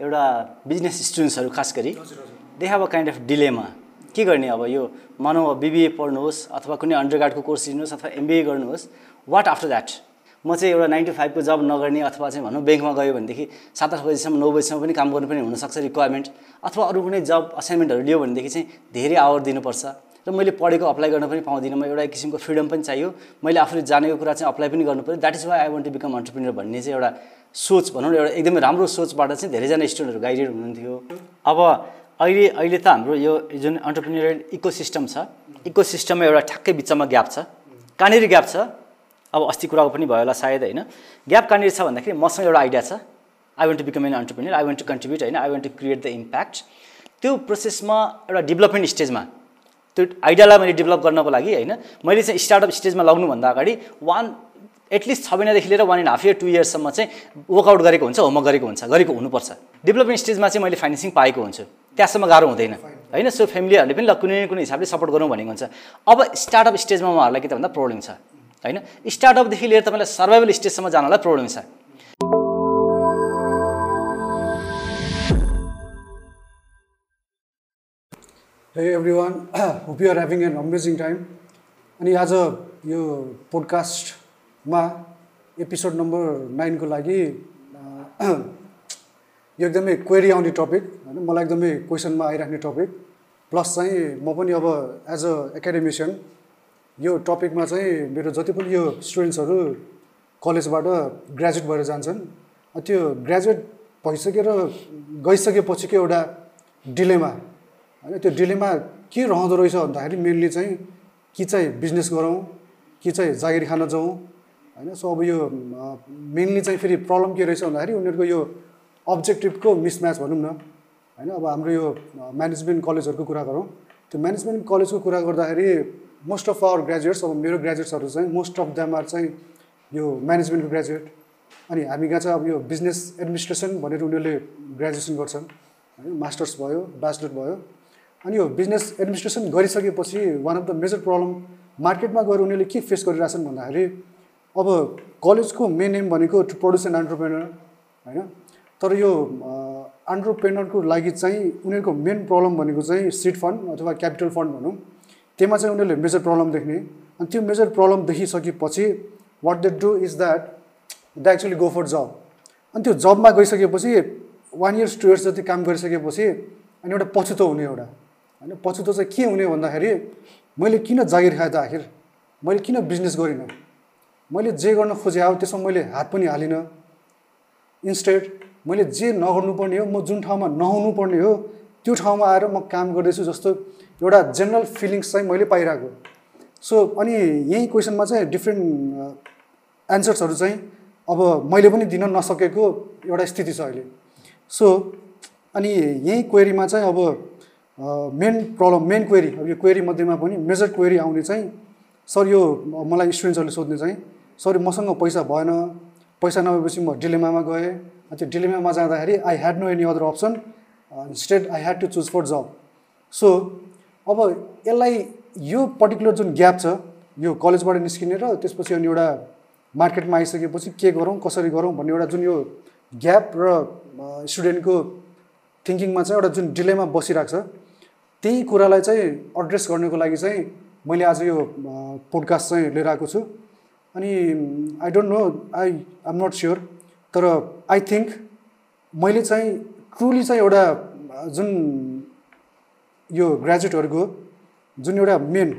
एउटा बिजनेस स्टुडेन्ट्सहरू खास गरी they have a kind of dilemma के गर्ने अब यो? मानव बिबिए पढ्नुहोस् अथवा कुनै अन्डर गार्डको कोर्स लिनुहोस् अथवा एमबिए गर्नुहोस् वाट आफ्टर द्याट म चाहिँ एउटा नाइन टु फाइभको जब नगर्ने अथवा चाहिँ भनौँ ब्याङ्कमा गयो भनेदेखि सात आठ बजीसम्म नौ बजीसम्म पनि काम गर्नु पनि हुनसक्छ रिक्वायरमेन्ट अथवा अरू कुनै जब असाइनमेन्टहरू लियो भनेदेखि चाहिँ धेरै आवर दिनुपर्छ। र मैले पढेको अप्लाई गर्न पनि पाउँदिनँ। म एउटा किसिमको फ्रिडम पनि चाहियो। मैले आफूले जानेको कुरा चाहिँ अप्लाई पनि गर्नु पऱ्यो that is why I want to become entrepreneur भन्ने चाहिँ एउटा सोच भनौँ न एउटा एकदमै राम्रो सोचबाट चाहिँ धेरैजना स्टुडेन्टहरू गाइडेड हुनुहुन्थ्यो। अब अहिले अहिले त हाम्रो यो जुन अन्टरप्रिनियरल इको सिस्टम छ इको सिस्टममा एउटा ठ्याक्कै बिचमा ग्याप छ। कहाँनिर ग्याप छ? अब अस्ति कुराको पनि भयो होला सायद होइन? ग्याप कहाँनिर छ भन्दाखेरि मसँग एउटा आइडिया छ। I want to become an entrepreneur I want to contribute होइन? I want to create the impact त्यो प्रोसेसमा एउटा डेभलपमेन्ट स्टेजमा त्यो आइडियालाई मैले डेभलप गर्नको लागि होइन? मैले चाहिँ स्टार्टअप स्टेजमा लग्नुभन्दा अगाडि वान एटलिस्ट छ महिनादेखि लिएर one and half year to इयर्ससम्म चाहिँ वर्कआउट गरेको हुन्छ होमवर्क गरेको हुन्छ गरेको हुनुपर्छ। डेभलपमेन्ट स्टेजमा चाहिँ मैले फाइनेन्सिङ पाएको हुन्छु। त्यहाँसम्म गाह्रो हुँदैन। होइन सो फ्यामिलीहरूले पनि ल कुनै न कुनै हिसाबले सपोर्ट गरौँ भनेको हुन्छ। अब स्टार्टअप स्टेजमा उहाँहरूलाई के त भन्दा प्रब्लम छ। होइन स्टार्टअपदेखि लिएर तपाईँलाई सर्भाइभल स्टेजसम्म जानलाई प्रब्लम छ। Hey everyone, hope you are having an amazing time. अनि आज यो पोडकास्टमा एपिसोड नम्बर नाइनको लागि यो एकदमै क्वेरी आउने टपिक होइन? मलाई एकदमै क्वेसनमा आइराख्ने टपिक प्लस चाहिँ म पनि अब एज अ एकाडेमिसियन यो टपिकमा चाहिँ मेरो जति पनि यो स्टुडेन्ट्सहरू कलेजबाट ग्रेजुएट भएर जान्छन् त्यो ग्रेजुएट भइसकेर गइसकेपछिको एउटा डिलेमा होइन? त्यो डिलेमा के रहँदो रहेछ भन्दाखेरि मेनली चाहिँ कि चाहिँ बिजनेस गरौँ कि चाहिँ जागिर खान जाउँ होइन? सो अब यो मेनली चाहिँ फेरि प्रब्लम के रहेछ भन्दाखेरि उनीहरूको यो अब्जेक्टिभको मिसम्याच भनौँ न। होइन? अब हाम्रो यो म्यानेजमेन्ट कलेजहरूको कुरा गरौँ। त्यो म्यानेजमेन्ट कलेजको कुरा गर्दाखेरि मोस्ट अफ आवर ग्रेजुएट्स अब मेरो ग्रेजुएट्सहरू चाहिँ मोस्ट अफ देम आर चाहिँ यो म्यानेजमेन्टको ग्रेजुएट अनि हामी कहाँ चाहिँ अब यो बिजनेस एडमिनिस्ट्रेसन भनेर उनीहरूले ग्रेजुएसन गर्छन्। होइन? मास्टर्स भयो ब्याचलर भयो। अनि यो बिजनेस एडमिनिस्ट्रेसन गरिसकेपछि one of the major problem मार्केटमा गएर उनीहरूले के फेस गरिरहेछन् भन्दाखेरि अब कलेजको मेन एम भनेको टु प्रड्युस एन अन्टरप्रेनर होइन? तर यो अन्टरप्रेनरको लागि चाहिँ उनीहरूको मेन प्रब्लम भनेको चाहिँ सिड फन्ड अथवा क्यापिटल फन्ड भनौँ। त्यसमा चाहिँ उनीहरूले मेजर प्रब्लम देख्ने। अनि त्यो major problem देखिसकेपछि what they do is that they actually go for job अनि त्यो जबमा गइसकेपछि वान इयर्स टु इयर्स जति काम गरिसकेपछि अनि एउटा पछुतो हुने एउटा। होइन? पछुतो चाहिँ के हुने भन्दाखेरि मैले किन जागिर खाएँ त आखिर? मैले किन बिजनेस गरिनँ? मैले जे गर्न खोजेँ अब त्यसमा मैले हात पनि हालिनँ। इन्स्टेड मैले जे नगर्नुपर्ने हो म जुन ठाउँमा नहुनु पर्ने हो त्यो ठाउँमा आएर म काम गर्दैछु जस्तो एउटा जेनरल फिलिङ्स चाहिँ मैले पाइरहेको सो अनि यही क्वेसनमा चाहिँ डिफ्रेन्ट एन्सर्सहरू चाहिँ अब मैले पनि दिन नसकेको एउटा स्थिति छ अहिले। सो अनि यही क्वेरीमा चाहिँ अब मेन प्रब्लम मेन क्वेरी अब यो क्वेरी मध्येमा पनि मेजर क्वेरी आउने चाहिँ सर यो मलाई स्टुडेन्ट्सहरूले सोध्ने चाहिँ सर मसँग पैसा भएन। पैसा नभएपछि म डिलेमामा गएँ। त्यो डिलेमामा जाँदाखेरि I had no any other option state I had to choose for job so अब यसलाई यो पर्टिकुलर जुन ग्याप छ यो कलेजबाट निस्किने र त्यसपछि अनि एउटा मार्केटमा आइसकेपछि के गरौँ कसरी गरौँ भन्ने एउटा जुन यो ग्याप र स्टुडेन्टको थिङ्किङमा चाहिँ एउटा जुन डिलेमा बसिरहेको छ त्यही कुरालाई चाहिँ एड्रेस गर्नको लागि चाहिँ मैले आज यो पोडकास्ट चाहिँ लिएर आएको छु। अनि I don't know I am not sure तर आई थिङ्क मैले चाहिँ ट्रुली चाहिँ एउटा जुन यो ग्रेजुएटहरूको जुन एउटा मेन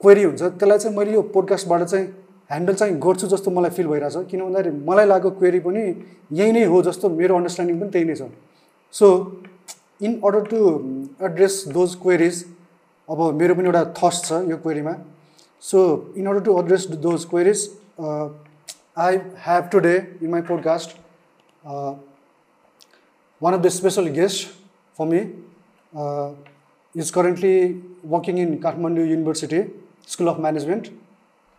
क्वेरी हुन्छ त्यसलाई चाहिँ मैले यो पोडकास्टबाट चाहिँ ह्यान्डल चाहिँ गर्छु जस्तो मलाई फिल भइरहेछ। किन भन्दाखेरि मलाई लागेको क्वेरी पनि यही नै हो जस्तो मेरो अन्डरस्ट्यान्डिङ पनि त्यही नै छ। So in order to address those queries अब मेरो पनि एउटा थट्स छ यो क्वेरीमा So in order to address those queries, uh, I have today in my podcast uh, one of the special guests for me uh, is currently working in Kathmandu University School of Management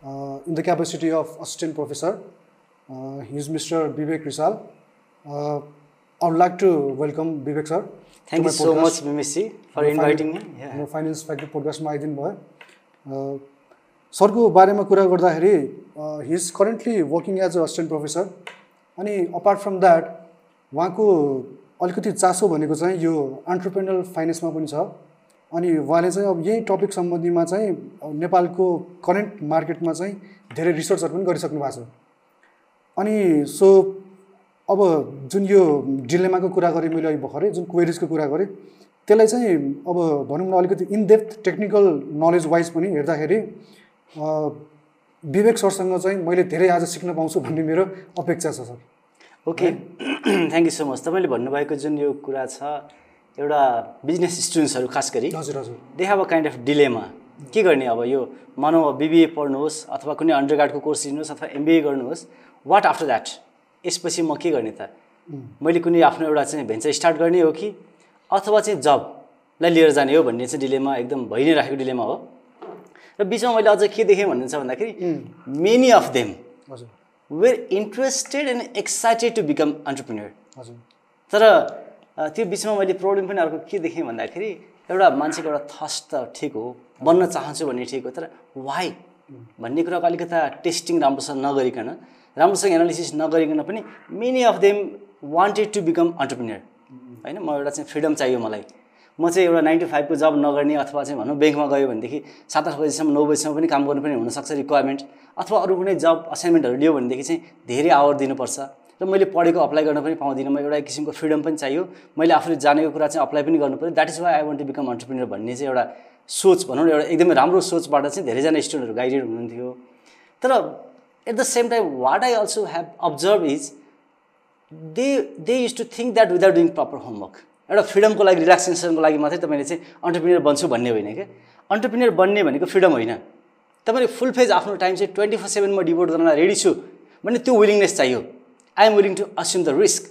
uh, in the capacity of assistant professor. Uh, he is Mr. Vivek Rizal. Uh, I would like to welcome Vivek sir. Thank you so much, BBC, for inviting me. Yeah. Finance Factory podcast, my Boy. Uh, सरको बारेमा कुरा गर्दाखेरि he is currently working as a assistant professor अनि apart from that उहाँको अलिकति चासो भनेको चाहिँ यो अन्टरप्रेनल फाइनेन्समा पनि छ। अनि उहाँले चाहिँ अब यही टपिक सम्बन्धीमा चाहिँ नेपालको करेन्ट मार्केटमा चाहिँ धेरै रिसर्चहरू पनि गरिसक्नु भएको छ। अनि सो अब जुन यो डिलेमाको कुरा गरेँ मैले अहिले भर्खरै जुन क्वेरिजको कुरा गरेँ त्यसलाई चाहिँ अब भनौँ न अलिकति इनडेप्थ टेक्निकल नलेज वाइज पनि हेर्दाखेरि विवेक सरसँग चाहिँ मैले धेरै आज सिक्न पाउँछु भन्ने मेरो अपेक्षा छ sir. Okay. Thank you so much तपाईँले भन्नुभएको जुन यो कुरा छ एउटा बिजनेस स्टुडेन्ट्सहरू खास गरी हजुर हजुर। They have a kind of dilemma के गर्ने अब यो मानव अब बिबिए पढ्नुहोस् अथवा कुनै अन्डर ग्राडको कोर्स लिनुहोस् अथवा एमबिए गर्नुहोस् वाट आफ्टर द्याट यसपछि म के गर्ने त? मैले कुनै आफ्नो एउटा चाहिँ भेन्चर स्टार्ट गर्ने हो कि? अथवा चाहिँ जबलाई लिएर जाने हो भन्ने चाहिँ डिलेमा एकदम भइ नै राखेको डिलेमा हो। र बिचमा मैले अझ के देखेँ भन्नुहुन्छ भन्दाखेरि मेनी अफ देम हजुर। Were interested and excited to become entrepreneur हजुर। तर त्यो बिचमा मैले प्रब्लम पनि अर्को के देखेँ भन्दाखेरि एउटा मान्छेको एउटा थस्ट त ठिक हो बन्न चाहन्छु भन्ने ठिक हो तर वाइ भन्ने कुराको अलिकता टेस्टिङ राम्रोसँग नगरिकन राम्रोसँग एनालिसिस नगरिकन पनि many of them wanted to become entrepreneur होइन म एउटा चाहिँ फ्रिडम चाहियो मलाई। म चाहिँ एउटा नाइन टु फाइभको जब नगर्ने अथवा चाहिँ भनौँ ब्याङ्कमा गयो भनेदेखि सात आठ बजीसम्म नौ बजीसम्म पनि काम गर्नु पनि हुनसक्छ रिक्वायरमेन्ट अथवा अरू कुनै जब असाइनमेन्टहरू लियो भनेदेखि चाहिँ धेरै आवर दिनुपर्छ। र मैले पढेको अप्लाई गर्न पनि पाउँदिनँ। म एउटा किसिमको फ्रिडम पनि चाहियो। मैले आफूले जानेको कुरा चाहिँ अप्लाई पनि गर्नु पऱ्यो that is why I want to become entrepreneur भन्ने चाहिँ एउटा सोच भनौँ न एउटा एकदमै राम्रो सोचबाट चाहिँ धेरैजना स्टुडेन्टहरू गाइडेड हुनुहुन्थ्यो। तर at the same time what I also have observe is they they use to think that without doing proper homework एउटा फ्रिडमको लागि रिल्याक्सेसनको लागि मात्रै तपाईँले चाहिँ अन्टरप्रिनियर बन्छु भन्ने होइन क्या? अन्टरप्रिनियर बन्ने भनेको फ्रिडम होइन। तपाईँले फुल फेज आफ्नो टाइम चाहिँ ट्वेन्टी फोर सेभेनमा डिभोट गर्न रेडी छु भने त्यो विलिङनेस चाहियो। I am willing to assume the risk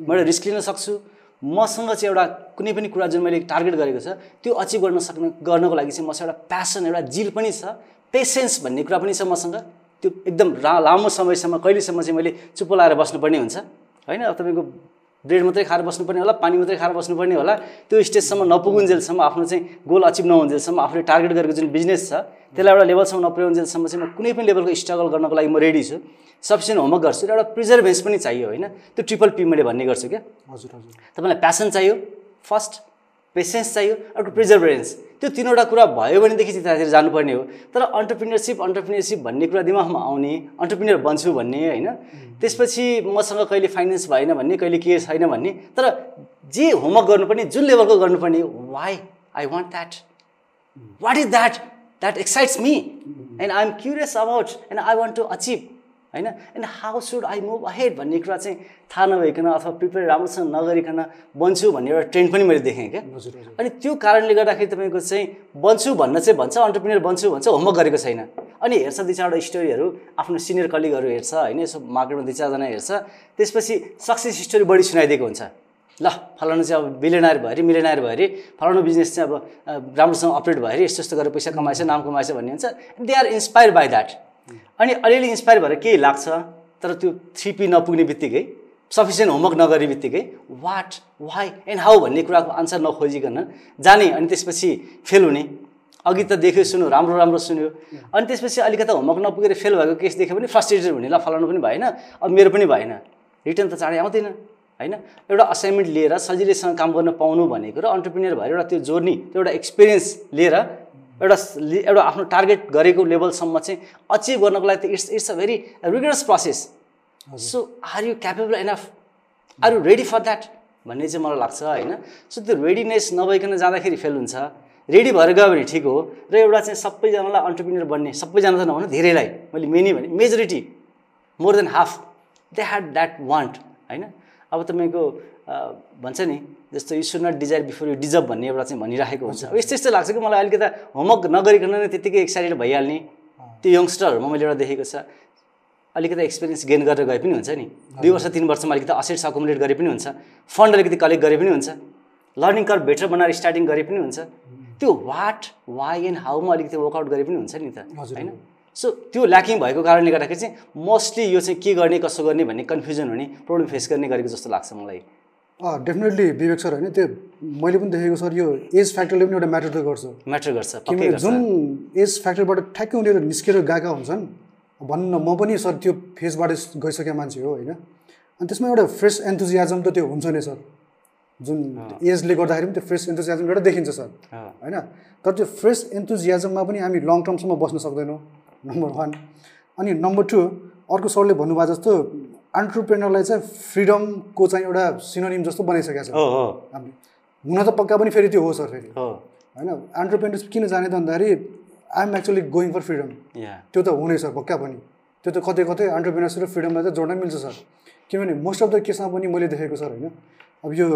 म एउटा रिस्क लिन सक्छु। मसँग चाहिँ एउटा कुनै पनि कुरा जुन मैले टार्गेट गरेको छ त्यो अचिभ गर्न सक्ने गर्नको लागि चाहिँ मसँग एउटा प्यासन एउटा जिल पनि छ। पेसेन्स भन्ने कुरा पनि छ मसँग। त्यो एकदम लामो समयसम्म कहिलेसम्म चाहिँ मैले चुप्पो लाएर बस्नुपर्ने हुन्छ? होइन? तपाईँको ब्रेड मात्रै खाएर बस्नुपर्ने होला पानी मात्रै खाएर बस्नुपर्ने होला। त्यो स्टेजसम्म नपुगुन्जेलसम्म आफ्नो चाहिँ गोल अचिभ नहुन्जेलसम्म आफूले टार्गेट गरेको जुन बिजनेस छ त्यसलाई एउटा लेभलसम्म नपुर्याउन्जेलसम्म चाहिँ म कुनै पनि लेभलको स्ट्रगल गर्नको लागि म रेडी छु। सफिसियन्ट होमवर्क गर्छु र एउटा प्रिजर्भेन्स पनि चाहियो होइन? त्यो ट्रिपल पी मैले भन्ने गर्छु क्या। हजुर हजुर। तपाईँलाई प्यासन चाहियो? फर्स्ट पेसेन्स चाहियो अर्को प्रिजर्भेन्स त्यो तिनवटा कुरा भयो भनेदेखि चाहिँ त्यहाँतिर जानुपर्ने हो। तर अन्टरप्रिनियरसिप अन्टरप्रिनियरसिप भन्ने कुरा दिमागमा आउने अन्टरप्रिनियर बन्छु भन्ने होइन? त्यसपछि मसँग कहिले फाइनेन्स भएन भन्ने कहिले के छैन भन्ने तर जे होमवर्क गर्नुपर्ने जुन लेभलको गर्नुपर्ने why I want that what is that that excites me and I am curious about and I want to achieve होइन? And how should I move ahead भन्ने कुरा चाहिँ थाहा नभइकन अथवा प्रिपेयर राम्रोसँग नगरिकन बन्छु भन्ने एउटा ट्रेन्ड पनि मैले देखेँ क्या। अनि त्यो कारणले गर्दाखेरि तपाईँको चाहिँ बन्छु भन्न चाहिँ भन्छ अन्टरप्रिनियर बन्छु भन्छ होमवर्क गरेको छैन। अनि हेर्छ दुई चारवटा स्टोरीहरू आफ्नो सिनियर कलिगहरू हेर्छ होइन? यसो मार्केटमा दुई चारजना हेर्छ। त्यसपछि सक्सेस स्टोरी बढी सुनाइदिएको हुन्छ। ल फलानु चाहिँ अब बिलियनायर भयो अरे मिलियनायर भयो अरे। फलानु बिजनेस चाहिँ अब राम्रोसँग अपडेट भयो अरे यस्तो यस्तो गरेर पैसा कमाएछ नाम कमाएछ भन्ने हुन्छ। They are inspire by that अनि अलिअलि इन्सपायर भएर केही लाग्छ तर त्यो थ्री पी नपुग्ने बित्तिकै सफिसियन्ट होमवर्क नगरे बित्तिकै वाट वाइ एन्ड हाउ भन्ने कुराको आन्सर नखोजिकन जाने अनि त्यसपछि फेल हुने। अघि त देख्यो सुन्यो राम्रो राम्रो सुन्यो। अनि त्यसपछि अलिकता होमवर्क नपुगेर फेल भएको केस देख्यो भने फ्रस्ट्रेटेड हुने ल फलाउनु पनि भएन अब मेरो पनि भएन। रिटर्न त चाँडै आउँदैन होइन? एउटा असाइनमेन्ट लिएर सजिलैसँग काम गर्न पाउनु भनेको र अन्टरप्रिनियर भएर एउटा त्यो जोर्नी त्यो एउटा एक्सपिरियन्स लिएर एउटा एउटा आफ्नो टार्गेट गरेको लेभलसम्म चाहिँ अचिभ गर्नको लागि त it's it's a very rigorous process so are you capable enough are you ready for that भन्ने चाहिँ मलाई लाग्छ होइन? सो त्यो रेडिनेस नभइकन जाँदाखेरि फेल हुन्छ। रेडी भएर गयो भने ठिक हो। र एउटा चाहिँ सबैजनालाई अन्टरप्रिनियर बन्ने सबैजना त नभनौँ धेरैलाई। मैले मेनी भने majority more than half they had that want होइन? अब तपाईँको भन्छ नि जस्तो you should not desire before you deserve भन्ने एउटा चाहिँ भनिराखेको हुन्छ। अब यस्तो यस्तो लाग्छ कि मलाई अलिकता होमवर्क नगरिकन नै त्यत्तिकै एक्साइटेड भइहाल्ने। त्यो यङ्स्टरहरूमा मैले एउटा देखेको छ। अलिकति एक्सपिरियन्स गेन गरेर गए पनि हुन्छ नि। दुई वर्ष तिन वर्षमा अलिकति असेट्स अकोमोडेट गरे पनि हुन्छ। फन्ड अलिकति कलेक्ट गरे पनि हुन्छ। लर्निङ कर्भ बेटर बनाएर स्टार्टिङ गरे पनि हुन्छ। त्यो वाट वाइ एन्ड हाउमा अलिकति वर्कआउट गरे पनि हुन्छ नि त। होइन? सो त्यो ल्याकिङ भएको कारणले गर्दाखेरि चाहिँ मोस्टली यो चाहिँ के गर्ने कसो गर्ने भन्ने कन्फ्युजन हुने प्रब्लम फेस गर्ने गरेको जस्तो लाग्छ मलाई। डेफिनेटली विवेक सर होइन त्यो मैले पनि देखेको सर यो एज फ्याक्टरले पनि एउटा म्याटर त गर्छ। म्याटर गर्छ किनभने जुन एज फ्याक्टरबाट ठ्याक्कै उनीहरू निस्केर गएका हुन्छन् भन्न म पनि सर त्यो फेजबाट गइसकेको मान्छे हो होइन। अनि त्यसमा एउटा फ्रेस एन्थुजियाजम त त्यो हुन्छ नै सर। जुन एजले गर्दाखेरि पनि त्यो फ्रेस एन्थुजियाजम एउटा देखिन्छ सर। होइन? तर त्यो फ्रेस एन्थुजियाजममा पनि हामी लङ टर्मसम्म बस्न सक्दैनौँ नम्बर वान अनि नम्बर टू अर्को सरले भन्नुभयो जस्तो अन्टरप्रेनरलाई चाहिँ फ्रिडमको चाहिँ एउटा सिनोनिम जस्तो बनाइसकेको छ हामीले हुन त पक्का पनि फेरि त्यो हो सर फेरि। हो। होइन अन्टरप्रेनरसिप किन जाने त भन्दाखेरि I'm actually going for freedom या त्यो त हुने सर पक्का पनि। त्यो त कतै कतै अन्टरप्रिनरसिप र फ्रिडमलाई चाहिँ जोड्न मिल्छ सर। किनभने मोस्ट अफ द केसमा पनि मैले देखेको सर होइन। अब यो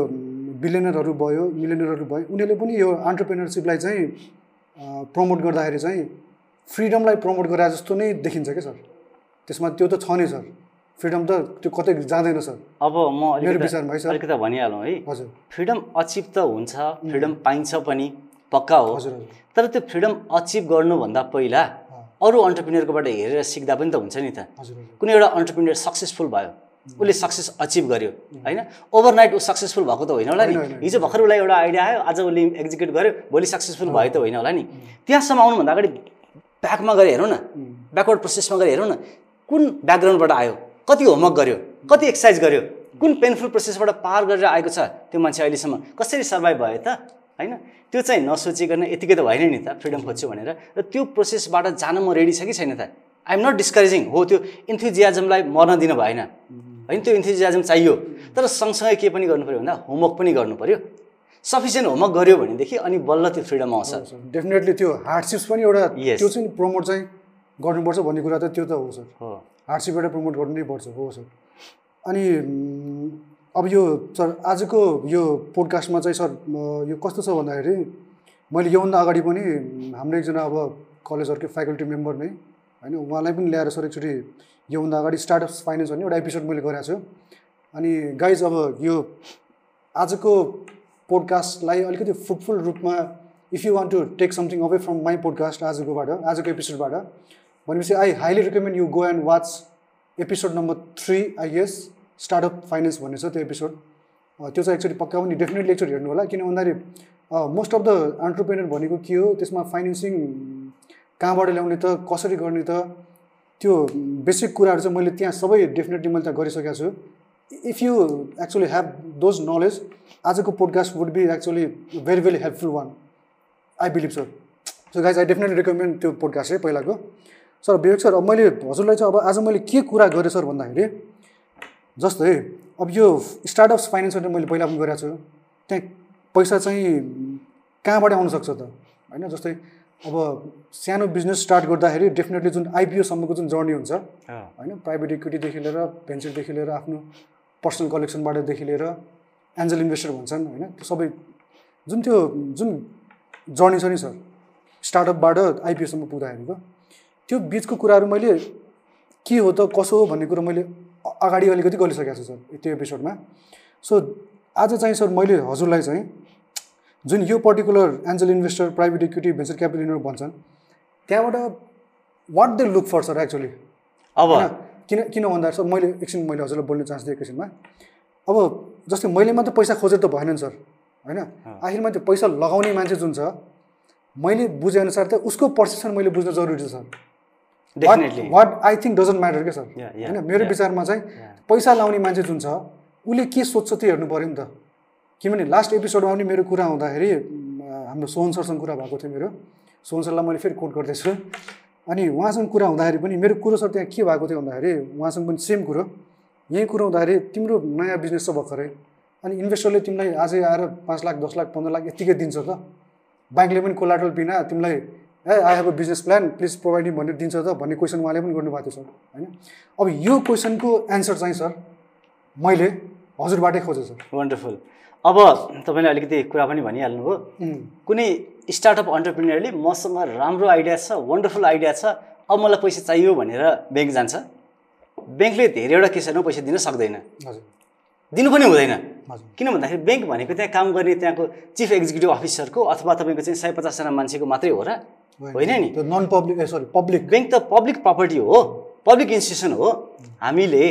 बिलियनरहरू भयो मिलियनरहरू भयो उनीहरूले पनि यो अन्टरप्रिनरसिपलाई चाहिँ प्रमोट गर्दाखेरि चाहिँ फ्रिडमलाई प्रमोट गरे जस्तो नै देखिन्छ क्या सर? त्यसमा त्यो त छ नै सर। फ्रिडम त त्यो कतै जाँदैन सर। अब म अलिकति भनिहालौँ है। हजुर। फ्रिडम अचिभ त हुन्छ फ्रिडम पाइन्छ पनि पक्का हो। हजुर तर त्यो फ्रिडम अचिभ गर्नुभन्दा पहिला अरू अन्टरप्रिनियरकोबाट हेरेर सिक्दा पनि त हुन्छ नि त। कुनै एउटा अन्टरप्रिनियर सक्सेसफुल भयो उसले सक्सेस अचिभ गर्यो होइन? ओभरनाइट ऊ सक्सेसफुल भएको त होइन होला नि। हिजो भर्खर उसलाई एउटा आइडिया आयो आज उसले एक्जिक्युट गर्यो भोलि सक्सेसफुल भयो त होइन होला नि। त्यहाँसम्म आउनुभन्दा अगाडि ब्याकमा गएर हेरौँ न ब्याकवर्ड प्रोसेसमा गएर हेरौँ न कुन ब्याकग्राउन्डबाट आयो? कति होमवर्क गर्यो कति एक्सर्साइज गर्यो कुन पेनफुल प्रोसेसबाट पार गरेर आएको छ त्यो मान्छे अहिलेसम्म कसरी सर्भाइभ भयो त? होइन? त्यो चाहिँ नसोचिकन यतिकै त भएन नि त फ्रिडम खोज्छु भनेर। र त्यो प्रोसेसबाट जान म रेडी छ कि छैन त? आइएम नट डिस्करेजिङ हो त्यो इन्थुजियाजमलाई मर्न दिनु भएन। होइन? त्यो इन्थुजियाजम चाहियो। तर सँगसँगै के पनि गर्नु पऱ्यो भन्दा होमवर्क पनि गर्नु पऱ्यो सफिसियन्ट होमवर्क गर्यो भनेदेखि अनि बल्ल त्यो फ्रिडम आउँछ। डेफिनेटली त्यो हार्डसिप्स पनि एउटा. त्यो चाहिँ प्रमोट चाहिँ गर्नुपर्छ भन्ने कुरा त त्यो त हो सर। हो। हार्डसिपबाट प्रमोट गर्नु नै पर्छ हो सर। अनि अब यो सर आजको यो पोडकास्टमा चाहिँ सर यो कस्तो छ भन्दाखेरि मैले योभन्दा अगाडि पनि हाम्रो एकजना अब कलेजहरूकै फ्याकल्टी मेम्बर नै होइन उहाँलाई पनि ल्याएर सर एकचोटि योभन्दा अगाडि स्टार्टअप्स फाइनेन्स भन्ने एउटा एपिसोड मैले गरेको छु। अनि गाइज अब यो आजको पोडकास्टलाई अलिकति फ्रुटफुल रूपमा if you want to take something away from my podcast आजकोबाट आजको एपिसोडबाट भनेपछि I highly recommend you go and watch episode number three I guess startup finance भन्ने छ त्यो एपिसोड त्यो चाहिँ एकचोटि पक्का पनि डेफिनेटली एकचोटि हेर्नु होला किन भन्दाखेरि मोस्ट अफ द अन्टरप्रेनर भनेको के हो त्यसमा फाइनेन्सिङ कहाँबाट ल्याउने त कसरी गर्ने त त्यो बेसिक कुराहरू चाहिँ मैले त्यहाँ सबै डेफिनेटली मैले त्यहाँ गरिसकेको छु। If you actually have those knowledge आजको podcast would be actually very very helpful one I believe sir so guys I definitely recommend त्यो पोडकास्ट है पहिलाको। सर विवेक सर अब मैले हजुरलाई चाहिँ अब आज मैले के कुरा गरेँ सर भन्दाखेरि जस्तै अब यो स्टार्टअप्स फाइनेन्सबाट मैले पहिला पनि गरेको छु। त्यहाँ पैसा चाहिँ कहाँबाट आउनसक्छ त? होइन जस्तै अब सानो बिजनेस स्टार्ट गर्दाखेरि डेफिनेटली जुन आइपिओसम्मको जुन जर्नी हुन्छ होइन प्राइभेट इक्विटीदेखि लिएर भेन्चरदेखि लिएर आफ्नो पर्सनल कलेक्सनबाटदेखि लिएर एन्जल इन्भेस्टर भन्छन् होइन त्यो सबै जुन त्यो जुन जर्नी छ नि सर स्टार्टअपबाट आइपिओसम्म पुग्दाखेरिको त्यो बिचको कुराहरू मैले के हो त कसो हो भन्ने कुरो मैले अगाडि अलिकति गरिसकेको छु सर त्यो एपिसोडमा सो आज चाहिँ सर मैले हजुरलाई चाहिँ जुन यो particular angel investor private equity venture capital investor भन्छन् त्यहाँबाट what they look for sir actually अब? किन किन भन्दा सर मैले एकछिन मैले हजुरलाई बोल्ने चान्स दिएँ एकछिनमा। अब जस्तै मैले मात्रै पैसा खोजेर त भएन नि सर होइन? आखिरमा त्यो पैसा लगाउने मान्छे जुन छ मैले बुझेअनुसार त उसको पर्सेप्सन मैले बुझ्न जरुरी छ sir. Definitely what I think doesn't matter क्या सर होइन मेरो. विचारमा चाहिँ पैसा लाउने मान्छे जुन छ उसले के सोध्छ त्यो हेर्नु पऱ्यो नि त? किनभने लास्ट एपिसोडमा पनि मेरो कुरा हुँदाखेरि म, हाम्रो सोहन सरसँग कुरा भएको थियो मेरो। सोहन सरलाई मैले फेरि कोट गर्दैछु। अनि उहाँसँग कुरा हुँदाखेरि पनि मेरो कुरो सर त्यहाँ के भएको थियो भन्दाखेरि उहाँसँग पनि सेम कुरो। यही कुरो हुँदाखेरि तिम्रो नयाँ बिजनेस छ भर्खरै। अनि इन्भेस्टरले तिमीलाई आजै आएर पाँच लाख दस लाख पन्ध्र लाख यत्तिकै दिन्छ त। ब्याङ्कले पनि कोलाटल बिना तिमीलाई ए I have a business plan please provide भनेर दिन्छ त भन्ने क्वेसन उहाँले पनि गर्नुभएको थियो सर होइन? अब यो क्वेसनको एन्सर चाहिँ सर मैले हजुरबाटै खोजेँ सर। वन्डरफुल अब तपाईँले अलिकति कुरा पनि भनिहाल्नु हो उम्, कुनै स्टार्टअप अन्टरप्रिनियरले मसँग राम्रो आइडिया छ वन्डरफुल आइडिया छ अब मलाई पैसा चाहियो भनेर ब्याङ्क जान्छ? ब्याङ्कले धेरैवटा केसहरूमा पैसा दिन सक्दैन। हजुर। दिनु पनि हुँदैन। हजुर। किन भन्दाखेरि ब्याङ्क भनेको त्यहाँ काम गर्ने त्यहाँको चिफ एक्जिक्युटिभ अफिसरको अथवा तपाईँको चाहिँ सय पचासजना मान्छेको मात्रै हो र होइन नि? त्यो non public uh sorry public bank त पब्लिक प्रपर्टी हो पब्लिक इन्स्टिट्युसन हो. हामीले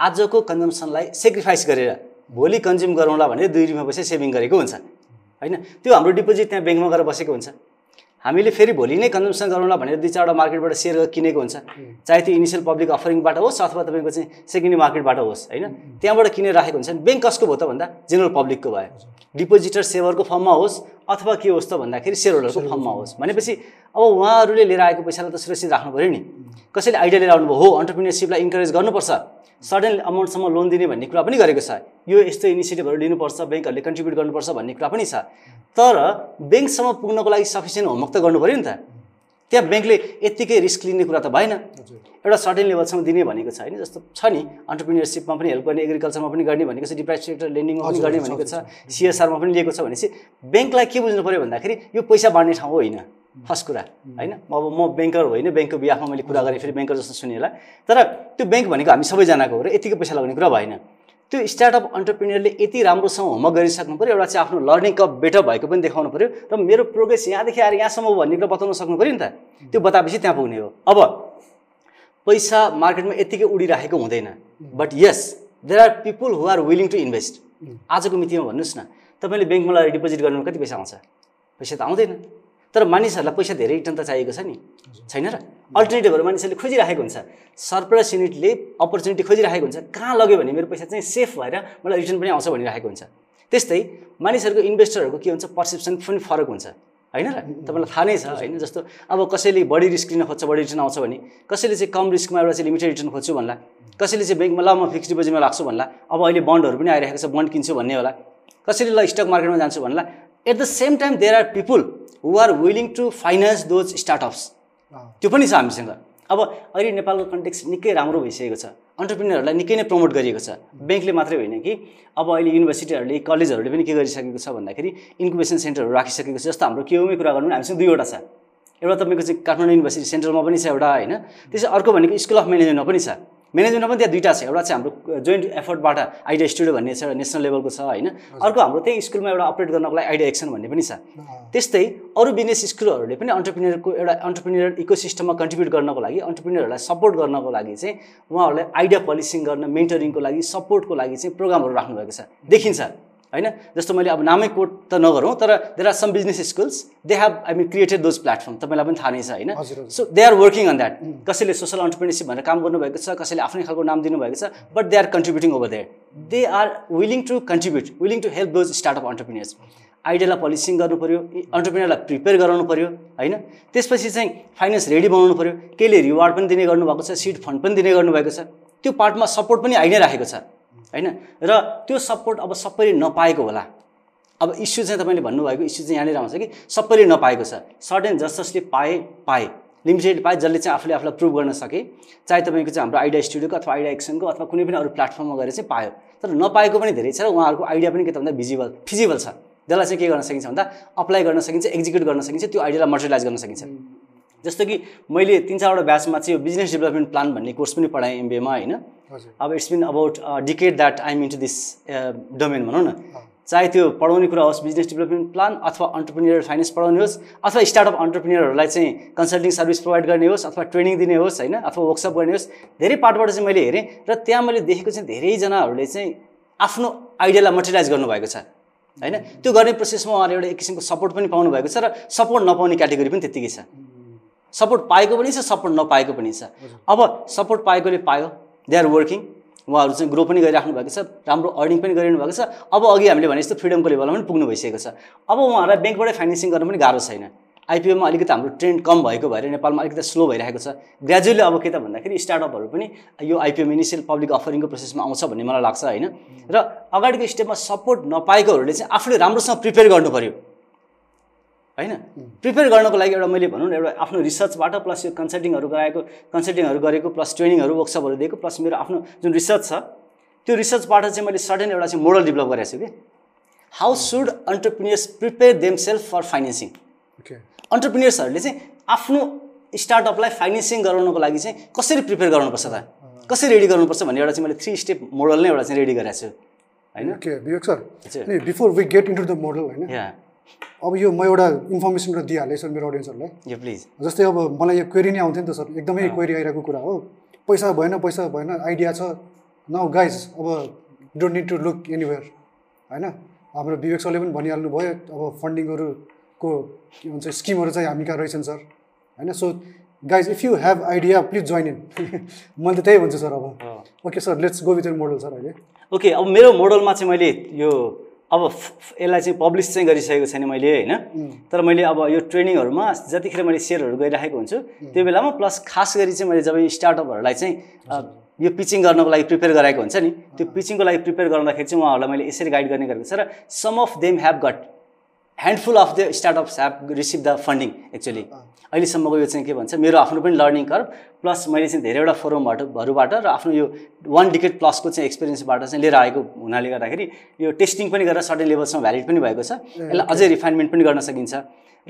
आजको कन्जम्सनलाई सेक्रिफाइस गरेर भोलि कन्ज्युम गरौँला भनेर दुई रुपियाँ पैसा सेभिङ गरेको हुन्छ। होइन? त्यो हाम्रो डिपोजिट त्यहाँ ब्याङ्कमा गएर बसेको हुन्छ। हामीले फेरि भोलि नै कन्जम्सन गरौँला भनेर दुई चारवटा मार्केटबाट सेयर किनेको हुन्छ। चाहे त्यो इनिसियल पब्लिक अफरिङबाट होस् अथवा तपाईँको चाहिँ सेकेन्डरी मार्केटबाट होस् होइन? त्यहाँबाट किनेर राखेको हुन्छ। भने ब्याङ्क कसको भयो त भन्दा? जेनरल पब्लिकको भयो। डिपोजिटर सेभरको फर्ममा होस् अथवा के होस् त भन्दाखेरि सेयर होल्डरको फर्ममा होस्। भनेपछि अब उहाँहरूले लिएर आएको पैसालाई त सुरक्षित राख्नु पऱ्यो नि। कसैले आइडिया लिएर आउनुभयो हो अन्टरप्रिनियरसिपलाई इन्करेज गर्नुपर्छ। सडन अमाउन्टसम्म लोन दिने भन्ने कुरा पनि गरेको छ। यो यस्तो इनिसिएटिभहरू लिनुपर्छ ब्याङ्कहरूले कन्ट्रिब्युट गर्नुपर्छ भन्ने कुरा पनि छ। तर ब्याङ्कसम्म पुग्नको लागि सफिसियन्ट होमवर्क त गर्नु पऱ्यो नि त। त्यहाँ ब्याङ्कले यत्तिकै रिस्क लिने कुरा त भएन। एउटा सर्टेन लेभलसम्म दिने भनेको छ होइन जस्तो छ नि अन्टरप्रिनियरसिपमा पनि हेल्प गर्ने एग्रिकल्चरमा पनि गर्ने भनेको छ डिप्राइभ सेक्टर लेन्डिङमा पनि गर्ने भनेको छ सिएसआरमा पनि लिएको छ भनेपछि ब्याङ्कलाई के बुझ्नु पऱ्यो भन्दाखेरि यो पैसा बाँड्ने ठाउँ होइन फर्स्ट कुरा होइन? अब म ब्याङ्कर होइन ब्याङ्कको बिहाफमा मैले कुरा गरेँ फेरि ब्याङ्कर जस्तो सुने होला तर त्यो ब्याङ्क भनेको हामी सबैजनाको हो र यतिकै पैसा लगाउने कुरा भएन। त्यो स्टार्टअप अन्टरप्रिनियरले यति राम्रोसँग होमवर्क गरिसक्नु पऱ्यो एउटा चाहिँ आफ्नो लर्निङ कप बेटर भएको पनि देखाउनु पऱ्यो र मेरो प्रोग्रेस यहाँदेखि आएर यहाँसम्म भन्ने कुरा बताउन सक्नु पऱ्यो नि त। त्यो बताएपछि त्यहाँ पुग्ने हो। अब पैसा मार्केटमा यत्तिकै उडिराखेको हुँदैन। But yes there are people who are willing to invest आजको मितिमा भन्नुहोस् न तपाईँले ब्याङ्कमा लगेर डिपोजिट गर्नु कति पैसा आउँछ? पैसा त आउँदैन। तर मानिसहरूलाई पैसा धेरै रिटर्न त चाहिएको छ नि। छैन र? अल्टरनेटिभहरू मानिसहरूले खोजिराखेको हुन्छ। सरप्राइज युनिटले अपर्च्युनिटी खोजिराखेको हुन्छ। कहाँ लग्यो भने मेरो पैसा चाहिँ सेफ भएर मलाई रिटर्न पनि आउँछ भनिराखेको हुन्छ। त्यस्तै मानिसहरूको इन्भेस्टरहरूको के हुन्छ? पर्सेप्सन पनि फरक हुन्छ। होइन र? तपाईँलाई थाहा नै छ होइन? जस्तो अब कसैले बढी रिस्क लिन खोज्छ बढी रिटर्न आउँछ भने कसैले चाहिँ कम रिस्कमा एउटा चाहिँ लिमिटेड रिटर्न खोज्छु भन्ला कसैले चाहिँ ब्याङ्कमा ल म फिक्स डिपोजिटमा राख्छु भन्ला अब अहिले बन्डहरू पनि आइरहेको छ बन्ड किन्छु भन्ने होला कसैले ल स्टक मार्केटमा जान्छु भन्ला at the same time there are people who are willing to finance those startups त्यो पनि छ हामीसँग। अब अहिले नेपालको कन्टेक्स निकै राम्रो भइसकेको छ। अन्टरप्रिनरहरूलाई निकै नै प्रमोट गरिएको छ। ब्याङ्कले मात्रै होइन कि अब अहिले युनिभर्सिटीहरूले कलेजहरूले पनि के गरिसकेको छ भन्दाखेरि इन्कुबेसन सेन्टरहरू राखिसकेको छ। जस्तो हाम्रो केउमै कुरा गर्नु हामीसँग दुईवटा छ एउटा तपाईँको चाहिँ काठमाडौँ युनिभर्सिटी सेन्ट्रलमा पनि छ एउटा होइन। त्यसै अर्को भनेको स्कुल अफ म्यानेजमेन्टमा पनि छ। म्यानेजमेन्टमा पनि त्यहाँ दुइटा छ। एउटा चाहिँ हाम्रो जोइन्ट एफर्टबाट आइडिया स्टुडियो भन्ने छ एउटा नेसनल लेभलको छ होइन? अर्को हाम्रो त्यही स्कुलमा एउटा अपरेट गर्नको लागि आइडिया एक्सन भन्ने पनि छ। त्यस्तै अरू बिजनेस स्कुलहरूले पनि अन्टरप्रिनियरको एउटा अन्टरप्रिनियर इकोसिस्टममा कन्ट्रिब्युट गर्नको लागि अन्टरप्रिनियरहरूलाई सपोर्ट गर्नको लागि चाहिँ उहाँहरूलाई आइडिया पलिसिङ गर्न मेन्टरिङको लागि सपोर्टको लागि चाहिँ प्रोग्रामहरू राख्नुभएको छ। देखिन्छ। होइन? जस्तो मैले अब नामै कोट त नगरौँ तर there are some business schools they have I mean created those platform तपाईँलाई पनि थाहा नै छ होइन? So they are working on that कसैले सोसल अन्टरप्रिनेसिप भनेर काम गर्नुभएको छ कसैले आफ्नै खालको नाम दिनुभएको छ but they are contributing over there they are willing to contribute willing to help those startup entrepreneurs आइडियालाई polishing गर्नु पऱ्यो अन्टरप्रिनियरलाई प्रिपेयर गराउनु पऱ्यो होइन? त्यसपछि चाहिँ फाइनेन्स रेडी बनाउनु पऱ्यो केहीले रिवार्ड पनि दिने गर्नुभएको छ सिड फन्ड पनि दिने गर्नुभएको छ। त्यो पार्टमा सपोर्ट पनि आइ नै राखेको छ। होइन? र त्यो सपोर्ट अब सबैले नपाएको होला। अब इस्यु चाहिँ तपाईँले भन्नुभएको इस्यु चाहिँ यहाँनिर आउँछ कि सबैले नपाएको छ। सर्टेन जस जसले पाए पाए। लिमिटेड पाए जसले चाहिँ आफूले आफूलाई प्रुभ गर्न सके। चाहे तपाईँको चाहिँ हाम्रो आइडिया स्टुडियोको अथवा आइडिया एक्सनको अथवा कुनै पनि अरू प्लेटफर्ममा गएर चाहिँ पायो। तर नपाएको पनि धेरै छ र उहाँहरूको आइडिया पनि के त भन्दा भिजिबल फिजिबल छ। जसलाई चाहिँ के गर्न सकिन्छ भन्दा अप्लाई गर्न सकिन्छ एक्जिक्युट गर्न सकिन्छ त्यो आइडियालाई मटेरियलाइज गर्न सकिन्छ। जस्तो कि मैले तिन चारवटा ब्याचमा चाहिँ यो बिजनेस डेभलपमेन्ट प्लान भन्ने कोर्स पनि पढाएँ एमबिएमा होइन? अब it's been about decade that I'm into this domain भनौँ न चाहे त्यो पढाउने कुरा होस् बिजनेस डेभलपमेन्ट प्लान अथवा अन्टरप्रिनियर फाइनेन्स पढाउने होस् अथवा स्टार्टअप अन्टरप्रिनियरहरूलाई चाहिँ कन्सल्टिङ सर्भिस प्रोभाइड गर्ने होस् अथवा ट्रेनिङ दिने होस् होइन अथवा वर्कसप गर्ने होस् धेरै पार्टबाट चाहिँ मैले हेरेँ र त्यहाँ मैले देखेको चाहिँ धेरैजनाहरूले चाहिँ आफ्नो आइडियालाई मटेरियलाइज गर्नुभएको छ होइन। त्यो गर्ने प्रोसेसमा उहाँले एउटा एक किसिमको सपोर्ट पनि पाउनु भएको छ र सपोर्ट नपाउने क्याटेगोरी पनि त्यत्तिकै छ। सपोर्ट पाएको पनि छ सपोर्ट नपाएको पनि छ। अब सपोर्ट पाएकोले पायो दे आर वर्किङ उहाँहरू चाहिँ ग्रो पनि गरिराख्नु भएको छ राम्रो अर्निङ पनि गरिरहनु भएको छ। अब अघि हामीले भने जस्तो फ्रिडमको लेभलमा पनि पुग्नु भइसकेको छ। अब उहाँहरूलाई ब्याङ्कबाटै फाइनेन्सिङ गर्न पनि गाह्रो छैन। आइपिओमा अलिकति हाम्रो ट्रेन्ड कम भएको भएर नेपालमा अलिकति स्लो भइरहेको छ। ग्रेजुअली अब के त भन्दाखेरि स्टार्टअपहरू पनि यो आइपिओ इनिसियल पब्लिक अफरिङको प्रोसेसमा आउँछ भन्ने मलाई लाग्छ होइन? र अगाडिको स्टेपमा सपोर्ट नपाएकोहरूले चाहिँ आफूले राम्रोसँग प्रिपेयर गर्नु पऱ्यो होइन? प्रिपेयर गर्नको लागि एउटा मैले भनौँ न एउटा आफ्नो रिसर्चबाट प्लस यो कन्सल्टिङहरू गराएको कन्सल्टिङहरू गरेको प्लस ट्रेनिङहरू वर्कसपहरू दिएको प्लस मेरो आफ्नो जुन रिसर्च छ त्यो रिसर्चबाट चाहिँ मैले सडन एउटा चाहिँ मोडल डेभलप गरेको छु कि। How should entrepreneurs prepare themselves for financing अन्टरप्रिनियर्सहरूले चाहिँ आफ्नो स्टार्टअपलाई फाइनेन्सिङ गराउनको लागि चाहिँ कसरी प्रिपेयर गर्नुपर्छ त? कसरी रेडी गर्नुपर्छ भन्ने एउटा चाहिँ मैले थ्री स्टेप मोडल नै एउटा चाहिँ रेडी गरेको छु। होइन? Before we get into the model होइन? अब यो म एउटा इन्फर्मेसन र दिइहालेँ सर मेरो अडियन्सहरूलाई यो प्लिज जस्तै अब मलाई यो क्वेरी नै आउँथ्यो नि त सर एकदमै क्वेरी आइरहेको कुरा हो। पैसा भएन पैसा भएन आइडिया छ। नाउ गाइज अब don't need to look anywhere होइन? हाम्रो विवेक सरले पनि भनिहाल्नु भयो अब फन्डिङहरू को के भन्छ स्किमहरू चाहिँ हामी कहाँ रहेछन् सर होइन? So guys if you have idea please join in मैले त त्यही भन्छु सर अब। Okay sir let's go with your model sir अहिले। ओके अब मेरो मोडलमा चाहिँ मैले यो अब यसलाई चाहिँ पब्लिस चाहिँ गरिसकेको छैन मैले होइन? तर मैले अब यो ट्रेनिङहरूमा जतिखेर मैले सेयरहरू गरिराखेको हुन्छु त्यो बेलामा प्लस खास गरी चाहिँ मैले जब स्टार्टअपहरूलाई चाहिँ यो पिचिङ गर्नको लागि प्रिपेयर गराएको हुन्छ नि त्यो पिचिङको लागि प्रिपेयर गर्दाखेरि चाहिँ उहाँहरूलाई मैले यसरी गाइड गर्ने गरेको छ। र some of them have got handful of the startups have receive the funding actually अहिलेसम्मको यो चाहिँ के भन्छ मेरो आफ्नो पनि लर्निङ कर्भ प्लस मैले चाहिँ धेरैवटा फोरमबाट हरूबाट र आफ्नो यो वान डिकेट प्लसको चाहिँ एक्सपिरियन्सबाट चाहिँ लिएर आएको हुनाले गर्दाखेरि यो टेस्टिङ पनि गरेर सर्टेन लेभलसम्म भ्यालिड पनि भएको छ। यसलाई अझै रिफाइनमेन्ट पनि गर्न सकिन्छ।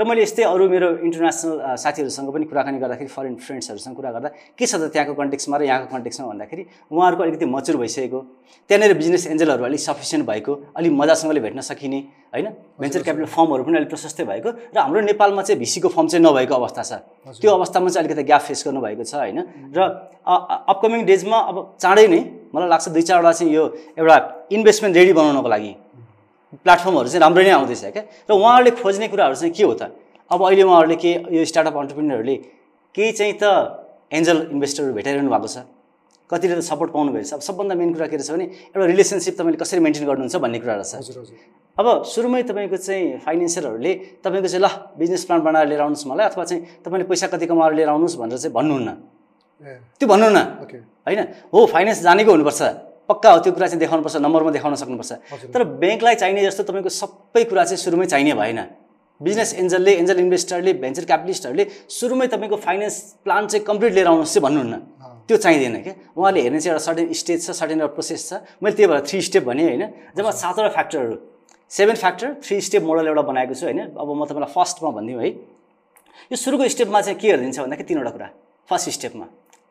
र मैले यस्तै अरू मेरो इन्टरनेसनल साथीहरूसँग पनि कुराकानी गर्दाखेरि फरेन फ्रेन्ड्सहरूसँग कुरा गर्दा के छ त त्यहाँको कन्टेक्समा र यहाँको कन्टेक्समा भन्दाखेरि उहाँहरूको अलिकति मचुर भइसकेको त्यहाँनिर बिजनेस एन्जलहरू अलिक सफिसियन्ट भएको अलिक मजासँगले भेट्न सकिने होइन? भेन्चर क्यापिटल फर्महरू पनि अलिक प्रशस्तै भएको र हाम्रो नेपालमा चाहिँ भिसीको फर्म चाहिँ नभएको अवस्था छ। त्यो अवस्थामा चाहिँ अलिकति ग्याप फेस गर्नुभएको छ होइन? र अपकमिङ डेजमा अब चाँडै नै मलाई लाग्छ दुई चारवटा चाहिँ यो एउटा इन्भेस्टमेन्ट रेडी बनाउनको लागि। प्लेटफर्महरू चाहिँ राम्रै नै आउँदैछ क्या। र उहाँहरूले खोज्ने कुराहरू चाहिँ के हो त? अब अहिले उहाँहरूले के यो स्टार्टअप अन्टरप्रिनरहरूले केही चाहिँ त एन्जल इन्भेस्टरहरू भेटाइरहनु भएको छ। कतिले त सपोर्ट पाउनुभएको छ अब सबभन्दा मेन कुरा के रहेछ भने एउटा रिलेसनसिप तपाईँले कसरी मेन्टेन गर्नुहुन्छ भन्ने कुरा रहेछ। अब सुरुमै तपाईँको चाहिँ फाइनेन्सियरहरूले तपाईँको चाहिँ ल बिजनेस प्लान बनाएर लिएर आउनुहोस् मलाई अथवा चाहिँ तपाईँले पैसा कति कमाएर लिएर आउनुहोस् भनेर चाहिँ भन्नुहुन्न। त्यो भन्नुहुन्न। होइन? हो फाइनेन्स जानेको हुनुपर्छ। पक्का हो त्यो कुरा चाहिँ देखाउनुपर्छ नम्बरमा देखाउन सक्नुपर्छ। तर ब्याङ्कलाई चाहिने जस्तो तपाईँको सबै कुरा चाहिँ सुरुमै चाहिने भएन। बिजनेस एन्जलले एन्जल इन्भेस्टरले भेन्चर क्यापिटलिस्टहरूले सुरुमै तपाईँको फाइनेन्स प्लान चाहिँ कम्प्लिट लिएर आउनुहोस् चाहिँ भन्नुहुन्न। त्यो चाहिँदैन क्या। उहाँले हेर्ने चाहिँ एउटा सर्टेन स्टेज छ सर्टेन एउटा प्रोसेस छ। मैले त्यही भएर थ्री स्टेप भनेँ होइन जब सातवटा फ्याक्टरहरू seven factor three step model एउटा बनाएको छु होइन। अब म तपाईँलाई फर्स्टमा भनिदिउँ है। यो सुरुको स्टेपमा चाहिँ के हेरिदिन्छ भन्दाखेरि तिनवटा कुरा। First स्टेपमा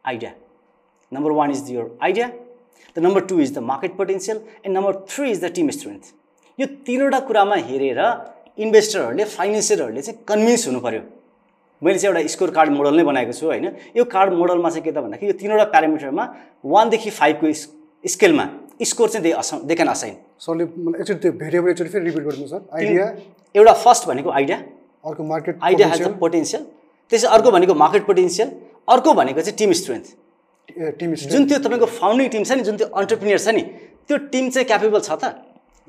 idea number one is your idea the number two is the market potential and number three is the team strength यो तिनवटा कुरामा हेरेर इन्भेस्टरहरूले फाइनेन्सियरहरूले चाहिँ कन्भिन्स हुनु पऱ्यो मैले चाहिँ एउटा स्कोर कार्ड मोडल नै बनाएको छु होइन? यो कार्ड मोडलमा चाहिँ के त भन्दाखेरि यो तिनवटा प्यारामिटरमा वानदेखि फाइभको स्केलमा स्कोर चाहिँ they us they can assign सरले एकचोटि त्यो भेरिएबल एकचोटि फेरि रिपिट गरिदिनु सर। आइडिया एउटा फर्स्ट भनेको आइडिया अर्को market idea has the potential त्यसै अर्को भनेको मार्केट पोटेन्सियल अर्को भनेको चाहिँ टिम स्ट्रेन्थ टिम जुन त्यो तपाईँको फाउन्डिङ टिम छ नि जुन त्यो अन्टरप्रिनियर छ नि त्यो टिम चाहिँ क्यापेबल छ त?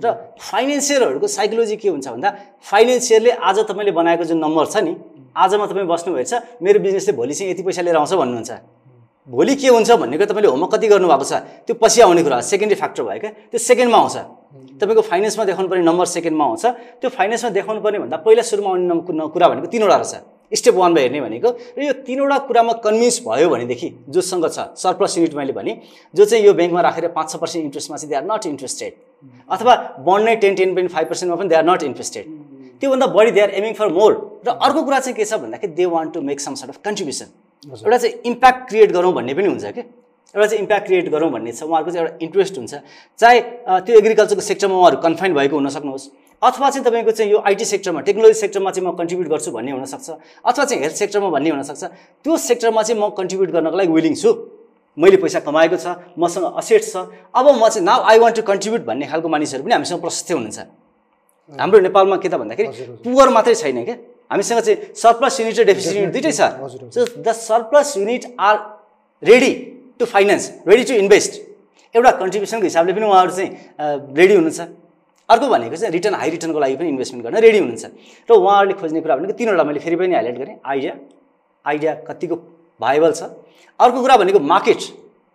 र फाइनेन्सियरहरूको साइकोलोजी के हुन्छ भन्दा फाइनेन्सियरले आज तपाईँले बनाएको जुन नम्बर छ नि आजमा तपाईँ बस्नुभएछ मेरो बिजनेसले भोलि चाहिँ यति पैसा लिएर आउँछ भन्नुहुन्छ। भोलि के हुन्छ भन्नेको तपाईँले होमवर्क कति गर्नुभएको छ त्यो पछि आउने कुरा सेकेन्डरी फ्याक्टर भयो क्या त्यो सेकेन्डमा आउँछ। तपाईँको फाइनेन्समा देखाउनु पर्ने नम्बर सेकेन्डमा आउँछ। त्यो फाइनेन्समा देखाउनु पर्ने भन्दा पहिला सुरुमा आउने कुरा भनेको तिनवटा रहेछ। स्टेप वानमा हेर्ने भनेको र यो तिनवटा कुरामा कन्भिन्स भयो भनेदेखि जोसँग छ सरप्लस युनिट मैले भने जो चाहिँ यो ब्याङ्कमा राखेर पाँच छ पर्सेन्ट इन्ट्रेस्टमा चाहिँ दे आर नट इन्ट्रेस्टेड अथवा बन्ड नै टेन टेन पोइन्ट फाइभ पर्सेन्टमा पनि दे आर नट इन्ट्रेस्टेड त्योभन्दा बढी they are aiming for more र अर्को कुरा चाहिँ के छ भन्दाखेरि they want to make some sort of contribution एउटा चाहिँ इम्प्याक्ट क्रिएट गरौँ भन्ने पनि हुन्छ कि? एउटा चाहिँ इम्प्याक्ट क्रिएट गरौँ भन्ने छ उहाँहरूको चाहिँ एउटा इन्ट्रेस्ट हुन्छ। चाहे त्यो एग्रिकल्चरको सेक्टरमा उहाँहरू कन्फाइन भएको हुन सक्नुहोस् अथवा चाहिँ तपाईँको चाहिँ यो आइटी सेक्टरमा टेक्नोलोजी सेक्टरमा चाहिँ म कन्ट्रिब्युट गर्छु भन्ने हुनसक्छ अथवा चाहिँ हेल्थ सेक्टरमा भन्ने हुनसक्छ त्यो सेक्टरमा चाहिँ म कन्ट्रिब्युट गर्नको लागि विलिङ छु। मैले पैसा कमाएको छ मसँग असेट छ अब म चाहिँ now I want to contribute भन्ने खालको मानिसहरू पनि हामीसँग प्रशस्तै हुनुहुन्छ। हाम्रो नेपालमा के त भन्दाखेरि पुवर मात्रै छैन क्या। हामीसँग चाहिँ सरप्लस युनिट र डेफिसिट युनिट दुइटै छ। The surplus unit are ready to finance ready to invest एउटा कन्ट्रिब्युसनको हिसाबले पनि उहाँहरू चाहिँ रेडी हुनुहुन्छ। अर्को भनेको चाहिँ रिटर्न हाई रिटर्नको लागि पनि इन्भेस्टमेन्ट गर्न रेडी हुनुहुन्छ। र उहाँहरूले खोज्ने कुरा भनेको तिनवटा मैले फेरि पनि हाइलाइट गरेँ। आइडिया आइडिया कतिको भाइबल छ। अर्को कुरा भनेको मार्केट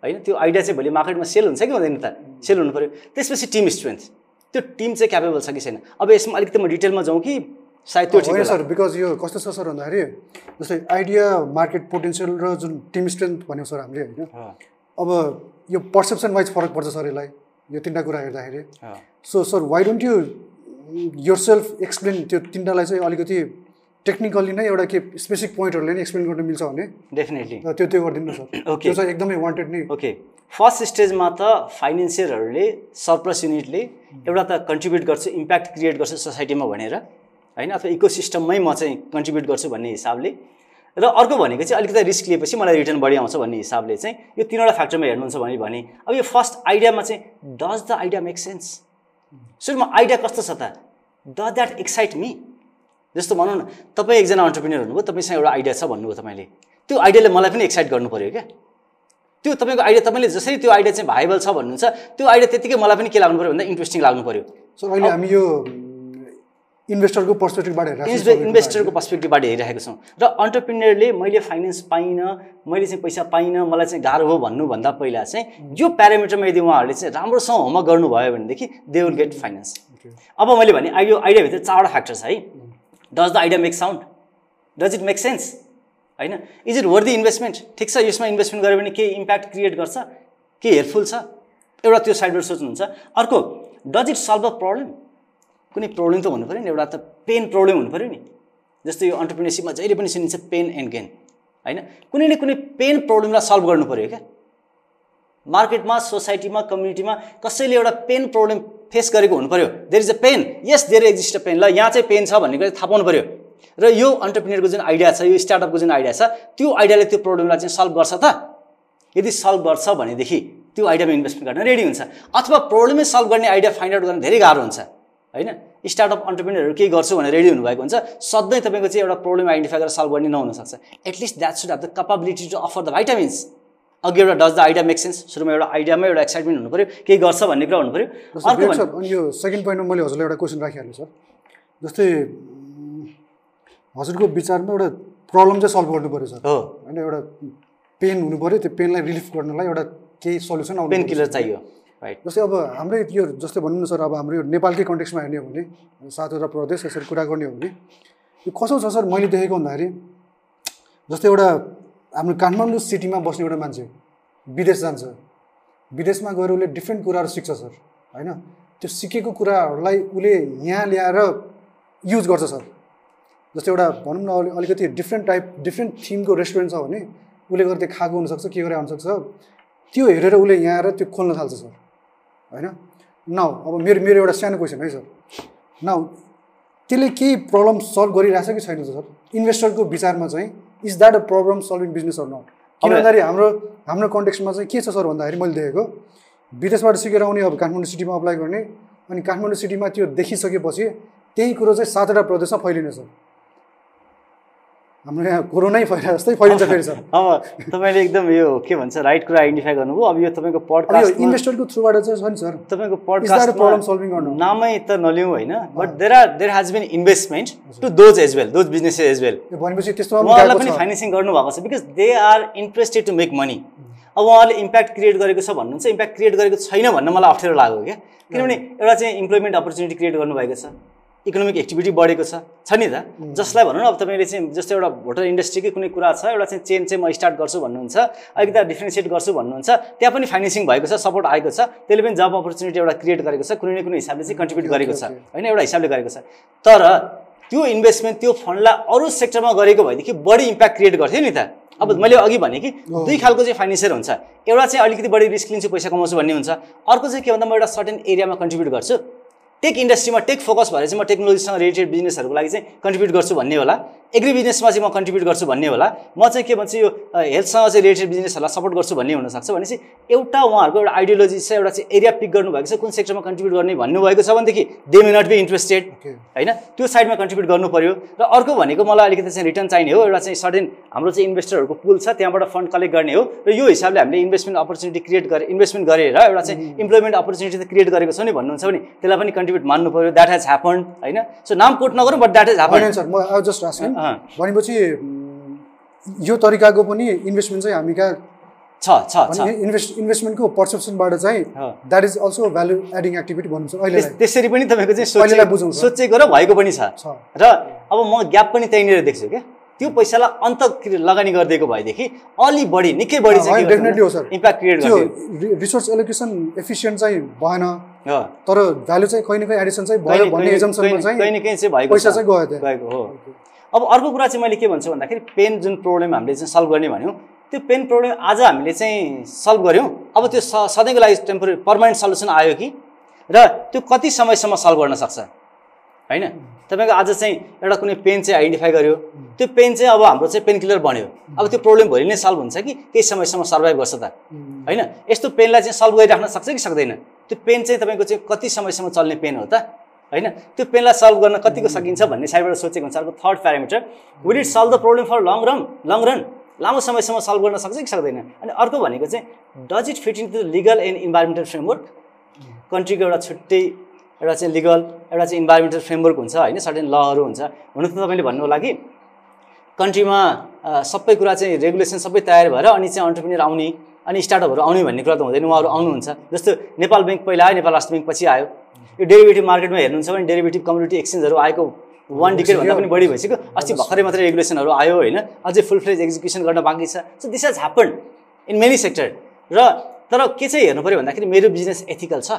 होइन त्यो आइडिया चाहिँ भोलि मार्केटमा सेल हुन्छ कि हुँदैन त? सेल हुनु पऱ्यो। त्यसपछि टिम स्ट्रेन्थ त्यो टिम चाहिँ क्यापेबल छ कि छैन? अब यसमा अलिकति म डिटेलमा जाउँ कि सायद त्यो ठिक सर बिकज यो कस्तो छ सर भन्दाखेरि जस्तै आइडिया मार्केट पोटेन्सियल र जुन टिम स्ट्रेन्थ भन्यो सर हामीले होइन अब यो पर्सेप्सन वाइज फरक पर्छ सर यसलाई यो तिनवटा कुरा हेर्दाखेरि। So sir why don't you yourself explain त्यो तिनवटालाई चाहिँ अलिकति टेक्निकल्ली नै एउटा के स्पेसिफिक पोइन्टहरूले नै एक्सप्लेन गर्न मिल्छ भने? डेफिनेटली त्यो त्यो गरिदिनु सर। चाहिँ एकदमै वान्टेड नै। ओके फर्स्ट स्टेजमा त फाइनेन्सियरहरूले सरप्लस युनिटले एउटा त कन्ट्रिब्युट गर्छु इम्प्याक्ट क्रिएट गर्छु सोसाइटीमा भनेर। होइन? अथवा इको सिस्टममै म चाहिँ कन्ट्रिब्युट गर्छु भन्ने हिसाबले। र अर्को भनेको चाहिँ अलिकति रिस्क लिएपछि मलाई रिटर्न बढी आउँछ भन्ने हिसाबले चाहिँ यो तिनवटा फ्याक्टरमा हेर्नुहुन्छ भने भने अब यो फर्स्ट आइडियामा चाहिँ does the idea make sense सुरुमा आइडिया कस्तो छ त? द द्याट एक्साइट मी जस्तो भनौँ न तपाईँ एकजना अन्टरप्रिनियर हुनुभयो तपाईँसँग एउटा आइडिया छ भन्नुभयो तपाईँले। त्यो आइडियाले मलाई पनि एक्साइट गर्नु पऱ्यो क्या। त्यो तपाईँको आइडिया तपाईँले जसरी त्यो आइडिया चाहिँ भाइबल छ भन्नुहुन्छ त्यो आइडिया त्यतिकै मलाई पनि के लाग्नु पऱ्यो भन्दा इन्ट्रेस्टिङ लाग्नु पऱ्यो सो अहिले हामी यो इन्भेस्टरको पर्सपेक्टिभबाट इन्भे इन्भेस्टरको पर्सपेक्टिभबाट हेरिरहेको छौँ। र अन्टरप्रिनियरले मैले फाइनेन्स पाइनँ मैले चाहिँ पैसा पाइनँ मलाई चाहिँ गाह्रो हो भन्नुभन्दा पहिला चाहिँ यो प्यारामिटरमा यदि उहाँहरूले चाहिँ राम्रोसँग होमवर्क गर्नुभयो भनेदेखि दे विल गेट फाइनेन्स अब मैले भने यो आइडियाभित्र चारवटा फ्याक्टर छ है। Does the idea make sound does it make sense होइन? इज इट वर्दी इन्भेस्टमेन्ट ठिक छ यसमा इन्भेस्टमेन्ट गऱ्यो भने केही इम्प्याक्ट क्रिएट गर्छ के हेल्पफुल छ? एउटा त्यो साइडबाट सोच्नुहुन्छ। अर्को does it solve a problem कुनै प्रब्लम त हुनु पऱ्यो नि एउटा त पेन प्रब्लम हुनु पऱ्यो नि। जस्तै यो अन्टरप्रिनेसिपमा जहिले पनि सुनिन्छ पेन एन्ड गेन होइन? कुनै न कुनै पेन प्रब्लमलाई सल्भ गर्नु पऱ्यो क्या। मार्केटमा सोसाइटीमा कम्युनिटीमा कसैले एउटा पेन प्रब्लम फेस गरेको हुनु पऱ्यो there is a pain yes there exist a pain ल यहाँ चाहिँ पेन छ भन्ने कुरा थाहा पाउनु पऱ्यो र यो अन्टरप्रिनियरको जुन आइडिया छ यो स्टार्टअपको जुन आइडिया छ त्यो आइडियाले त्यो प्रब्लमलाई चाहिँ सल्भ गर्छ त। यदि सल्भ गर्छ भनेदेखि त्यो आइडियामा इन्भेस्टमेन्ट गर्न रेडी हुन्छ। अथवा प्रब्लमै सल्भ गर्ने आइडिया फाइन्ड आउट गर्न धेरै गाह्रो हुन्छ। होइन? स्टार्टअप अन्टरप्रिनियरहरू केही गर्छु भनेर रेडी हुनुभएको हुन्छ। सधैँ तपाईँको चाहिँ एउटा प्रब्लम आइडेन्टिफाई गरेर सल्भ गर्ने नहुनसक्छ। At least that should have the capability to offer the vitamins अघि एउटा does the idea make sense सुरुमा एउटा आइडियामा एउटा एक्साइटमेन्ट हुनु पऱ्यो केही गर्छ भन्ने कुरा हुनु पऱ्यो यो सेकेन्ड पोइन्टमा मैले हजुरलाई एउटा क्वेसन राखिहालेँ सर। जस्तै हजुरको विचारमा एउटा प्रब्लम चाहिँ सल्भ गर्नु पऱ्यो सर। हो। होइन एउटा पेन हुनु पऱ्यो त्यो पेनलाई रिलिफ गर्नलाई एउटा केही सल्युसन आउनु पेन किलर चाहियो। जस्तै अब हाम्रै यो जस्तै भनौँ न सर अब हाम्रो यो नेपालकै कन्टेक्समा हेर्ने हो भने सातवटा प्रदेश यसरी कुरा गर्ने हो भने यो कसो छ सर मैले देखेको भन्दाखेरि जस्तै एउटा हाम्रो काठमाडौँ सिटीमा बस्ने एउटा मान्छे विदेश जान्छ। विदेशमा गएर उसले डिफ्रेन्ट कुराहरू सिक्छ सर होइन? त्यो सिकेको कुराहरूलाई उसले यहाँ ल्याएर युज गर्छ सर। जस्तै एउटा भनौँ न अलिकति डिफ्रेन्ट टाइप डिफ्रेन्ट थिमको रेस्टुरेन्ट छ भने उसले गर्दा खाएको हुनसक्छ के गरे हुनसक्छ त्यो हेरेर उसले यहाँ आएर त्यो खोल्न थाल्छ सर। होइन? नाउ अब मेरो मेरो एउटा सानो क्वेसन है सर। नाउ त्यसले केही प्रब्लम सल्भ गरिरहेछ कि छैन सर? इन्भेस्टरको विचारमा चाहिँ is that a problem solving business or not किन भन्दाखेरि हाम्रो हाम्रो कन्टेक्समा चाहिँ के छ सर भन्दाखेरि मैले देखेको विदेशबाट सिकेर आउने अब काठमाडौँ सिटीमा अप्लाई गर्ने अनि काठमाडौँ सिटीमा त्यो देखिसकेपछि त्यही कुरो चाहिँ सातवटा प्रदेशमा फैलिने सर हाम्रो यहाँ कोरोनै फैला जस्तै फैलिन्छ फेरि सर। अब तपाईँले एकदम यो के भन्छ राइट कुरा आइडेन्टिफाई गर्नुभयो। अब यो तपाईँको पडकास्ट इन्भेस्टरको थ्रुबाट चाहिँ छ नि सर। तपाईँको पडकास्ट प्रब्लम सल्भिङ गर्नु नामै त नलिउँ होइन but there are there has been investment to those as well those business as well भनेपछि त्यस्तो उहाँहरूलाई पनि फाइनेन्सिङ गर्नुभएको छ because they are interested to make money अब उहाँले इम्प्याक्ट क्रिएट गरेको छ भन्नुहुन्छ इम्प्याक्ट क्रिएट गरेको छैन भन्न मलाई अप्ठ्यारो लाग्यो क्या। किनभने एउटा चाहिँ इम्प्लोइमेन्ट अपर्च्युनिटी क्रिएट गर्नुभएको छ। इकोनोमिक एक्टिभिटी बढेको छ। छ नि त? जसलाई भनौँ न अब तपाईँले चाहिँ जस्तो एउटा होटल इन्डस्ट्रीकै कुनै कुरा छ एउटा चाहिँ चेन चाहिँ म स्टार्ट गर्छु भन्नुहुन्छ अलिकति डिफ्रेन्सिएट गर्छु भन्नुहुन्छ त्यहाँ पनि फाइनेन्सिङ भएको छ सपोर्ट आएको छ त्यसले पनि जब अपर्च्युनिटी एउटा क्रिएट गरेको छ कुनै न कुनै हिसाबले चाहिँ कन्ट्रिब्युट गरेको छ। होइन एउटा हिसाबले गरेको छ। तर त्यो इन्भेस्टमेन्ट त्यो फन्डलाई अरू सेक्टरमा गरेको भएदेखि बढी इम्प्याक्ट क्रिएट गर्थ्यो नि त। अब मैले अघि भने कि दुई खालको चाहिँ फाइनेन्सियर हुन्छ। एउटा चाहिँ अलिकति बढी रिस्क लिन्छु पैसा कमाउँछु भन्ने हुन्छ। अर्को चाहिँ के भन्दा म एउटा सर्टेन एरियामा कन्ट्रिब्युट गर्छु। टेक इन्डस्ट्रीमा टेक फोकस भएर चाहिँ म टेक्नोलोजीसँग रिलेटेड बिजनेसहरूको लागि चाहिँ कन्ट्रिब्युट गर्छु भन्ने होला। एग्री बिजनेसमा चाहिँ म कन्ट्रिब्युट गर्छु भन्ने होला। म चाहिँ के भन्छु यो हेल्थसँग चाहिँ रिलेटेड बिजनेसहरूलाई सपोर्ट गर्छु भन्ने हुनसक्छ भनेपछि एउटा उहाँहरूको एउटा आइडियोलोजी छ एउटा चाहिँ एरिया पिक गर्नुभएको छ कुन सेक्टरमा कन्ट्रिब्युट गर्ने भन्नुभएको छ भनेदेखि they may not be interested होइन? त्यो साइडमा कन्ट्रिब्युट गर्नु पऱ्यो र अर्को भनेको मलाई अलिकति चाहिँ रिटर्न चाहिने हो एउटा चाहिँ सर्टेन हाम्रो चाहिँ इन्भेस्टरहरूको पुल छ त्यहाँबाट फन्ड कलेक्ट गर्ने हो। र यो हिसाबले हामीले इन्भेस्टमेन्ट अपर्च्युनिटी क्रिएट गरे इन्भेस्टमेन्ट गरेर एउटा चाहिँ इम्प्लोइमेन्ट अपर्च्युनिटी त क्रिएट गरेको छ नि भन्नुहुन्छ भने त्यसलाई पनि कन्ट्रिब्युट मान्नु पऱ्यो द्याट हेज ह्यापन होइन? सो नाम कोट नगरौँ but that has happen sir म जस्ट भनेपछि यो तरिकाको पनि इन्भेस्टमेन्ट चाहिँ हामी कहाँ छ छ इन्भेस्ट इन्भेस्टमेन्टको पर्सेप्सनबाट चाहिँ that is also value adding activity भन्नुहुन्छ अहिले त्यसरी पनि तपाईँको चाहिँ सोचेको र भएको पनि छ। र अब म ग्याप पनि त्यहीँनिर देख्छु क्या? त्यो पैसालाई अन्त लगानी गरिदिएको भएदेखि अलि बढी निकै बढी चाहिँ डेफिनेटली हो सर। इम्प्याक्ट क्रिएट त्यो रिसोर्स एलोकेसन एफिसियन्ट चाहिँ भएन। तर भ्यालु चाहिँ कहीँ न कहीँ एडिसन चाहिँ भयो भन्ने एजम्सनमा चाहिँ कहीँ न कहीँ चाहिँ भएको पैसा चाहिँ गयो गएको हो। अब अर्को कुरा चाहिँ मैले के भन्छु भन्दाखेरि पेन जुन प्रब्लम हामीले चाहिँ सल्भ गर्ने भन्यौँ त्यो पेन प्रब्लम आज हामीले चाहिँ सल्भ गऱ्यौँ। अब त्यो सधैँको लागि टेम्पोरेरी पर्मानेन्ट सल्युसन आयो कि? र त्यो कति समयसम्म सल्भ गर्न सक्छ? होइन? तपाईँको आज चाहिँ एउटा कुनै पेन चाहिँ आइडेन्टिफाई गर्यो। त्यो पेन चाहिँ अब हाम्रो चाहिँ पेन किलर बन्यो। अब त्यो प्रब्लम भोलि नै सल्भ हुन्छ कि? केही समयसम्म सर्भाइभ गर्छ त। होइन? यस्तो पेनलाई चाहिँ सल्भ गरिराख्न सक्छ कि सक्दैन? त्यो पेन चाहिँ तपाईँको चाहिँ कति समयसम्म चल्ने पेन हो त? होइन? त्यो पेनलाई सल्भ गर्न कतिको सकिन्छ भन्ने साइडबाट सोचेको हुन्छ। अर्को third parameter. Will it solve the problem for long run long run लामो समयसम्म सल्भ गर्न सक्छ कि सक्दैन? अनि अर्को भनेको चाहिँ does it fit into legal and environmental framework कन्ट्रीको एउटा छुट्टै एउटा चाहिँ लिगल एउटा चाहिँ इन्भाइरोमेन्टल फ्रेमवर्क हुन्छ होइन? सर्टेन लहरू हुन्छ। हुनु त तपाईँले भन्नु होला कि? कन्ट्रीमा सबै कुरा चाहिँ रेगुलेसन सबै तयार भएर अनि चाहिँ अन्टरप्रिनियर आउने अनि स्टार्टअपहरू आउने भन्ने कुरा त हुँदैन उहाँहरू आउनुहुन्छ। जस्तो नेपाल ब्याङ्क पहिला आयो नेपाल राष्ट्र ब्याङ्क पछि आयो। यो डेरिभेटिभ मार्केटमा हेर्नुहुन्छ भने डेरिभेटिभ कम्युनिटी एक्सचेन्जहरू आएको वान डिकेडभन्दा पनि बढी भइसक्यो। अस्ति भर्खरै मात्रै रेगुलेसनहरू आयो होइन? अझै फुल फ्लेज एक्जिक्युसन गर्न बाँकी छ। So this has happen in many sector र तर के चाहिँ हेर्नु पऱ्यो भन्दाखेरि मेरो बिजनेस एथिकल छ।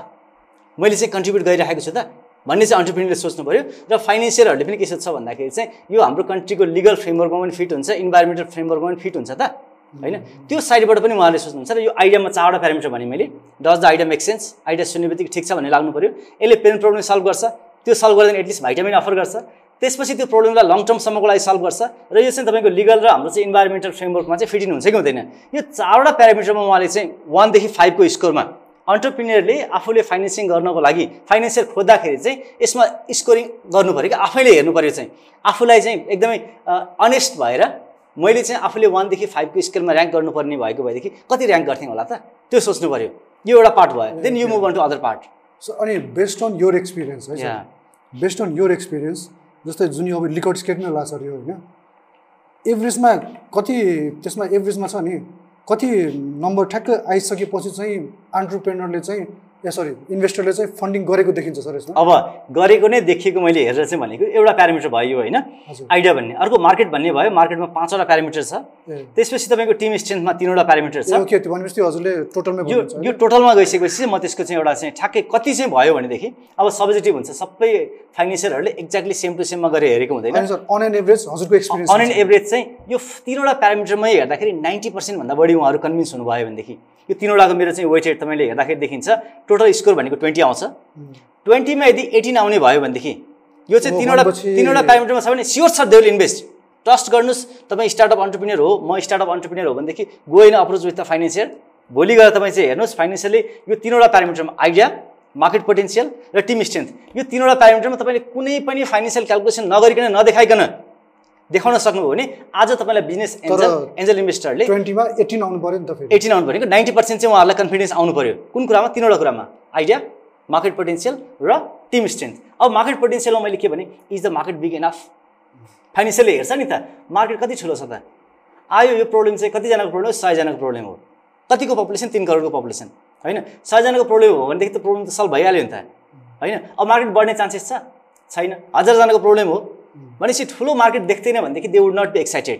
मैले चाहिँ कन्ट्रिब्युट गरिराखेको छु त भन्ने चाहिँ अन्टरप्रिनरले सोच्नु पऱ्यो र फाइनेन्सियलहरूले पनि के सोध्छ भन्दाखेरि चाहिँ यो हाम्रो कन्ट्रीको लिगल फ्रेमवर्कमा पनि फिट हुन्छ इन्भाइरोमेन्टल फ्रेमवर्कमा पनि फिट हुन्छ त होइन? त्यो साइडबाट पनि उहाँले सोच्नुहुन्छ र यो आइडियामा चारवटा प्यारामिटर भने मैले does the idea make sense idea सुन्ने बित्तिकै ठिक छ भन्ने लाग्नु पऱ्यो यसले पेन प्रब्लम सल्भ गर्छ त्यो सल्भ गर्दैन एटलिस्ट भाइटामिन अफर गर्छ। त्यसपछि त्यो प्रब्लमलाई लङ टर्मसम्मको लागि सल्भ गर्छ। र यो चाहिँ तपाईँको लिगल र हाम्रो चाहिँ इन्भाइरोमेन्टल फ्रेमवर्कमा चाहिँ फिटिङ हुन्छ कि हुँदैन। यो चारवटा प्यारामिटरमा उहाँले चाहिँ वानदेखि फाइभको स्कोरमा अन्टरप्रिनियरले आफूले फाइनेन्सिङ गर्नको लागि फाइनेन्सियल खोज्दाखेरि चाहिँ यसमा स्कोरिङ गर्नु पऱ्यो कि आफैले हेर्नु पऱ्यो चाहिँ। आफूलाई चाहिँ एकदमै अनेस्ट भएर मैले चाहिँ आफूले वानदेखि फाइभको स्केलमा ऱ्याङ्क गर्नुपर्ने भएको भएदेखि कति ऱ्याङ्क गर्थेँ होला त? त्यो सोच्नु पऱ्यो यो एउटा पार्ट भयो। Then you move on to other part so अनि बेस्ड अन योर एक्सपिरियन्स है बेस्ड अन योर एक्सपिरियन्स जस्तै जुन यो अब लिकड स्केट नै लाग्छ यो होइन? एभरेजमा कति त्यसमा एभरेजमा छ नि? कति नम्बर ठ्याक्क आइसकेपछि चाहिँ अन्टरप्रेनरले चाहिँ ए सरी इन्भेस्टरले चाहिँ फन्डिङ गरेको देखिन्छ सर यसमा। अब गरेको नै देखिएको मैले हेरेर चाहिँ भनेको एउटा प्यारामिटर भयो होइन आइडिया भन्ने। अर्को मार्केट भन्ने भयो मार्केटमा पाँचवटा प्यारामिटर छ। त्यसपछि तपाईँको टिम स्ट्रेन्थमा तिनवटा प्यारामिटर छ। ओके त्यो भनेपछि हजुरले टोटलमा यो यो टोटलमा गइसकेपछि चाहिँ म त्यसको चाहिँ एउटा चाहिँ ठ्याक्कै कति चाहिँ भयो भनेदेखि अब सब्जेक्टिभ हुन्छ सबै फाइनेन्सियलहरूले एक्ज्याक्टली सेम टु सेममा गरेर हेरेको हुँदैन। अन एन एभरेज हजुरको एक्सपिरियन्स अन एन एभरेज चाहिँ यो तिनवटा प्यारामिटरमै हेर्दाखेरि नाइन्टी पर्सेन्टभन्दा बढी उहाँहरू कन्भिन्स हुनुभयो भनेदेखि। यो तिनवटाको मेरो चाहिँ वेटेड तपाईँले हेर्दाखेरि देखिन्छ। टोटल स्कोर भनेको ट्वेन्टी आउँछ। ट्वेन्टीमा यदि एटिन आउने भयो भनेदेखि यो चाहिँ तिनवटा तिनवटा प्यारामिटरमा छ भने स्योर छ दे विल इन्भेस्ट ट्रस्ट गर्नुहोस् तपाईँ स्टार्टअप अन्टरप्रिनियर हो म स्टार्टअप अन्टरप्रिनियर हो भनेदेखि go in approach with the financial भोलि गएर तपाईँ चाहिँ हेर्नुहोस् फाइनेन्सियली यो तिनवटा प्यारामिटरमा आइडिया मार्केट पोटेन्सियल र टिम स्ट्रेन्थ। यो तिनवटा प्यारामिटरमा तपाईँले कुनै पनि फाइनेन्सियल क्यालकुलेसन नगरिकन नदेखाइकन देखाउन सक्नुभयो भने आज तपाईँलाई बिजनेस एन्जल एन्जल इन्भेस्टरले ट्वेन्टीमा एटिन आउनु पऱ्यो नि त फेरि। एटिन आउनु भनेको नाइन्टी पर्सेन्ट चाहिँ उहाँहरूलाई कन्फिडेन्स आउनु पऱ्यो। कुन कुरामा? तिनवटा कुरामा। आइडिया मार्केट पोटेन्सियल र टिम स्ट्रेन्थ। अब मार्केट पोटेन्सियलमा मैले के भने is the market big enough financially हेर्छ नि त मार्केट कति ठुलो छ त? आयो यो प्रब्लम चाहिँ कतिजनाको प्रब्लम हो? सयजनाको प्रब्लम हो। कतिको पपुलेसन? तिन करोडको पपुलेसन। होइन? सयजनाको प्रब्लम हो भनेदेखि त प्रब्लम त सल्भ भइहाल्यो नि त। होइन? अब मार्केट बढ्ने चान्सेस छ? छैन। हजारजनाको प्रब्लम हो। भनेपछि ठुलो मार्केट देख्दैन भनेदेखि they would not be excited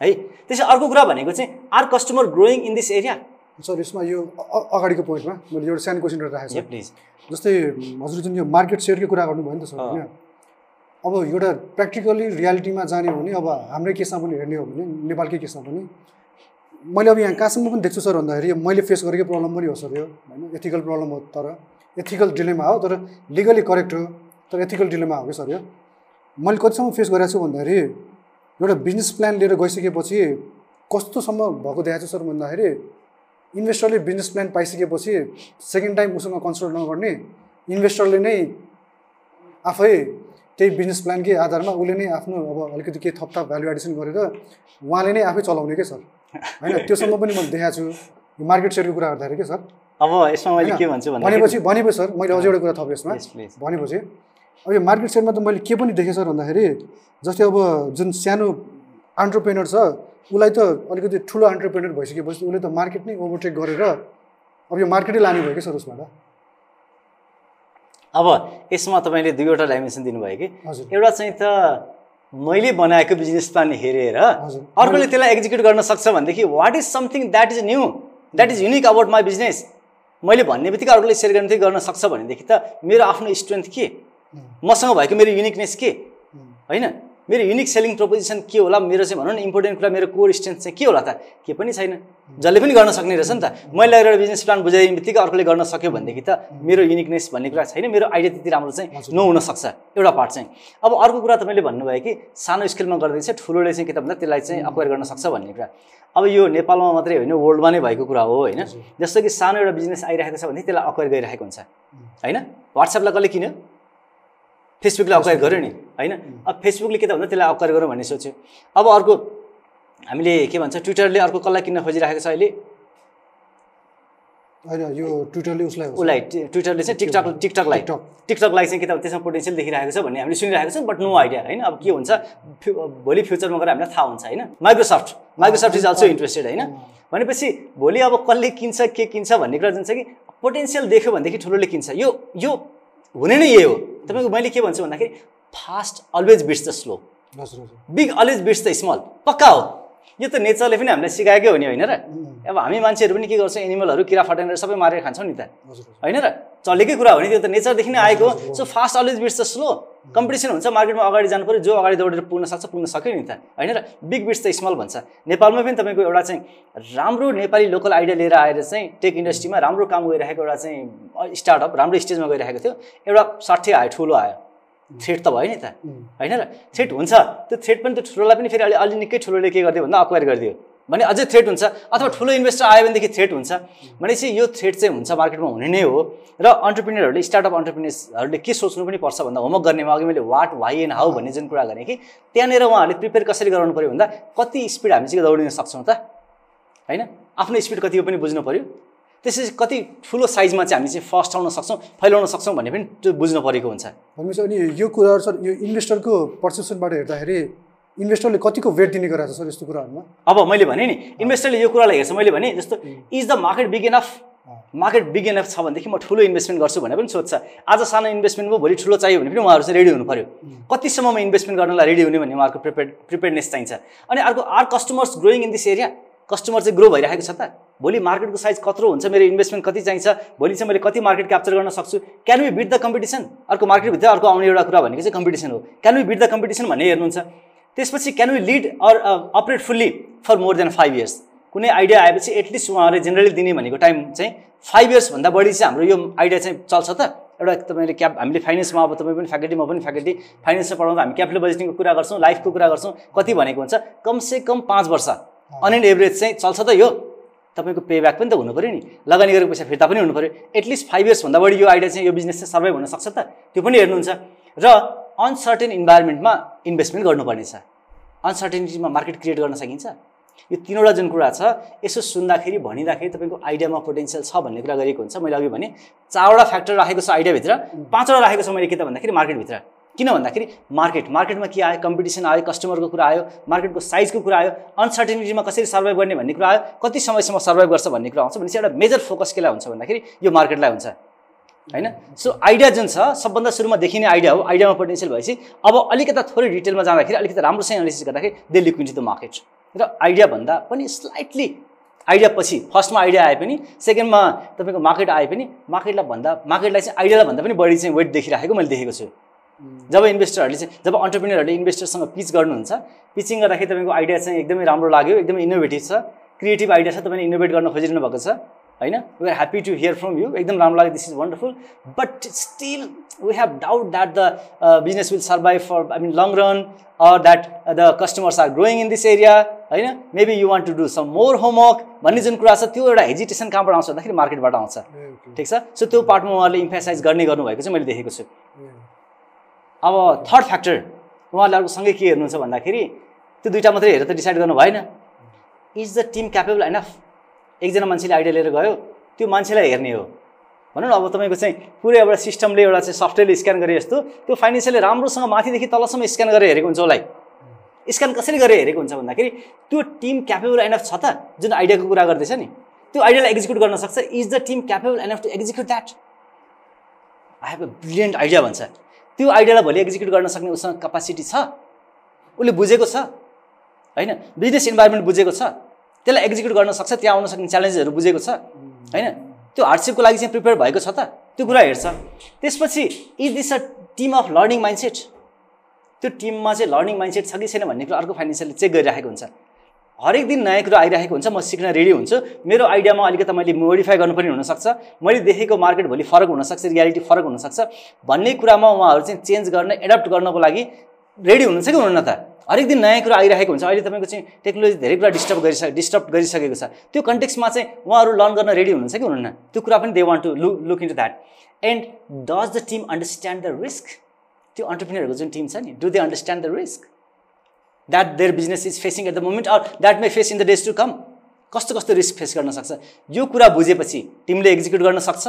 है? त्यसै अर्को कुरा भनेको चाहिँ are customer growing in this area sir यसमा यो अगाडिको पोइन्टमा मैले एउटा सानो क्वेसन राखेको छु। प्लिज जस्तै हजुर जुन यो मार्केट सेयरको कुरा गर्नुभयो नि त सर होइन? अब एउटा प्र्याक्टिकली रियालिटीमा जाने हो भने अब हाम्रै केसमा पनि हेर्ने हो भने नेपालकै केसमा पनि मैले अब यहाँ कहाँसम्म पनि देख्छु सर भन्दाखेरि मैले फेस गरेकै प्रब्लम पनि हो सर यो। होइन एथिकल प्रब्लम हो तर एथिकल डिलेमा हो तर लिगली करेक्ट हो तर एथिकल डिलेमा हो कि सर यो? मैले कतिसम्म फेस गरेको छु भन्दाखेरि एउटा बिजनेस प्लान लिएर गइसकेपछि कस्तोसम्म भएको देखाएको छु सर भन्दाखेरि इन्भेस्टरले बिजनेस प्लान पाइसकेपछि सेकेन्ड टाइम उसँग कन्सल्ट नगर्ने इन्भेस्टरले नै आफै त्यही बिजनेस प्लानकै आधारमा उसले नै आफ्नो अब अलिकति केही थपथाप भ्यालु एडिसन गरेर उहाँले नै आफै चलाउने क्या सर? होइन त्योसम्म पनि मैले देखाएको छु। यो मार्केट सेयरको कुरा गर्दाखेरि के सर? अब यसमा मैले के भन्छु भनेपछि भनेपछि सर मैले अझ एउटा कुरा थपेँ यसमा। भनेपछि अब यो मार्केट सेयरमा त मैले के पनि देखेँ सर भन्दाखेरि जस्तै अब जुन सानो अन्टरप्रेनर छ उसलाई त अलिकति ठुलो अन्टरप्रेनर भइसकेपछि उसले त मार्केट नै ओभरटेक गरेर अब यो मार्केटै लाने भयो कि सर उसबाट? अब यसमा तपाईँले दुईवटा डाइमेन्सन दिनुभयो कि? एउटा चाहिँ त मैले बनाएको बिजनेस प्लान हेरेर अर्कोले त्यसलाई एक्जिक्युट गर्न सक्छ भनेदेखि what is something that is new that is unique about my business मैले भन्ने बित्तिकै अर्कोले सेयर गर्ने गर्न सक्छ भनेदेखि त मेरो आफ्नो स्ट्रेन्थ के? मसँग भएको मेरो युनिकनेस के? होइन? मेरो युनिक सेलिङ प्रपोजिसन के होला? मेरो चाहिँ भनौँ न इम्पोर्टेन्ट कुरा मेरो कोर स्ट्रेन्थ चाहिँ के होला त? के पनि छैन। जसले पनि गर्न सक्ने रहेछ नि त। मैले एउटा बिजनेस प्लान बुझाइदिने बित्तिकै अर्कोले गर्न सक्यो भनेदेखि त मेरो युनिकनेस भन्ने कुरा छैन। मेरो आइडिया त्यति राम्रो चाहिँ नहुनसक्छ। एउटा पार्ट चाहिँ। अब अर्को कुरा तपाईँले भन्नुभयो कि सानो स्केलमा गर्दैछ ठुलोले चाहिँ के त भन्दा त्यसलाई चाहिँ अक्वायर गर्न सक्छ भन्ने कुरा। अब यो नेपालमा मात्रै होइन वर्ल्डमा नै भएको कुरा हो होइन। जस्तो कि सानो एउटा बिजनेस आइरहेको छ भने त्यसलाई अक्वायर गरिरहेको हुन्छ। होइन? वाट्सएपलाई कसले किन्यो? फेसबुकले अक्वायर गर्यो नि होइन? अब फेसबुकले के त भन्दा त्यसलाई अक्वायर गरौँ भन्ने सोच्यो। अब अर्को हामीले के भन्छ ट्विटरले अर्को कसलाई किन्न खोजिरहेको छ अहिले? होइन यो ट्विटरले उसलाई। उसलाई ट्विटरले चाहिँ टिकटक टिकटकलाई टिकटक। टिकटकलाई चाहिँ के त त्यसमा पोटेन्सियल देखिरहेको छ भन्ने हामीले सुनिरहेको छौँ बट नो आइडिया होइन? अब के हुन्छ भोलि फ्युचरमा गएर हामीलाई थाहा हुन्छ होइन? Microsoft Microsoft is also interested होइन? भनेपछि भोलि अब कसले किन्छ के किन्छ भन्ने कुरा जुन छ कि पोटेन्सियल देख्यो भनेदेखि ठुलोले किन्छ। यो यो हुने नै यही हो। तपाईँको मैले के भन्छु भन्दाखेरि fast always beats the slow big always beats the small पक्का हो? यो त नेचरले पनि हामीलाई सिकाएकै हो नि होइन र? अब हामी मान्छेहरू पनि के गर्छौँ एनिमलहरू किरा फटेनेर सबै मारेर खान्छौँ नि त। होइन र? चलेकै कुरा हो नि त्यो त नेचरदेखि नै आएको हो। So fast always beats the slow competition हुन्छ मार्केटमा अगाडि जानु पऱ्यो जो अगाडि दौडेर पुग्न सक्छ पुग्न सक्यो नि त। होइन र बिग बिट्स द स्मल भन्छ। नेपालमा पनि तपाईँको एउटा चाहिँ राम्रो नेपाली लोकल आइडिया लिएर आएर चाहिँ टेक इन्डस्ट्रीमा राम्रो काम गरिरहेको एउटा चाहिँ स्टार्टअप राम्रो स्टेजमा गइरहेको थियो एउटा साठी आयो ठुलो आयो। थ्रेट त भयो नि त। होइन र थ्रेट हुन्छ। त्यो थ्रेट पनि त्यो ठुलोलाई पनि फेरि अलि अलि निकै ठुलोले के गरिदियो भन्दा अक्वायर गरिदियो। भने अझै थ्रेट हुन्छ अथवा ठुलो इन्भेस्टर आयो भनेदेखि थ्रेट हुन्छ। भनेपछि यो थ्रेट चाहिँ हुन्छ मार्केटमा हुने नै हो। र अन्टरप्रिनियरहरूले स्टार्टअप अन्टरप्रिनियर्सहरूले के सोच्नु पनि पर्छ भन्दा होमवर्क गर्नेमा अघि मैले वाट वाइ एन्ड हाउ भन्ने जुन कुरा गरेँ कि त्यहाँनिर उहाँहरूले प्रिपेयर कसरी गराउनु पऱ्यो भन्दा कति स्पिड हामी चाहिँ दौडिन सक्छौँ त? होइन? आफ्नो स्पिड कति पनि बुझ्नु पऱ्यो त्यसपछि कति ठुलो साइजमा चाहिँ हामी चाहिँ फर्स्ट आउन सक्छौँ फैलाउन सक्छौँ भन्ने पनि त्यो बुझ्नु परेको हुन्छ। भनेपछि अनि यो कुराहरू सर यो इन्भेस्टरको पर्सेप्सनबाट हेर्दाखेरि इन्भेस्टरले कतिको वेट दिने गरेको छ सर यस्तो कुराहरूमा? अब मैले भने नि इन्भेस्टरले यो कुरालाई हेर्छ। मैले भने जस्तो is the market big enough market big enough छ भनेदेखि म ठुलो इन्भेस्टमेन्ट गर्छु भनेर पनि सोध्छ। आज सानो इन्भेस्टमेन्ट भयो भोलि ठुलो चाहियो भने पनि उहाँहरू चाहिँ रेडी हुनु पऱ्यो कतिसम्ममा इन्भेस्टमेन्ट गर्नलाई रेडी हुने भन्ने उहाँहरूको प्रिपेयर प्रिपेयरनेस चाहिन्छ। अनि अर्को are customers growing in this area customer चाहिँ ग्रो भइरहेको छ त। भोलि मार्केटको साइज कत्रो हुन्छ मेरो इन्भेस्टमेन्ट कति चाहिन्छ? भोलि चाहिँ मैले कति मार्केट क्याप्चर गर्न सक्छु? Can we beat the competition अर्को मार्केटभित्र अर्को आउने एउटा कुरा भनेको चाहिँ कम्पिटिसन हो। Can we beat the competition भन्ने हेर्नुहुन्छ। त्यसपछि can we lead or operate fully for more than five years कुनै आइडिया आएपछि एटलिस्ट उहाँहरूले जेनरली दिने भनेको टाइम चाहिँ फाइभ इयर्सभन्दा बढी चाहिँ हाम्रो यो आइडिया चाहिँ चल्छ त। एउटा तपाईँले क्याप हामीले फाइनेन्समा अब तपाईँ पनि फ्याकल्टी म पनि फ्याकल्टी फाइनेन्समा पढाउँदा हामी क्यापिटल बजेटिङको कुरा गर्छौँ लाइफको कुरा गर्छौँ कति भनेको हुन्छ? कमसे कम पाँच वर्ष। अन एन्ड एभरेज चाहिँ चल्छ त यो। तपाईँको पे ब्याक पनि त हुनु पऱ्यो नि। लगानी गरेको पैसा फिर्ता पनि हुनु पऱ्यो। एटलिस्ट फाइभ इयर्सभन्दा बढी यो आइडिया चाहिँ यो बिजनेस चाहिँ सर्भाइभ हुनसक्छ त। त्यो पनि हेर्नुहुन्छ। र अनसर्टेन इन्भाइरोमेन्टमा इन्भेस्टमेन्ट गर्नुपर्ने छ अनसर्टेनिटीमा मार्केट क्रिएट गर्न सकिन्छ। यो तिनवटा जुन कुरा छ यसो सुन्दाखेरि भनिँदाखेरि तपाईँको आइडियामा पोटेन्सियल छ भन्ने कुरा गरिएको हुन्छ। मैले अघि भने चारवटा फ्याक्टर राखेको छ आइडियाभित्र पाँचवटा राखेको छ मैले के त भन्दाखेरि मार्केटभित्र किन भन्दाखेरि मार्केट मार्केटमा के आयो कम्पिटिसन आयो कस्टमरको कुरा आयो मार्केटको साइजको कुरा आयो अनसर्टेनिटीमा कसरी सर्भाइभ गर्ने भन्ने कुरा आयो कति समयसम्म सर्भाइभ गर्छ भन्ने कुरा आउँछ। भनेपछि एउटा मेजर फोकस केलाई हुन्छ भन्दाखेरि यो मार्केटलाई हुन्छ। होइन? सो आइडिया जुन छ सबभन्दा सुरुमा देखिने आइडिया हो। आइडियामा पोटेन्सियल भएपछि अब अलिकता थोरै डिटेलमा जाँदाखेरि अलिकति राम्रोसँग एनालिसिस गर्दाखेरि they look into the market र आइडियाभन्दा पनि स्लाइटली आइडिया पछि फर्स्टमा आइडिया आए पनि सेकेन्डमा तपाईँको मार्केट आए पनि मार्केटलाई भन्दा मार्केटलाई चाहिँ आइडियालाई भन्दा पनि बढी चाहिँ वेट देखिराखेको मैले देखेको छु। जब इन्भेस्टरहरूले चाहिँ जब अन्टरप्रिनियरहरूले इन्भेस्टरसँग पिच गर्नुहुन्छ पिचिङ गर्दाखेरि तपाईँको आइडिया चाहिँ एकदमै राम्रो लाग्यो एकदमै इनोभेटिभ छ। क्रिएटिभ आइडिया छ तपाईँले इनोभेट गर्न खोजिरहनु भएको छ। होइन? We are happy to hear from you एकदम राम्रो लाग्यो this is wonderful but still we have doubt that the business will survive for I mean long run or that the customers are growing in this area होइन? Maybe you want to do some more homework भन्ने जुन कुरा छ त्यो एउटा hesitation कहाँबाट आउँछ भन्दाखेरि मार्केटबाट आउँछ। ठिक छ? सो त्यो पार्टमा उहाँले इम्फेसाइज गर्ने गर्नुभएको चाहिँ मैले देखेको छु। अब थर्ड फ्याक्टर उहाँले अर्को सँगै के हेर्नुहुन्छ भन्दाखेरि त्यो दुइटा मात्रै हेरेर त डिसाइड गर्नु भएन is the team capable enough एकजना मान्छेले आइडिया लिएर गयो त्यो मान्छेलाई हेर्ने हो। भनौँ न अब तपाईँको चाहिँ पुरै एउटा सिस्टमले एउटा चाहिँ सफ्टवेयरले स्क्यान गरे जस्तो त्यो फाइनेन्सियली राम्रोसँग माथिदेखि तलसम्म स्क्यान गरेर हेरेको हुन्छ उसलाई। स्क्यान कसरी गरेर हेरेको हुन्छ भन्दाखेरि त्यो टिम क्यापेबल एनफ छ त जुन आइडियाको कुरा गर्दैछ नि त्यो आइडियालाई एक्जिक्युट गर्न सक्छ is the team capable enough to execute that. I have a brilliant idea भन्छ। त्यो आइडियालाई भोलि एक्जिक्युट गर्न सक्ने उसँग क्यापासिटी छ उसले बुझेको छ होइन? बिजनेस इन्भाइरोमेन्ट बुझेको छ। त्यसलाई एक्जिक्युट गर्न सक्छ त्यहाँ आउन सक्ने च्यालेन्जेसहरू बुझेको छ होइन? त्यो हार्डसिपको लागि चाहिँ प्रिपेयर भएको छ त त्यो कुरा हेर्छ। त्यसपछि is this a team of learning mindset त्यो टिममा चाहिँ लर्निङ माइन्डसेट छ कि छैन भन्ने कुरा अर्को फाइनेन्सियलले चेक गरिराखेको हुन्छ। हरेक दिन नयाँ कुरा आइरहेको हुन्छ म सिक्न रेडी हुन्छु। मेरो आइडियामा अलिकति मैले मोडिफाई गर्नु पनि हुनसक्छ। मैले देखेको मार्केट भोलि फरक हुनसक्छ रियालिटी फरक हुनसक्छ। भन्ने कुरामा उहाँहरू चाहिँ चेन्ज गर्न एडप्ट गर्नको लागि रेडी हुनुहुन्छ कि हुनुहुन्न त? हरेक दिन नयाँ कुरा आइरहेको हुन्छ। अहिले तपाईँको चाहिँ टेक्नोलोजी धेरै कुरा डिस्टर्ब गरिसके डिस्टर्ब गरिसकेको छ। त्यो कन्टेक्समा चाहिँ उहाँहरू लर्न गर्न रेडी हुनुहुन्छ कि हुनुहुन्न? त्यो कुरा पनि they want to look look into that and does the team understand the risk त्यो अन्टरप्रिनियरहरूको जुन टिम छ नि do they understand the risk that their business is facing at the moment or that may face in the days to come कस्तो कस्तो risk face गर्न सक्छ? यो कुरा बुझेपछि टिमले एक्जिक्युट गर्न सक्छ?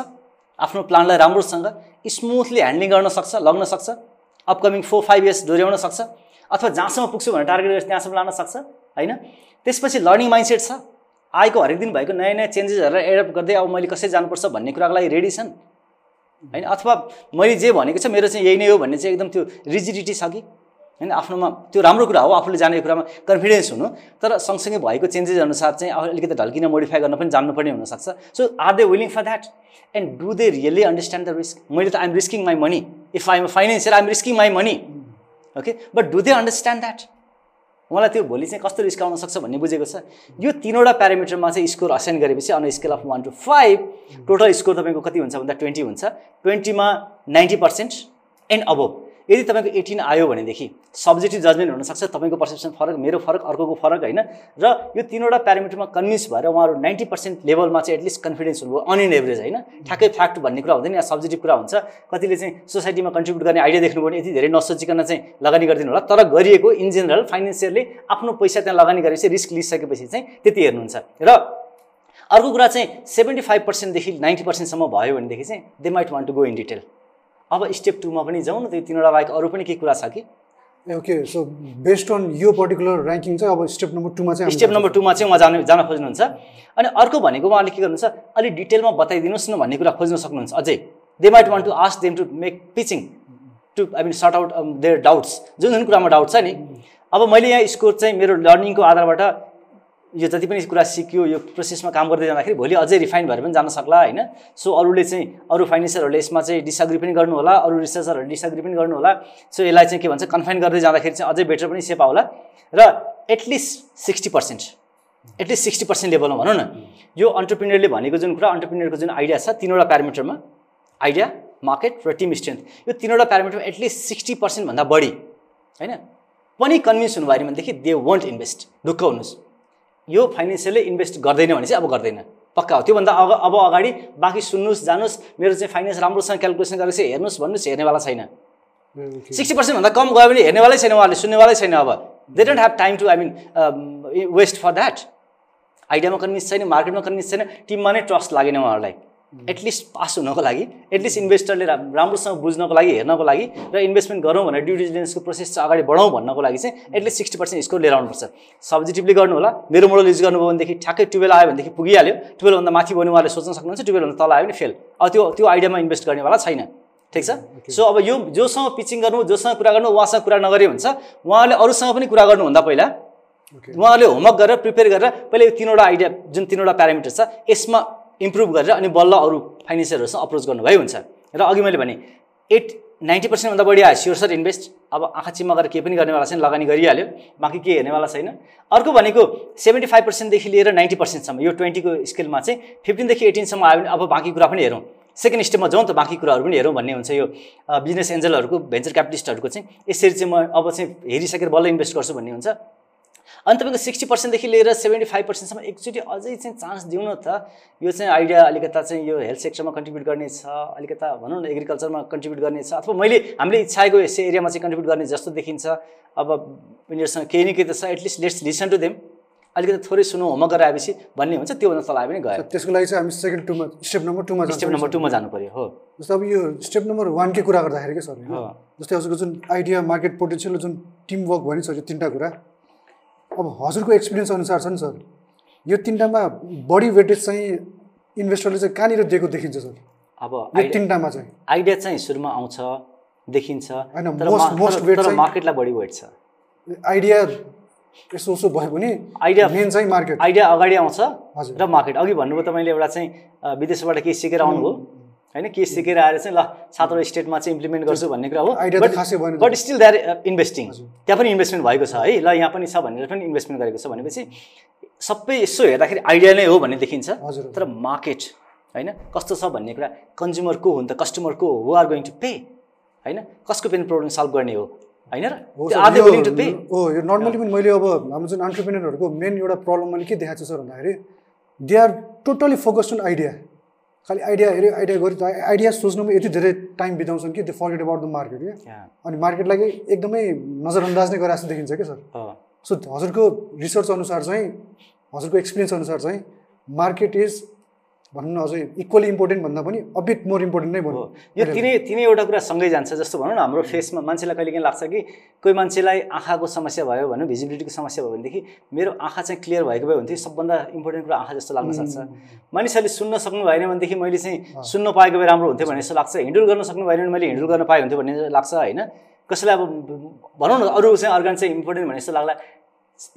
आफ्नो प्लानलाई राम्रोसँग स्मुथली ह्यान्डलिङ गर्न सक्छ लग्न सक्छ? अपकमिङ फोर फाइभ इयर्स डोर्याउन सक्छ? अथवा जहाँसम्म पुग्छु भनेर टार्गेट गरेर त्यहाँसम्म लान सक्छ? होइन? त्यसपछि लर्निङ माइन्डसेट छ। आएको हरेक दिन भएको नयाँ नयाँ चेन्जेसहरूलाई एडप्ट गर्दै अब मैले कसरी जानुपर्छ भन्ने कुराको लागि रेडी छन्। होइन? अथवा मैले जे भनेको छ मेरो चाहिँ यही नै हो भन्ने चाहिँ एकदम त्यो रिजिडिटी छ कि? होइन? आफ्नोमा त्यो राम्रो कुरा हो आफूले जानेको कुरामा कन्फिडेन्स हुनु। तर सँगसँगै भएको चेन्जेस अनुसार चाहिँ अलिकति ढल्किन मोडिफाई गर्न पनि जान्नुपर्ने हुनसक्छ। So are they willing for that and do they really understand the risk मैले त I'm risking my money if I'm financial I'm risking my money okay but do they understand that मलाई त्यो भोलि चाहिँ कस्तो रिस्क आउन सक्छ भन्ने बुझेको छ। यो तिनवटा प्यारामिटरमा चाहिँ स्कोर असाइन गरेपछि on scale of one to five total score तपाईँको कति हुन्छ भन्दा ट्वेन्टी हुन्छ। ट्वेन्टीमा नाइन्टी पर्सेन्ट एन्ड अबोभ यदि तपाईँको एटिन आयो भनेदेखि सब्जेक्टिभ जजमेन्ट हुनसक्छ तपाईँको पर्सेप्सन फरक मेरो फरक अर्कोको फरक होइन? र यो तिनवटा प्यारामिटरमा कन्भिन्स भएर उहाँहरू नाइन्टी पर्सेन्ट लेभलमा चाहिँ एटलिस्ट कन्फिडेन्स हुनुभयो अन इन एभरेज होइन? ठ्याक्कै फ्याक्ट भन्ने कुरा हुँदैन या सब्जेक्टिभ कुरा हुन्छ। कतिले चाहिँ सोसाइटीमा कन्ट्रिब्युट गर्ने आइडिया देख्नु भने यति धेरै नसोचिकन चाहिँ लगानी गरिदिनु होला। तर गरिएको इन जेनरल फाइनेन्सियली आफ्नो पैसा त्यहाँ लगानी गरेपछि रिस्क लिइसकेपछि चाहिँ त्यति हेर्नुहुन्छ। र अर्को कुरा चाहिँ सेभेन्टी फाइभ पर्सेन्टदेखि नाइन्टी पर्सेन्टसम्म भयो भनेदेखि चाहिँ they might want to go in detail अब स्टेप टूमा पनि जाउँ न त्यो तिनवटा बाहेक अरू पनि केही कुरा छ कि? ओके सो बेस्ड अन यो पर्टिकुलर ऱ्याङ्किङ चाहिँ अब स्टेप नम्बर टूमा चाहिँ स्टेप नम्बर टूमा चाहिँ उहाँ जानु जान खोज्नुहुन्छ। अनि अर्को भनेको उहाँले के गर्नुहुन्छ? अलिक डिटेलमा बताइदिनुहोस् न भन्ने कुरा खोज्न सक्नुहुन्छ अझै। They might want to ask them to make pitching to I mean sort out their doubts जुन जुन कुरामा डाउट छ नि। अब मैले यहाँ स्कोर चाहिँ मेरो लर्निङको आधारबाट यो जति पनि कुरा सिक्यो यो प्रोसेसमा काम गर्दै जाँदाखेरि भोलि अझै रिफाइन भएर पनि जान सक्ला होइन? सो अरूले चाहिँ अरू फाइनेन्सियरहरूले यसमा चाहिँ डिसएग्री पनि गर्नु होला अरू रिसर्चरहरूले डिसएग्री पनि गर्नु होला सो यसलाई चाहिँ के भन्छ कन्फाइन गर्दै जाँदाखेरि चाहिँ अझै बेटर पनि सेप आउला र at least sixty percent at least sixty percent लेभलमा भनौँ न। यो अन्टरप्रिनियरले भनेको जुन कुरा अन्टरप्रिनियरको जुन आइडिया छ तिनवटा प्यारामिटरमा आइडिया मार्केट र टिम स्ट्रेन्थ यो तिनवटा प्यारामिटरमा एटलिस्ट सिक्सटी पर्सेन्टभन्दा बढी होइन? पनि कन्भिन्स हुनुभयो भनेदेखि दे वन्ट इन्भेस्ट ढुक्क हुनुहोस्। यो फाइनेन्सियली इन्भेस्ट गर्दैन भने चाहिँ अब गर्दैन। पक्का हो। त्योभन्दा अग अब अगाडि बाँकी सुन्नुहोस् जानुहोस्। मेरो चाहिँ फाइनेन्स राम्रोसँग क्यालकुलेसन गरेर चाहिँ हेर्नुहोस् भन्नुहोस् हेर्नेवाला छैन। सिक्सटी पर्सेन्टभन्दा कम गयो भने हेर्नेवालै छैन उहाँले सुन्नेवालै छैन अब। They don't have time to I mean waste for that आइडियामा convince छैन मार्केटमा कन्भिन्स छैन। टिममा नै ट्रस्ट लागेन उहाँहरूलाई। एटलिस्ट पास हुनको लागि एटलिस्ट इन्भेस्टरले राम्रोसँग बुझ्नको लागि हेर्नको लागि र इन्भेस्टमेन्ट गरौँ भनेर ड्यु डिलिजेन्सको प्रोसेस चाहिँ अगाडि बढाउँ भन्नको लागि चाहिँ एटलिस्ट सिक्सटी पर्सेन्ट स्कोर लिएर आउनुपर्छ। सब्जेक्टिभली गर्नु होला मेरो मोडल युज गर्नुभयो भनेदेखि ठ्याक्कै टुवेल्भ आयो भनेदेखि पुगिहाल्यो। टुवेल्भभन्दा माथि भने उहाँले सोच्न सक्नुहुन्छ टुवेल्भभन्दा तल आयो भने फेल अब त्यो त्यो आइडियामा इन्भेस्ट गर्नेवाला छैन। ठिक छ? सो अब यो जोसँग पिचिङ गर्नु जोसँग कुरा गर्नु उहाँसँग कुरा नगरे हुन्छ उहाँले अरूसँग पनि कुरा गर्नुभन्दा पहिला उहाँहरूले होमवर्क गरेर प्रिपेयर गरेर पहिला यो तिनवटा आइडिया जुन तिनवटा प्यारामिटर छ यसमा इम्प्रुभ गरेर अनि बल्ल अरू फाइनेन्सियरहरूसँग अप्रोच गर्नुभए हुन्छ। र अघि मैले भने एट नाइन्टी पर्सेन्टभन्दा बढी आयो। स्योर सर इन्भेस्ट अब आँखा चिम्मा गरेर केही पनि गर्नेवाला छैन लगानी गरिहाल्यो। बाँकी केही हेर्नेवाला छैन। अर्को भनेको सेभेन्टी फाइभ पर्सेन्टदेखि लिएर नाइन्टी पर्सेन्टसम्म यो ट्वेन्टीको स्केलमा चाहिँ फिफ्टिनदेखि एटिनसम्म आयो भने अब बाँकी कुरा पनि हेरौँ। सेकेन्ड स्टेपमा जाउँ त बाँकी कुराहरू पनि हेरौँ भन्ने हुन्छ यो बिजनेस एन्जलहरूको भेन्चर क्यापिटलिस्टहरूको चाहिँ यसरी चाहिँ म अब चाहिँ हेरिसकेर बल्ल इन्भेस्ट गर्छु भन्ने हुन्छ। अनि तपाईँको सिक्सटी पर्सेन्टदेखि लिएर सेभेन्टी फाइभ पर्सेन्टसम्म एकचोटि अझै चाहिँ चान्स दिउँ न त यो चाहिँ आइडिया अलिकता चाहिँ यो हेल्थ सेक्टरमा कन्ट्रिब्युट गर्ने छ अलिकता भनौँ न एग्रिकल्चरमा कन्ट्रिब्युट गर्ने छ अथवा मैले हामीले इच्छाएको यस एरियामा चाहिँ कन्ट्रिब्युट गर्ने जस्तो देखिन्छ। अब उनीहरूसँग केही न केही त छ at least let's listen to them अलिकति थोरै सुनौँ होमवर्क गरेर आएपछि भन्ने हुन्छ त्योभन्दा तल आयो भने गयो। त्यसको लागि चाहिँ हामी सेकेन्ड टूमा स्टेप नम्बर टूमा स्टेप नम्बर टूमा जानु पऱ्यो हो। जस्तो अब यो स्टेप नम्बर वानकै कुरा गर्दाखेरि के सर जस्तै हजुरको जुन आइडिया मार्केट पोटेन्सियल जुन टिम वर्क भयो नि सर यो तिनवटा कुरा। अब हजुरको एक्सपिरियन्स अनुसार छ नि सर। यो तिनवटामा बढी वेटेज चाहिँ इन्भेस्टरले चाहिँ कहाँनिर दिएको देखिन्छ सर? अब यो तिनवटामा चाहिँ। आइडिया चाहिँ सुरुमा आउँछ देखिन्छ होइन, तर मार्केटलाई बढी वेट छ। आइडिया यसो उसो भयो भने आइडिया मेन चाहिँ मार्केट आइडिया अगाडि आउँछ। र मार्केट अघि भन्नुभयो तपाईँले एउटा चाहिँ विदेशबाट केही सिकेर आउनुभयो। होइन केही सिकेर आएर चाहिँ ल सातवटा स्टेटमा चाहिँ इम्प्लिमेन्ट गर्छु भन्ने कुरा हो। बट स्टिल द्यार इन्भेस्टिङ त्यहाँ पनि इन्भेस्टमेन्ट भएको छ है। ल यहाँ पनि छ भनेर पनि इन्भेस्टमेन्ट गरेको छ भनेपछि सबै यसो हेर्दाखेरि आइडिया नै हो भन्ने देखिन्छ। तर मार्केट होइन कस्तो छ भन्ने कुरा कन्ज्युमर को हो नि त कस्टमर को हो आर गोइङ टु पे होइन कसको पनि प्रब्लम सल्भ गर्ने हो? होइन आर दे यो- विलिङ टु पे हो यो नर्मली पनि मैले अब हाम्रो जुन अन्टरप्रिनरहरूको मेन एउटा प्रब्लम मैले के देखाएको छु सर भन्दाखेरि they are totally focused on idea खालि आइडिया हेऱ्यो आइडिया गऱ्यो आइडिया सोच्नुमा यति धेरै टाइम बिताउँछन् कि त्यो फर्गेट अबाउट द मार्केट क्या. अनि मार्केटलाई एकदमै नजरअन्दाज नै गरेर जस्तो देखिन्छ क्या सर? सो हजुरको रिसर्च अनुसार चाहिँ हजुरको एक्सपिरियन्स अनुसार चाहिँ मार्केट इज भनौँ न अझै इक्वली इम्पोर्टेन्ट भन्दा पनि अबिट मोर इम्पोर्टेन्ट नै भनौँ यो तिनै तिनै एउटा कुरा सँगै जान्छ जस्तो भनौँ न हाम्रो फेसमा मान्छेलाई कहिले काहीँ लाग्छ कि कोही मान्छेलाई आँखाको समस्या भयो भने भिजिबिलिटीको समस्या भयो भनेदेखि मेरो आँखा चाहिँ क्लियर भएको भए हुन्थ्यो सबभन्दा इम्पोर्टेन्ट कुरा आँखा जस्तो लाग्न सक्छ। मानिसहरूले सुन्न सक्नु भएन भनेदेखि मैले चाहिँ सुन्न पाएको भए राम्रो हुन्थ्यो भन्ने जस्तो लाग्छ। हिन्डुल गर्न सक्नु भएन भने मैले हिन्डुल गर्न पाए हुन्थ्यो भन्ने लाग्छ होइन? कसैलाई अब भनौँ न अरू चाहिँ अर्गन चाहिँ इम्पोर्टेन्ट भन्ने जस्तो लाग्ला।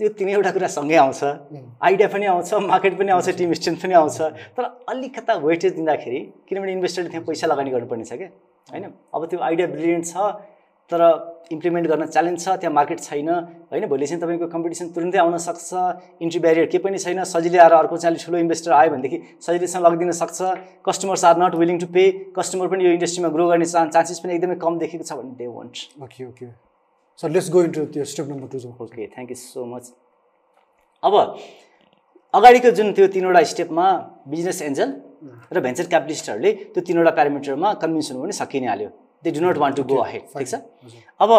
यो तिनैवटा कुरा सँगै आउँछ। आइडिया पनि आउँछ मार्केट पनि आउँछ टिम स्ट्रेन्थ पनि आउँछ। तर अलिकता वेटेज दिँदाखेरि किनभने इन्भेस्टरले त्यहाँ पैसा लगानी गर्नुपर्ने छ क्या? होइन? अब त्यो आइडिया ब्रिलियन्ट छ तर इम्प्लिमेन्ट गर्न च्यालेन्ज छ त्यहाँ मार्केट छैन। होइन? भोलि चाहिँ तपाईँको कम्पिटिसन तुरुन्तै आउन सक्छ। इन्ट्री ब्यारियर केही पनि छैन। सजिलै आएर अर्को चाहिँ अलिक ठुलो इन्भेस्टर आयो भनेदेखि सजिलैसँग लगिदिन सक्छ। Customers are not willing to pay customer पनि यो इन्डस्ट्रीमा ग्रो गर्ने चान्स चान्सेस पनि एकदमै कम देखेको छ भने they won't okay okay sir let's go into त्यो step number two okay thank you so much अब अगाडिको जुन त्यो तिनवटा स्टेपमा बिजनेस एन्जल र भेन्चर क्यापिटलिस्टहरूले त्यो तिनवटा प्यारामिटरमा कन्भिन्स हुनु पनि सकि नै हाल्यो they do not want to go ahead ठिक छ? अब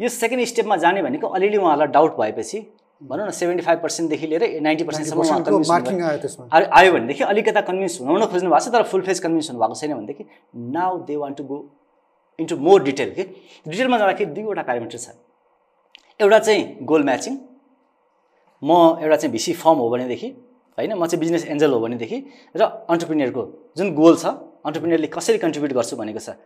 यो सेकेन्ड स्टेपमा जाने भनेको अलिअलि उहाँहरूलाई डाउट भएपछि भनौँ न सेभेन्टी फाइभ पर्सेन्टदेखि लिएर नाइन्टी पर्सेन्टसम्म आयो भनेदेखि अलिकता कन्भिन्स हुन खोज्नु भएको छ तर फुल फेज कन्भिन्स हुनुभएको छैन भनेदेखि now they want to go into more detail के डिटेलमा जाँदाखेरि दुईवटा प्यारामिटर छ। एउटा चाहिँ गोल म्याचिङ म एउटा चाहिँ भिसी फर्म हो भनेदेखि होइन म चाहिँ बिजनेस एन्जल हो भनेदेखि र अन्टरप्रिनियरको जुन गोल छ अन्टरप्रिनियरले कसरी कन्ट्रिब्युट गर्छु भनेको छ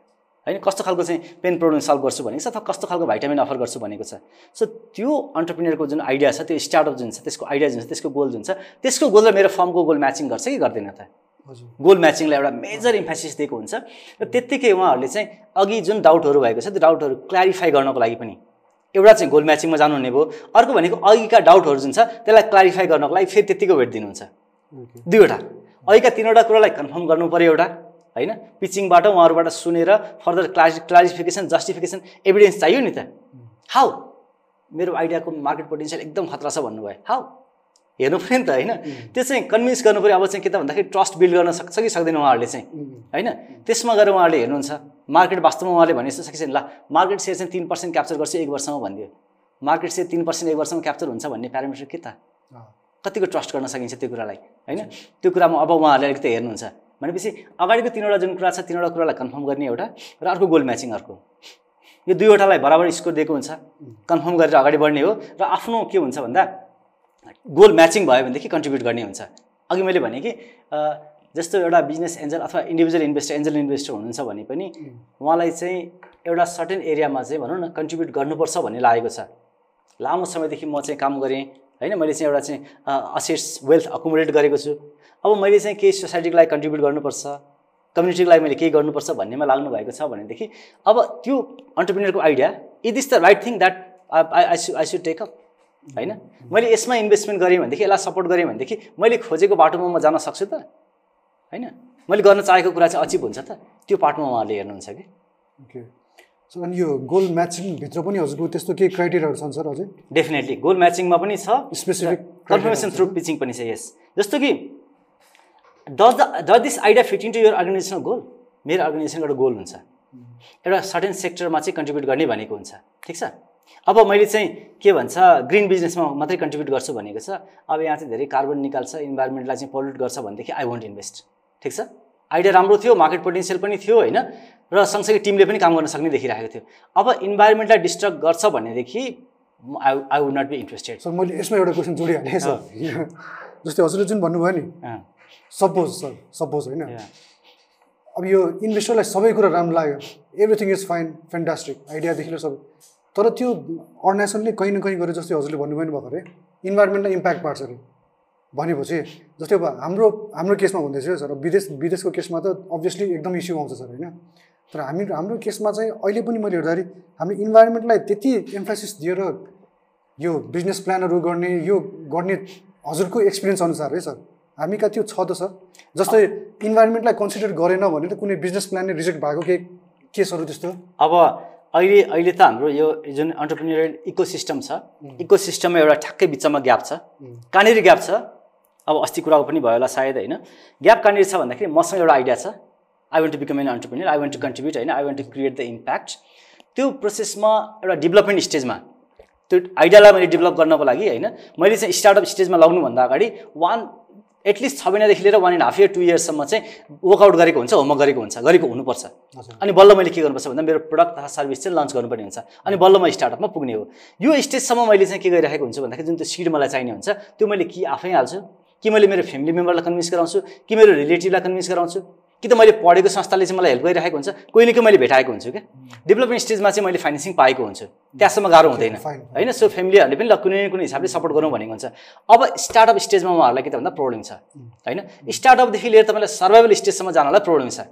होइन कस्तो खालको चाहिँ पेन प्रब्लम सल्भ गर्छु भनेको छ अथवा कस्तो खालको भाइटामिन अफर गर्छु भनेको छ। सो त्यो अन्टरप्रिनियरको जुन आइडिया छ त्यो स्टार्टअप जुन छ त्यसको आइडिया जुन छ त्यसको गोल जुन छ त्यसको गोल र मेरो फर्मको गोल म्याचिङ गर्छ कि गर्दैन त? गोल म्याचिङलाई एउटा मेजर इम्फेसिस दिएको हुन्छ। र त्यत्तिकै उहाँहरूले चाहिँ अघि जुन डाउटहरू भएको छ त्यो डाउटहरू क्ल्यारिफाई गर्नको लागि पनि एउटा चाहिँ गोल म्याचिङमा जानुहुने भयो। अर्को भनेको अघिका डाउटहरू जुन छ त्यसलाई क्ल्यारिफाई गर्नको लागि फेरि त्यत्तिको वेट दिनुहुन्छ। दुईवटा। अघिका तिनवटा कुरालाई कन्फर्म गर्नु पऱ्यो एउटा होइन? पिचिङबाट उहाँहरूबाट सुनेर further clari clarification justification evidence चाहियो नि त। हाउ मेरो आइडियाको मार्केट पोटेन्सियल एकदम खतरा छ भन्नुभयो। हाउ हेर्नु पऱ्यो नि त होइन? त्यो चाहिँ कन्भिन्स गर्नु पऱ्यो अब चाहिँ के त भन्दाखेरि ट्रस्ट बिल्ड गर्न सक्छ कि सक्दैन उहाँहरूले चाहिँ होइन? त्यसमा गएर उहाँहरूले हेर्नुहुन्छ मार्केट वास्तवमा उहाँले भने जस्तो सकिन्छ ल मार्केट सेयर चाहिँ तिन पर्सेन्ट क्याप्चर गर्छु एक वर्षमा भनिदियो। मार्केट सेयर तिन पर्सेन्ट एक वर्षमा क्याप्चर हुन्छ भन्ने प्यारामिटर के त? कतिको ट्रस्ट गर्न सकिन्छ त्यो कुरालाई होइन? त्यो कुरामा अब उहाँहरूले अलिकति हेर्नुहुन्छ। भनेपछि अगाडिको तिनवटा जुन कुरा छ तिनवटा कुरालाई कन्फर्म गर्ने एउटा र अर्को गोल म्याचिङ अर्को। यो दुईवटालाई बराबर स्कोर दिएको हुन्छ। कन्फर्म गरेर अगाडि बढ्ने हो र आफ्नो के हुन्छ भन्दा गोल म्याचिङ भयो भनेदेखि कन्ट्रिब्युट गर्ने हुन्छ। अघि मैले भने कि जस्तो एउटा बिजनेस एन्जल अथवा इन्डिभिजुअल इन्भेस्टर एन्जल इन्भेस्टर हुनुहुन्छ भने पनि उहाँलाई चाहिँ एउटा सर्टेन एरियामा चाहिँ भनौँ न कन्ट्रिब्युट गर्नुपर्छ भन्ने लागेको छ। लामो समयदेखि म चाहिँ काम गरेँ होइन मैले चाहिँ एउटा चाहिँ असेट्स वेल्थ अकुमुलेट गरेको छु। अब मैले चाहिँ केही सोसाइटीको लागि कन्ट्रिब्युट गर्नुपर्छ कम्युनिटीको लागि मैले केही गर्नुपर्छ भन्नेमा लाग्नु भएको छ भनेदेखि अब त्यो अन्टरप्रिनियरको idea it is the right thing that I I should I should take up. होइन? मैले यसमा इन्भेस्टमेन्ट गरेँ भनेदेखि यसलाई सपोर्ट गरेँ भनेदेखि मैले खोजेको बाटोमा म जान सक्छु त? होइन? मैले गर्न चाहेको कुरा चाहिँ अचिभ हुन्छ त? त्यो पार्टमा उहाँहरूले हेर्नुहुन्छ कि? ओके सो अनि यो गोल म्याचिङभित्र पनि हजुरको त्यस्तो केही क्राइटेरियाहरू छन् सर अझै? डेफिनेटली गोल म्याचिङमा पनि छ। स्पेसिफिक कन्फर्मेसन थ्रु पिचिङ पनि छ यस जस्तो कि does the does this idea fit into your organizational goal मेरो अर्गनाइजेसनको एउटा गोल हुन्छ एउटा सर्टेन सेक्टरमा चाहिँ कन्ट्रिब्युट गर्ने भनेको हुन्छ। ठिक छ? अब मैले चाहिँ के भन्छ ग्रिन बिजनेसमा मात्रै कन्ट्रिब्युट गर्छु भनेको छ। अब यहाँ चाहिँ धेरै कार्बन निकाल्छ इन्भाइरोमेन्टलाई चाहिँ पोल्युट गर्छ भनेदेखि आई वन्ट इन्भेस्ट ठिक छ? आइडिया राम्रो थियो मार्केट पोटेन्सियल पनि थियो होइन? र सँगसँगै टिमले पनि काम गर्न सक्ने देखिरहेको थियो। अब इन्भाइरोमेन्टलाई डिस्टर्ब गर्छ भनेदेखि I I would not be interested sir मैले यसमा एउटा क्वेसन जोडिहालेँ सर। जस्तै हजुरले जुन भन्नुभयो नि सपोज सर सपोज होइन? अब यो इन्भेस्टरलाई सबै कुरा राम्रो लाग्यो। एभ्रिथिङ इज फाइन फेन्टास्टिक आइडियादेखि लिएर सबै। तर त्यो अर्गनाइजेसनले कहीँ न कहीँ गरेर जस्तै हजुरले भन्नुभयो नि भर्खरै इन्भाइरोमेन्टलाई इम्प्याक्ट पार्छ अरे भनेपछि जस्तै अब हाम्रो हाम्रो केसमा भन्दैछु सर विदेश विदेशको केसमा त अभियसली एकदम इस्यु आउँछ सर होइन? तर हामी हाम्रो केसमा चाहिँ अहिले पनि मैले हेर्दाखेरि हाम्रो इन्भाइरोमेन्टलाई त्यति एम्फासिस दिएर यो बिजनेस प्लानहरू गर्ने यो गर्ने हजुरको एक्सपिरियन्स अनुसार है सर हामी कहाँ त्यो छ त सर? जस्तै इन्भाइरोमेन्टलाई कन्सिडर गरेन भने त कुनै बिजनेस प्लान नै रिजेक्ट भएको केही केसहरू त्यस्तो? अब अहिले अहिले त हाम्रो यो जुन अन्टरप्रिनियरल इको सिस्टम छ इको सिस्टममा एउटा ठ्याक्कै बिचमा ग्याप छ। कहाँनिर ग्याप छ? अब अस्ति कुराको पनि भयो होला सायद होइन? ग्याप कहाँनिर छ भन्दाखेरि मसँग एउटा आइडिया छ। I want to become an entrepreneur I want to contribute होइन? I want to create the impact त्यो प्रोसेसमा एउटा डेभलपमेन्ट स्टेजमा त्यो आइडियालाई मैले डेभलप गर्नको लागि होइन? मैले चाहिँ स्टार्टअप स्टेजमा लग्नुभन्दा अगाडि वान एटलिस्ट छ महिनादेखि लिएर one and half year to इयर्ससम्म चाहिँ वर्कआउट गरेको हुन्छ होमवर्क गरेको हुन्छ गरेको हुनुपर्छ। अनि बल्ल मैले के गर्नुपर्छ भन्दा मेरो प्रडक्ट तथा सर्भिस चाहिँ लन्च गर्नुपर्ने हुन्छ। अनि बल्ल म स्टार्टअपमा पुग्ने हो। यो स्टेजसम्म मैले चाहिँ के गरिरहेको हुन्छु भन्दाखेरि जुन त्यो सिड मलाई चाहिने हुन्छ त्यो मैले कि आफै हाल्छु कि मैले मेरो फ्यामिली मेम्बरलाई कन्भिन्स गराउँछु कि मेरो रिलेटिभलाई कन्भिन्स गराउँछु। कि त मैले पढेको संस्थाले चाहिँ मलाई हेल्प गरिरहेको हुन्छ कोही न कोही मैले भेटाएको हुन्छु क्या। डेभलपमेन्ट स्टेजमा चाहिँ मैले फाइनेन्सिङ पाएको हुन्छु। त्यहाँसम्म गाह्रो हुँदैन. होइन सो फ्यामिलीहरूले पनि ल कुनै न कुनै हिसाबले सपोर्ट गरौँ भनेको हुन्छ। अब स्टार्टअप स्टेजमा उहाँहरूलाई के त भन्दा प्रब्लम छ। होइन स्टार्टअपदेखि लिएर तपाईँलाई सर्भाइभल स्टेजसम्म जानलाई प्रब्लम छ।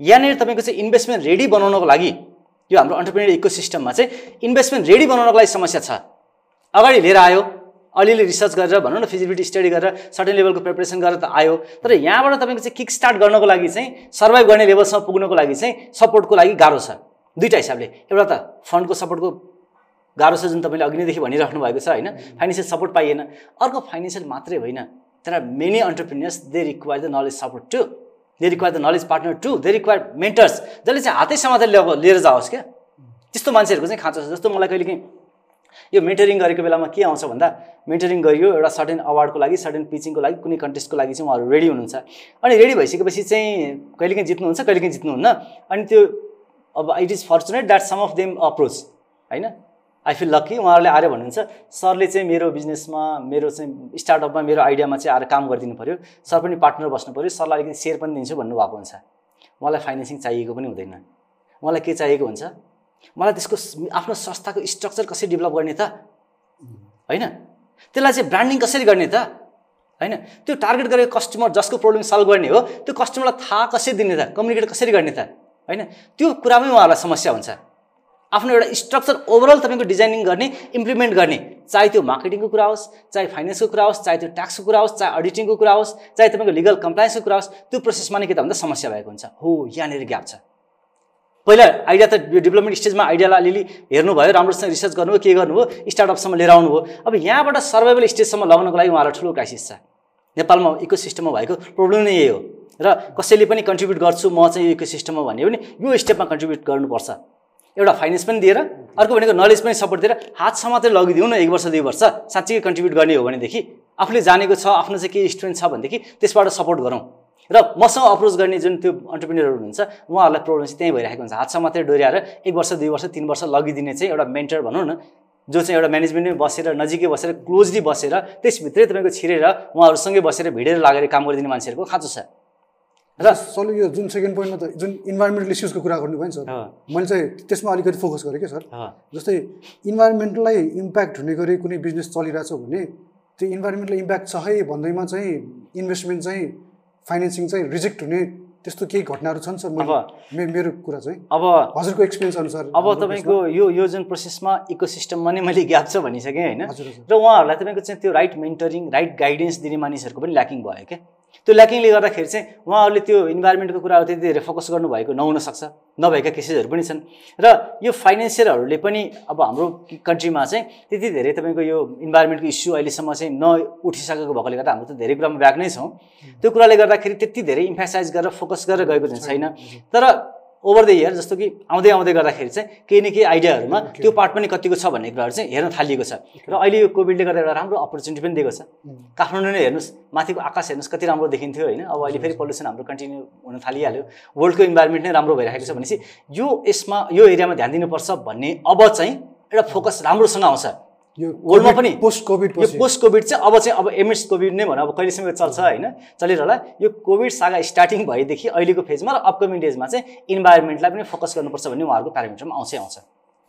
यहाँनिर तपाईँको चाहिँ इन्भेस्टमेन्ट रेडी बनाउनको लागि यो हाम्रो अन्टरप्रिनियर इको सिस्टममा चाहिँ इन्भेस्टमेन्ट रेडी बनाउनको लागि समस्या छ। अगाडि लिएर आयो। अलिअलि रिसर्च गरेर भनौँ न फिजिबिलिटी स्टडी गरेर सर्टेन लेभलको प्रिपरेसन गरेर त आयो। तर यहाँबाट तपाईँको चाहिँ किक स्टार्ट गर्नको लागि चाहिँ सर्भाइभ गर्ने लेभलसम्म पुग्नको लागि चाहिँ सपोर्टको लागि गाह्रो छ। दुईवटा हिसाबले। एउटा त फन्डको सपोर्टको गाह्रो छ जुन तपाईँले अघि नैदेखि भनिराख्नु भएको छ होइन? फाइनेन्सियल सपोर्ट पाइएन। अर्को फाइनेन्सियल मात्रै होइन। तर many entrepreneurs they require the knowledge support too they require the knowledge partner too they require mentors जसले चाहिँ हातै समातेर लिएर जाओस् क्या। त्यस्तो मान्छेहरूको चाहिँ खाँचो छ। जस्तो मलाई कहिले काहीँ यो मेन्टरिङ गरेको बेलामा के आउँछ भन्दा मेन्टरिङ गरियो एउटा सर्टेन अवार्डको लागि सर्टेन पिचिङको लागि कुनै कन्टेस्टको लागि चाहिँ उहाँहरू रेडी हुनुहुन्छ। अनि रेडी भइसकेपछि चाहिँ कहिलेकाहीँ जित्नुहुन्छ कहिलेकाहीँ जित्नुहुन्न। अनि त्यो अब it is fortunate that some of them approach होइन? आई फिल लक्की उहाँहरूले आएर भन्नुहुन्छ सरले चाहिँ मेरो बिजनेसमा मेरो चाहिँ स्टार्टअपमा मेरो आइडियामा चाहिँ आएर काम गरिदिनु पऱ्यो सर पनि पार्टनर बस्नु पऱ्यो सरलाई अलिकति सेयर पनि दिन्छु भन्नुभएको हुन्छ। मलाई फाइनेन्सिङ चाहिएको पनि हुँदैन। मलाई के चाहिएको हुन्छ? मलाई त्यसको आफ्नो संस्थाको स्ट्रक्चर कसरी डेभलप गर्ने त? होइन? त्यसलाई चाहिँ ब्रान्डिङ कसरी गर्ने त? होइन? त्यो टार्गेट गरेको कस्टमर जसको प्रब्लम सल्भ गर्ने हो त्यो कस्टमरलाई थाहा कसरी दिने त? कम्युनिकेट कसरी गर्ने त? होइन? त्यो कुरामै उहाँहरूलाई समस्या हुन्छ। आफ्नो एउटा स्ट्रक्चर ओभरअल तपाईँको डिजाइनिङ गर्ने इम्प्लिमेन्ट गर्ने चाहे त्यो मार्केटिङको कुरा होस् चाहे फाइनेन्सको कुरा होस् चाहे त्यो ट्याक्सको कुरा होस् चाहे अडिटिङको कुरा होस् चाहे तपाईँको लिगल कम्प्लायन्सको कुरा होस् त्यो प्रोसेसमा नै के त भन्दा समस्या भएको हुन्छ। हो यहाँनिर ग्याप छ। पहिला आइडिया त डेभलपमेन्ट स्टेजमा आइडियालाई अलिअलि हेर्नुभयो राम्रोसँग रिसर्च गर्नुभयो के गर्नुभयो स्टार्टअपसम्म लिएर आउनुभयो। अब यहाँबाट सर्भाइभल स्टेजसम्म लगाउनको लागि उहाँलाई ठुलो क्राइसिस छ। नेपालमा इको सिस्टममा भएको प्रब्लम नै यही हो। र कसैले पनि कन्ट्रिब्युट गर्छु म चाहिँ यो इको सिस्टममा भन्यो भने यो स्टेपमा कन्ट्रिब्युट गर्नुपर्छ। एउटा फाइनेन्स पनि दिएर अर्को भनेको नलेज पनि सपोर्ट दिएर हात समातेर लगिदिउँ न एक वर्ष दुई वर्ष। साँच्चै कन्ट्रिब्युट गर्ने हो भनेदेखि आफूले जानेको छ आफ्नो चाहिँ के स्ट्रेन्थ छ भनेदेखि त्यसबाट सपोर्ट गरौँ। र मसँग अप्रोच गर्ने जुन त्यो अन्टरप्रिनियरहरू हुनुहुन्छ उहाँहरूलाई प्रब्लम चाहिँ त्यहीँ भइरहेको हुन्छ। हातसम्म मात्रै डोर्याएर एक वर्ष दुई वर्ष तिन वर्ष लगिदिने चाहिँ एउटा मेन्टर भनौँ न जो चाहिँ एउटा म्यानेजमेन्टमै बसेर नजिकै बसेर क्लोजली बसेर त्यसभित्रै तपाईँको छिरेर उहाँहरूसँगै बसेर भिडेर लागेर काम गरिदिने मान्छेहरूको खाँचो छ। र सरले यो जुन सेकेन्ड पोइन्टमा त जुन इन्भाइरोमेन्टल इस्युजको कुरा गर्नुभयो नि सर मैले चाहिँ त्यसमा अलिकति फोकस गरेँ क्या सर। जस्तै इन्भाइरोमेन्टलाई इम्प्याक्ट हुने गरी कुनै बिजनेस चलिरहेछ भने त्यो इन्भाइरोमेन्टल इम्प्याक्ट छ है भन्दैमा चाहिँ इन्भेस्टमेन्ट चाहिँ फाइनेन्सिङ चाहिँ रिजेक्ट हुने त्यस्तो केही घटनाहरू छन् सर मे मेरो कुरा चाहिँ? अब हजुरको एक्सपिरियन्स अनुसार अब तपाईँको यो यो जुन प्रोसेसमा इको सिस्टममा नै मैले ग्याप छ भनिसकेँ होइन। र उहाँहरूलाई तपाईँको चाहिँ त्यो राइट मेन्टरिङ राइट गाइडेन्स दिने मानिसहरूको पनि ल्याकिङ भयो क्या? त्यो ल्याकिङले गर्दाखेरि चाहिँ उहाँहरूले त्यो इन्भाइरोमेन्टको कुराहरू त्यति धेरै फोकस गर्नुभएको नहुनसक्छ नभएका केसेसहरू पनि छन्। र यो फाइनेन्सियरहरूले पनि अब हाम्रो कन्ट्रीमा चाहिँ त्यति धेरै तपाईँको यो इन्भाइरोमेन्टको इस्यु अहिलेसम्म चाहिँ नउठिसकेको भएकोले गर्दा हाम्रो त धेरै कुरामा ब्याक नै छौँ। त्यो कुराले गर्दाखेरि त्यति धेरै इम्फासाइज गरेर फोकस गरेर गएको चाहिँ छैन। तर ओभर द इयर जस्तो कि आउँदै आउँदै गर्दाखेरि चाहिँ केही न केही आइडियाहरूमा त्यो पार्ट पनि कतिको छ भन्ने कुराहरू चाहिँ हेर्न थालिएको छ। र अहिले यो कोभिडले गर्दा एउटा राम्रो अपर्च्युनिटी पनि दिएको छ। काठमाडौँ नै हेर्नुहोस् माथिको आकाश हेर्नुहोस् कति राम्रो देखिन्थ्यो होइन। अब अहिले फेरि पल्युसन हाम्रो कन्टिन्यू हुन थालिहाल्यो। वर्ल्डको इन्भाइरोमेन्ट नै राम्रो भइरहेको छ भनेपछि यो यसमा यो एरियामा ध्यान दिनुपर्छ भन्ने अब चाहिँ एउटा फोकस राम्रोसँग आउँछ। यो पनि पोस्ट कोभिड यो पोस्ट कोभिड चाहिँ अब चाहिँ अब एमएस कोभिड नै भनौँ अब कहिलेसम्म चल्छ होइन चलिरहला। यो कोभिड सागा स्टार्टिङ भएदेखि अहिलेको फेजमा र अपकमिङ डेजमा चाहिँ इन्भाइरोमेन्टलाई पनि फोकस गर्नुपर्छ भन्ने उहाँहरूको प्यारामिटरमा आउँछै आउँछ।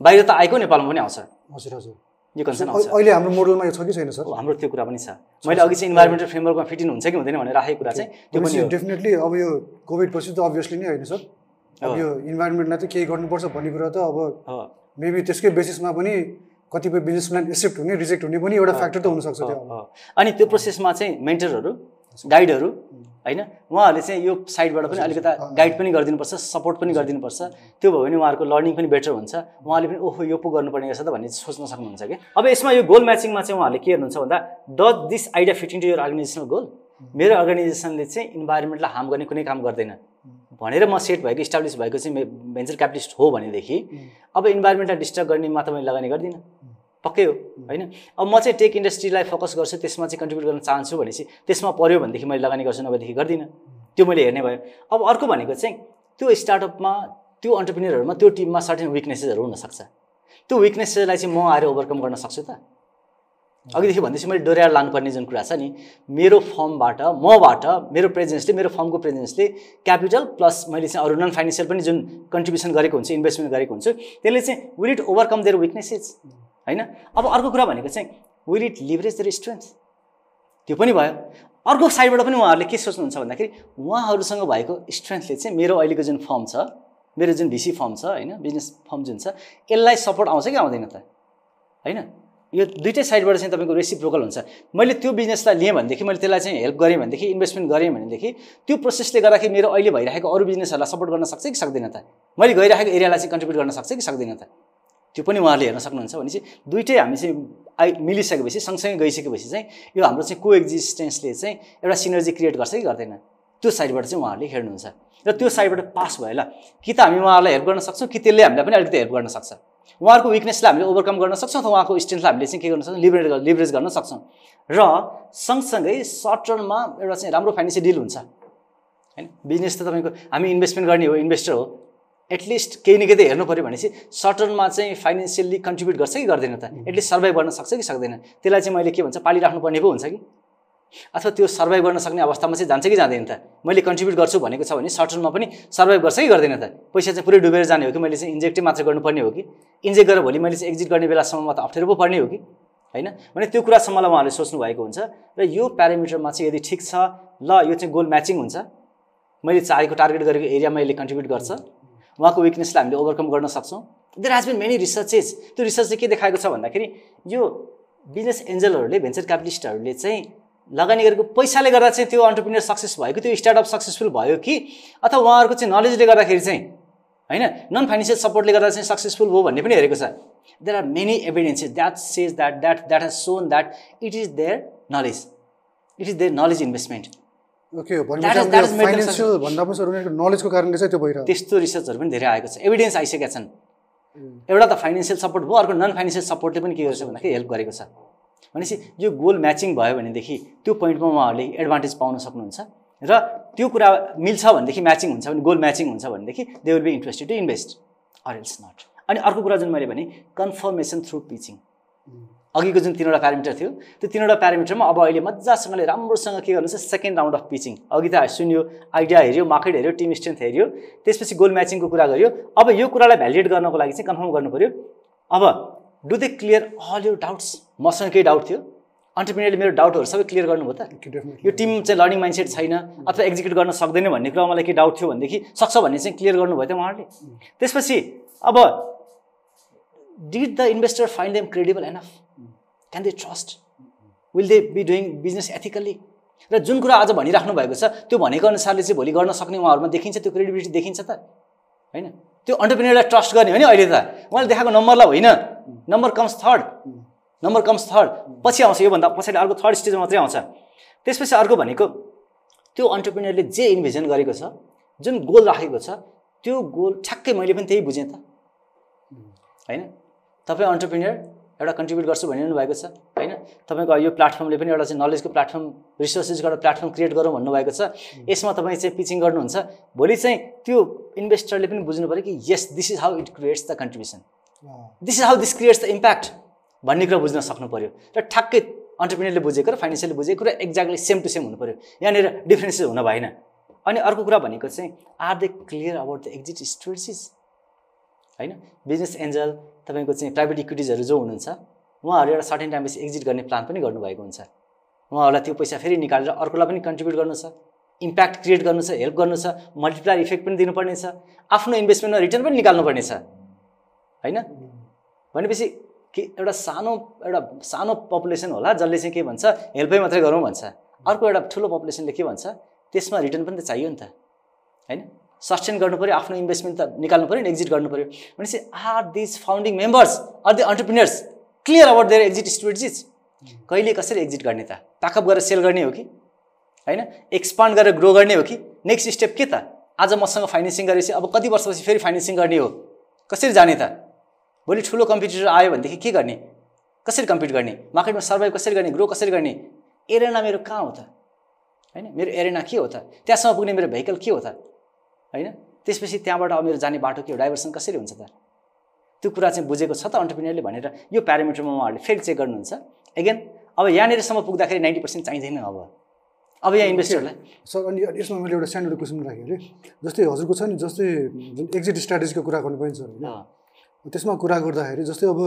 बाहिर त आएको नेपालमा पनि आउँछ। हजुर हजुर। यो कन्सर्न आउँछ। अहिले हाम्रो मोडलमा यो छ कि छैन सर? हाम्रो त्यो कुरा पनि छ। मैले अघि चाहिँ इन्भाइरोमेन्टल फ्रेमवर्कमा फिटिङ हुन्छ कि हुँदैन भनेर राखेको कुरा चाहिँ त्यो पनि डेफिनेटली अब यो कोभिड पछि त अभियसली नै होइन सर। अब यो इन्भाइरोमेन्टलाई त केही गर्नुपर्छ भन्ने कुरा त अब मेबी त्यसकै बेसिसमा पनि कतिपय बिजनेस प्लान एक्सेप्ट हुने रिजेक्ट हुने पनि एउटा फ्याक्टर त हुनसक्छ त्यो। अनि त्यो प्रोसेसमा चाहिँ मेन्टरहरू गाइडहरू होइन? उहाँहरूले चाहिँ यो साइडबाट पनि अलिकता गाइड पनि गरिदिनुपर्छ सपोर्ट पनि गरिदिनुपर्छ। त्यो भयो भने उहाँहरूको लर्निङ पनि बेटर हुन्छ। उहाँले पनि ओहो यो पो गर्नुपर्ने रहेछ त भन्ने सोच्न सक्नुहुन्छ कि? अब यसमा यो गोल म्याचिङमा चाहिँ उहाँहरूले के हेर्नुहुन्छ भन्दा does this idea fitting to your organizational goal मेरो अर्गनाइजेसनले चाहिँ इन्भाइरोमेन्टलाई हार्म गर्ने कुनै काम गर्दैन। भनेर म सेट भएको इस्टाब्लिस भएको चाहिँ भेन्चर क्यापिटलिस्ट हो भनेदेखि अब इन्भाइरोमेन्टलाई डिस्टर्ब गर्ने मात्र मैले लगानी गर्दिनँ। पक्कै हो होइन? अब म चाहिँ टेक इन्डस्ट्रीलाई फोकस गर्छु त्यसमा चाहिँ कन्ट्रिब्युट गर्न चाहन्छु भनेपछि त्यसमा पऱ्यो भनेदेखि मैले लगानी गर्छु नभएदेखि गर्दिनँ। त्यो मैले हेर्ने भयो। अब अर्को भनेको चाहिँ त्यो स्टार्टअपमा त्यो अन्टरप्रिनियरहरूमा त्यो टिममा सर्टेन विकनेसेसहरू हुनसक्छ। त्यो विकनेसेसलाई चाहिँ म आएर ओभरकम गर्न सक्छु त? अघिदेखि भन्दैछु मैले डोर्याएर लानुपर्ने जुन कुरा छ नि मेरो फर्मबाट मबाट मेरो प्रेजेन्सले मेरो फर्मको प्रेजेन्सले क्यापिटल प्लस मैले चाहिँ अरू नन फाइनेन्सियल पनि जुन कन्ट्रिब्युसन गरेको हुन्छु इन्भेस्टमेन्ट गरेको हुन्छु त्यसले चाहिँ will it overcome their weaknesses होइन? अब अर्को कुरा भनेको चाहिँ will it leverage their strength त्यो पनि भयो। अर्को साइडबाट पनि उहाँहरूले के सोच्नुहुन्छ भन्दाखेरि उहाँहरूसँग भएको स्ट्रेन्थले चाहिँ मेरो अहिलेको जुन फर्म छ मेरो जुन भिसी फर्म छ होइन बिजनेस फर्म जुन छ यसलाई सपोर्ट आउँछ कि आउँदैन त? होइन? यो दुइटै साइडबाट चाहिँ तपाईँको रेसिप्रोकल हुन्छ। मैले त्यो बिजनेसलाई लिएँ भनेदेखि मैले त्यसलाई चाहिँ हेल्प गरेँ भनेदेखि इन्भेस्टमेन्ट गरेँ भनेदेखि त्यो प्रोसेसले गर्दाखेरि मेरो अहिले भइरहेको अरू बिजनेसहरूलाई सपोर्ट गर्न सक्छ कि सक्दैन त? मैले गइरहेको एरियालाई चाहिँ कन्ट्रिब्युट गर्न सक्छ कि सक्दैन त? त्यो पनि उहाँहरूले हेर्न सक्नुहुन्छ भनेपछि दुइटै हामी चाहिँ आइ मिलिसकेपछि सँगसँगै गइसकेपछि चाहिँ यो हाम्रो चाहिँ को एक्जिस्टेन्सले चाहिँ एउटा सिनर्जी क्रिएट गर्छ कि गर्दैन? त्यो साइडबाट चाहिँ उहाँहरूले हेर्नुहुन्छ। र त्यो साइडबाट पास भयो ल कि त हामी उहाँहरूलाई हेल्प गर्न सक्छौँ कि त्यसले हामीलाई पनि अलिकति हेल्प गर्न सक्छ? उहाँहरूको विकनेसलाई हामीले ओभरकम गर्न सक्छौँ अथवा उहाँको स्ट्रेन्थलाई हामीले चाहिँ के गर्न सक्छौँ? लिभरेज लिभरेज गर्न सक्छौँ। र सँगसँगै सर्ट टर्ममा एउटा चाहिँ राम्रो फाइनेन्सियल डिल हुन्छ। होइन? बिजनेस त तपाईँको हामी इन्भेस्टमेन्ट गर्ने हो इन्भेस्टर हो। एटलिस्ट केही न केही त हेर्नु पऱ्यो भनेपछि सर्ट टर्ममा चाहिँ फाइनेन्सियल्ली कन्ट्रिब्युट गर्छ कि गर्दैन त? एटलिस्ट सर्भाइभ गर्न सक्छ कि सक्दैन? त्यसलाई चाहिँ मैले के भन्छ पालिराख्नुपर्ने पो हुन्छ कि? अथवा त्यो सर्भाइभ गर्न सक्ने अवस्थामा चाहिँ जान्छ कि जाँदैन त? मैले कन्ट्रिब्युट गर्छु भनेको छ भने सर्ट टर्ममा पनि सर्भाइभ गर्छ कि गर्दैन त। पैसा चाहिँ पुरै डुबेर जाने हो कि? मैले चाहिँ इन्जेक्टै मात्र गर्नुपर्ने हो कि? इन्जेक्ट गरेर भोलि मैले चाहिँ एक्जिट गर्ने बेलासम्ममा त अप्ठ्यारो पो पर्ने हो कि? होइन? भने त्यो कुरासम्मलाई उहाँहरूले सोच्नु भएको हुन्छ। र यो प्यारामिटरमा चाहिँ यदि ठिक छ ल यो चाहिँ गोल म्याचिङ हुन्छ। मैले चाहेको टार्गेट गरेको एरियामा यसले कन्ट्रिब्युट गर्छ। उहाँको विकनेसलाई हामीले ओभरकम गर्न सक्छौँ। There has been many researches त्यो रिसर्च चाहिँ के देखाएको छ भन्दाखेरि यो बिजनेस एन्जलहरूले भेन्चर क्यापिटलिस्टहरूले चाहिँ लगानी गरेको पैसाले गर्दा चाहिँ त्यो अन्टरप्रिनियर सक्सेस भयो कि त्यो स्टार्टअप सक्सेसफुल भयो कि? अथवा उहाँहरूको चाहिँ नलेजले गर्दाखेरि चाहिँ होइन? नन फाइनेन्सियल सपोर्टले गर्दा चाहिँ सक्सेसफुल हो भन्ने पनि हेरेको छ। There are many evidences that says that that that has shown that it is their knowledge it is their knowledge investment okay नलेजको कारणले चाहिँ त्यो भइरहेको त्यस्तो रिसर्चहरू पनि धेरै आएको छ। एभिडेन्स आइसकेका छन्। एउटा त फाइनेन्सियल सपोर्ट भयो अर्को नन फाइनेन्सियल सपोर्टले पनि के गर्छ भन्दाखेरि हेल्प गरेको छ। भनेपछि यो गोल म्याचिङ भयो भनेदेखि त्यो पोइन्टमा उहाँहरूले एडभान्टेज पाउन सक्नुहुन्छ। र त्यो कुरा मिल्छ भनेदेखि म्याचिङ हुन्छ भने गोल म्याचिङ हुन्छ भनेदेखि they will be interested to invest or else not अनि अर्को कुरा जुन मैले भने कन्फर्मेसन थ्रु पिचिङ अघिको जुन तिनवटा प्यारामिटर थियो त्यो तिनवटा प्यारामिटरमा अब अहिले मजासँगले राम्रोसँग के गर्नु छ सेकेन्ड राउन्ड अफ पिचिङ अघि त सुन्यो आइडिया हेऱ्यो मार्केट हेऱ्यो टिम स्ट्रेन्थ हेऱ्यो त्यसपछि गोल म्याचिङको कुरा गर्यो। अब यो कुरालाई भ्यालिडेट गर्नको लागि चाहिँ कन्फर्म गर्नु पऱ्यो अब डु दे क्लियर अल यो डाउट्स मसँग केही डाउट थियो. अन्टरप्रिनियरले मेरो डाउटहरू सबै क्लियर गर्नुभयो त। यो टिम चाहिँ लर्निङ माइन्डसेट छैन अथवा एक्जिक्युट गर्न सक्दैन भन्ने कुरा मलाई के डाउट थियो भनेदेखि सक्छ भन्ने चाहिँ क्लियर गर्नुभयो त उहाँहरूले। त्यसपछि अब did the investor find them credible enough can they trust will they be doing business ethically र जुन कुरा आज भनिराख्नु भएको छ त्यो भनेको अनुसारले चाहिँ भोलि गर्न सक्ने उहाँहरूमा देखिन्छ त्यो क्रेडिबिलिटी देखिन्छ त। होइन? त्यो अन्टरप्रिनियरलाई ट्रस्ट गर्ने हो नि अहिले त। उहाँले देखाएको नम्बरलाई होइन। Number comes third number comes third पछि आउँछ योभन्दा पछाडि अर्को थर्ड स्टेज मात्रै आउँछ। त्यसपछि अर्को भनेको त्यो अन्टरप्रिनियरले जे इन्भिजन गरेको छ जुन गोल राखेको छ त्यो गोल ठ्याक्कै मैले पनि त्यही बुझेँ त। होइन? तपाईँ अन्टरप्रिनियर एउटा कन्ट्रिब्युट गर्छु भनिरहनु भएको छ होइन? तपाईँको यो प्लेटफर्मले पनि एउटा चाहिँ नलेजको प्लेटफर्म रिसोर्सेसको एउटा प्लेटफर्म क्रिएट गरौँ भन्नुभएको छ। यसमा तपाईँ चाहिँ पिचिङ गर्नुहुन्छ। भोलि चाहिँ त्यो इन्भेस्टरले पनि बुझ्नु पऱ्यो कि यस this is how it creates the contribution this is how this creates the impact भन्ने कुरा बुझ्न सक्नु पऱ्यो। र ठ्याक्कै अन्टरप्रिनियरले बुझेको र फाइनेन्सियली बुझेको र एक्ज्याक्टली सेम टु सेम हुनु पऱ्यो। यहाँनिर डिफ्रेन्सेस हुन भएन। अनि अर्को कुरा भनेको चाहिँ are they clear about the exit strategies होइन? बिजनेस एन्जल तपाईँको चाहिँ प्राइभेट इक्विटिजहरू जो हुनुहुन्छ उहाँहरू एउटा सर्टेन टाइमपछि एक्जिट गर्ने प्लान पनि गर्नुभएको हुन्छ। उहाँहरूलाई त्यो पैसा फेरि निकालेर अर्कोलाई पनि कन्ट्रिब्युट गर्नु छ इम्प्याक्ट क्रिएट गर्नु छ हेल्प गर्नु छ मल्टिप्लायर इफेक्ट पनि दिनुपर्ने छ आफ्नो इन्भेस्टमेन्टमा रिटर्न पनि निकाल्नुपर्ने छ। होइन? भनेपछि के एउटा सानो एउटा सानो पपुलेसन होला जसले चाहिँ के भन्छ हेल्पै मात्रै गरौँ भन्छ। अर्को एउटा ठुलो पपुलेसनले के भन्छ त्यसमा रिटर्न पनि त चाहियो नि त। होइन? सस्टेन गर्नु पऱ्यो आफ्नो इन्भेस्टमेन्ट त निकाल्नु पऱ्यो एक्जिट गर्नु पऱ्यो भनेपछि are these founding members are the entrepreneurs clear about their exit strategies कहिले कसरी एक्जिट गर्ने त? प्याकअप गरेर सेल गर्ने हो कि? होइन? एक्सपान्ड गरेर ग्रो गर्ने हो कि? नेक्स्ट स्टेप के त? आज मसँग फाइनेन्सिङ गरेपछि अब कति वर्षपछि फेरि फाइनेन्सिङ गर्ने हो? कसरी जाने त? भोलि ठुलो कम्पिटिटर आयो भनेदेखि के गर्ने? कसरी कम्पिट गर्ने? मार्केटमा सर्भाइभ कसरी गर्ने? ग्रो कसरी गर्ने? एरेना मेरो कहाँ हो त? होइन? मेरो एरेना के हो त? त्यहाँसम्म पुग्ने मेरो भेहिकल के हो त? होइन? त्यसपछि त्यहाँबाट अब मेरो जाने बाटो के हो डाइभर्सन कसरी हुन्छ त? त्यो कुरा चाहिँ बुझेको छ त अन्टरप्रिनियरले भनेर। यो प्यारामिटरमा उहाँहरूले फेरि चेक गर्नुहुन्छ। एगेन अब यहाँनिरसम्म पुग्दाखेरि नाइन्टी पर्सेन्ट चाहिँदैन अब। अब यहाँ इन्भेस्टरलाई सर अनि यसमा मैले एउटा सानो क्वेसन राखेँ अरे। जस्तै हजुरको छ नि जस्तै जुन एक्जिट स्ट्राटेजीको कुरा गर्नु पनि सर होइन त्यसमा कुरा गर्दाखेरि जस्तै अब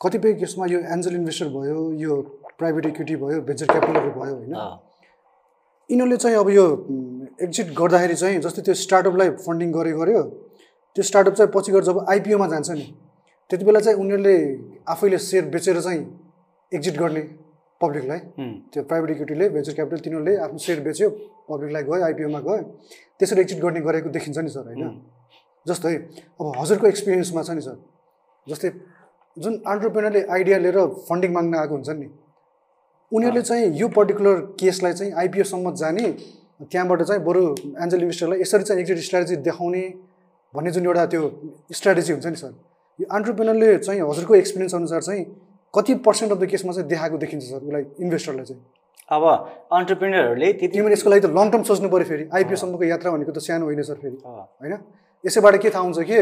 कतिपय केसमा यो एन्जल इन्भेस्टर भयो यो प्राइभेट इक्विटी भयो भेन्चर क्यापिटलहरू भयो होइन। यिनीहरूले चाहिँ अब यो एक्जिट गर्दाखेरि चाहिँ जस्तै त्यो स्टार्टअपलाई फन्डिङ गरे गऱ्यो त्यो स्टार्टअप चाहिँ पछि गएर जब आइपिओमा जान्छ नि त्यति बेला चाहिँ उनीहरूले आफैले सेयर बेचेर चाहिँ एक्जिट गर्ने पब्लिकलाई त्यो प्राइभेट इक्विटीले भेन्चर क्यापिटल तिनीहरूले आफ्नो सेयर बेच्यो पब्लिकलाई गयो आइपिओमा गयो त्यसरी एक्जिट गर्ने गरेको देखिन्छ नि सर होइन? जस्तै अब हजुरको एक्सपिरियन्समा छ नि सर जस्तै जुन अन्टरप्रेनरले आइडिया लिएर फन्डिङ माग्न आएको हुन्छ नि उनीहरूले चाहिँ यो पर्टिकुलर केसलाई चाहिँ आइपिओसम्म जाने त्यहाँबाट चाहिँ बरु एन्जल इन्भेस्टरलाई यसरी चाहिँ एक्जिट स्ट्राटेजी देखाउने भन्ने जुन एउटा त्यो स्ट्राटेजी हुन्छ नि सर। यो अन्टरप्रेनरले चाहिँ हजुरको एक्सपिरियन्स अनुसार चाहिँ कति पर्सेन्ट अफ द केसमा चाहिँ देखाएको देखिन्छ सर उसलाई इन्भेस्टरलाई चाहिँ? अब अन्टरप्रिनेरहरूले त्यति तिमीले यसको लागि त लङ टर्म सोच्नु पऱ्यो फेरि। आइपिओसम्मको यात्रा भनेको त सानो होइन सर फेरि। होइन? यसैबाट के थाहा हुन्छ कि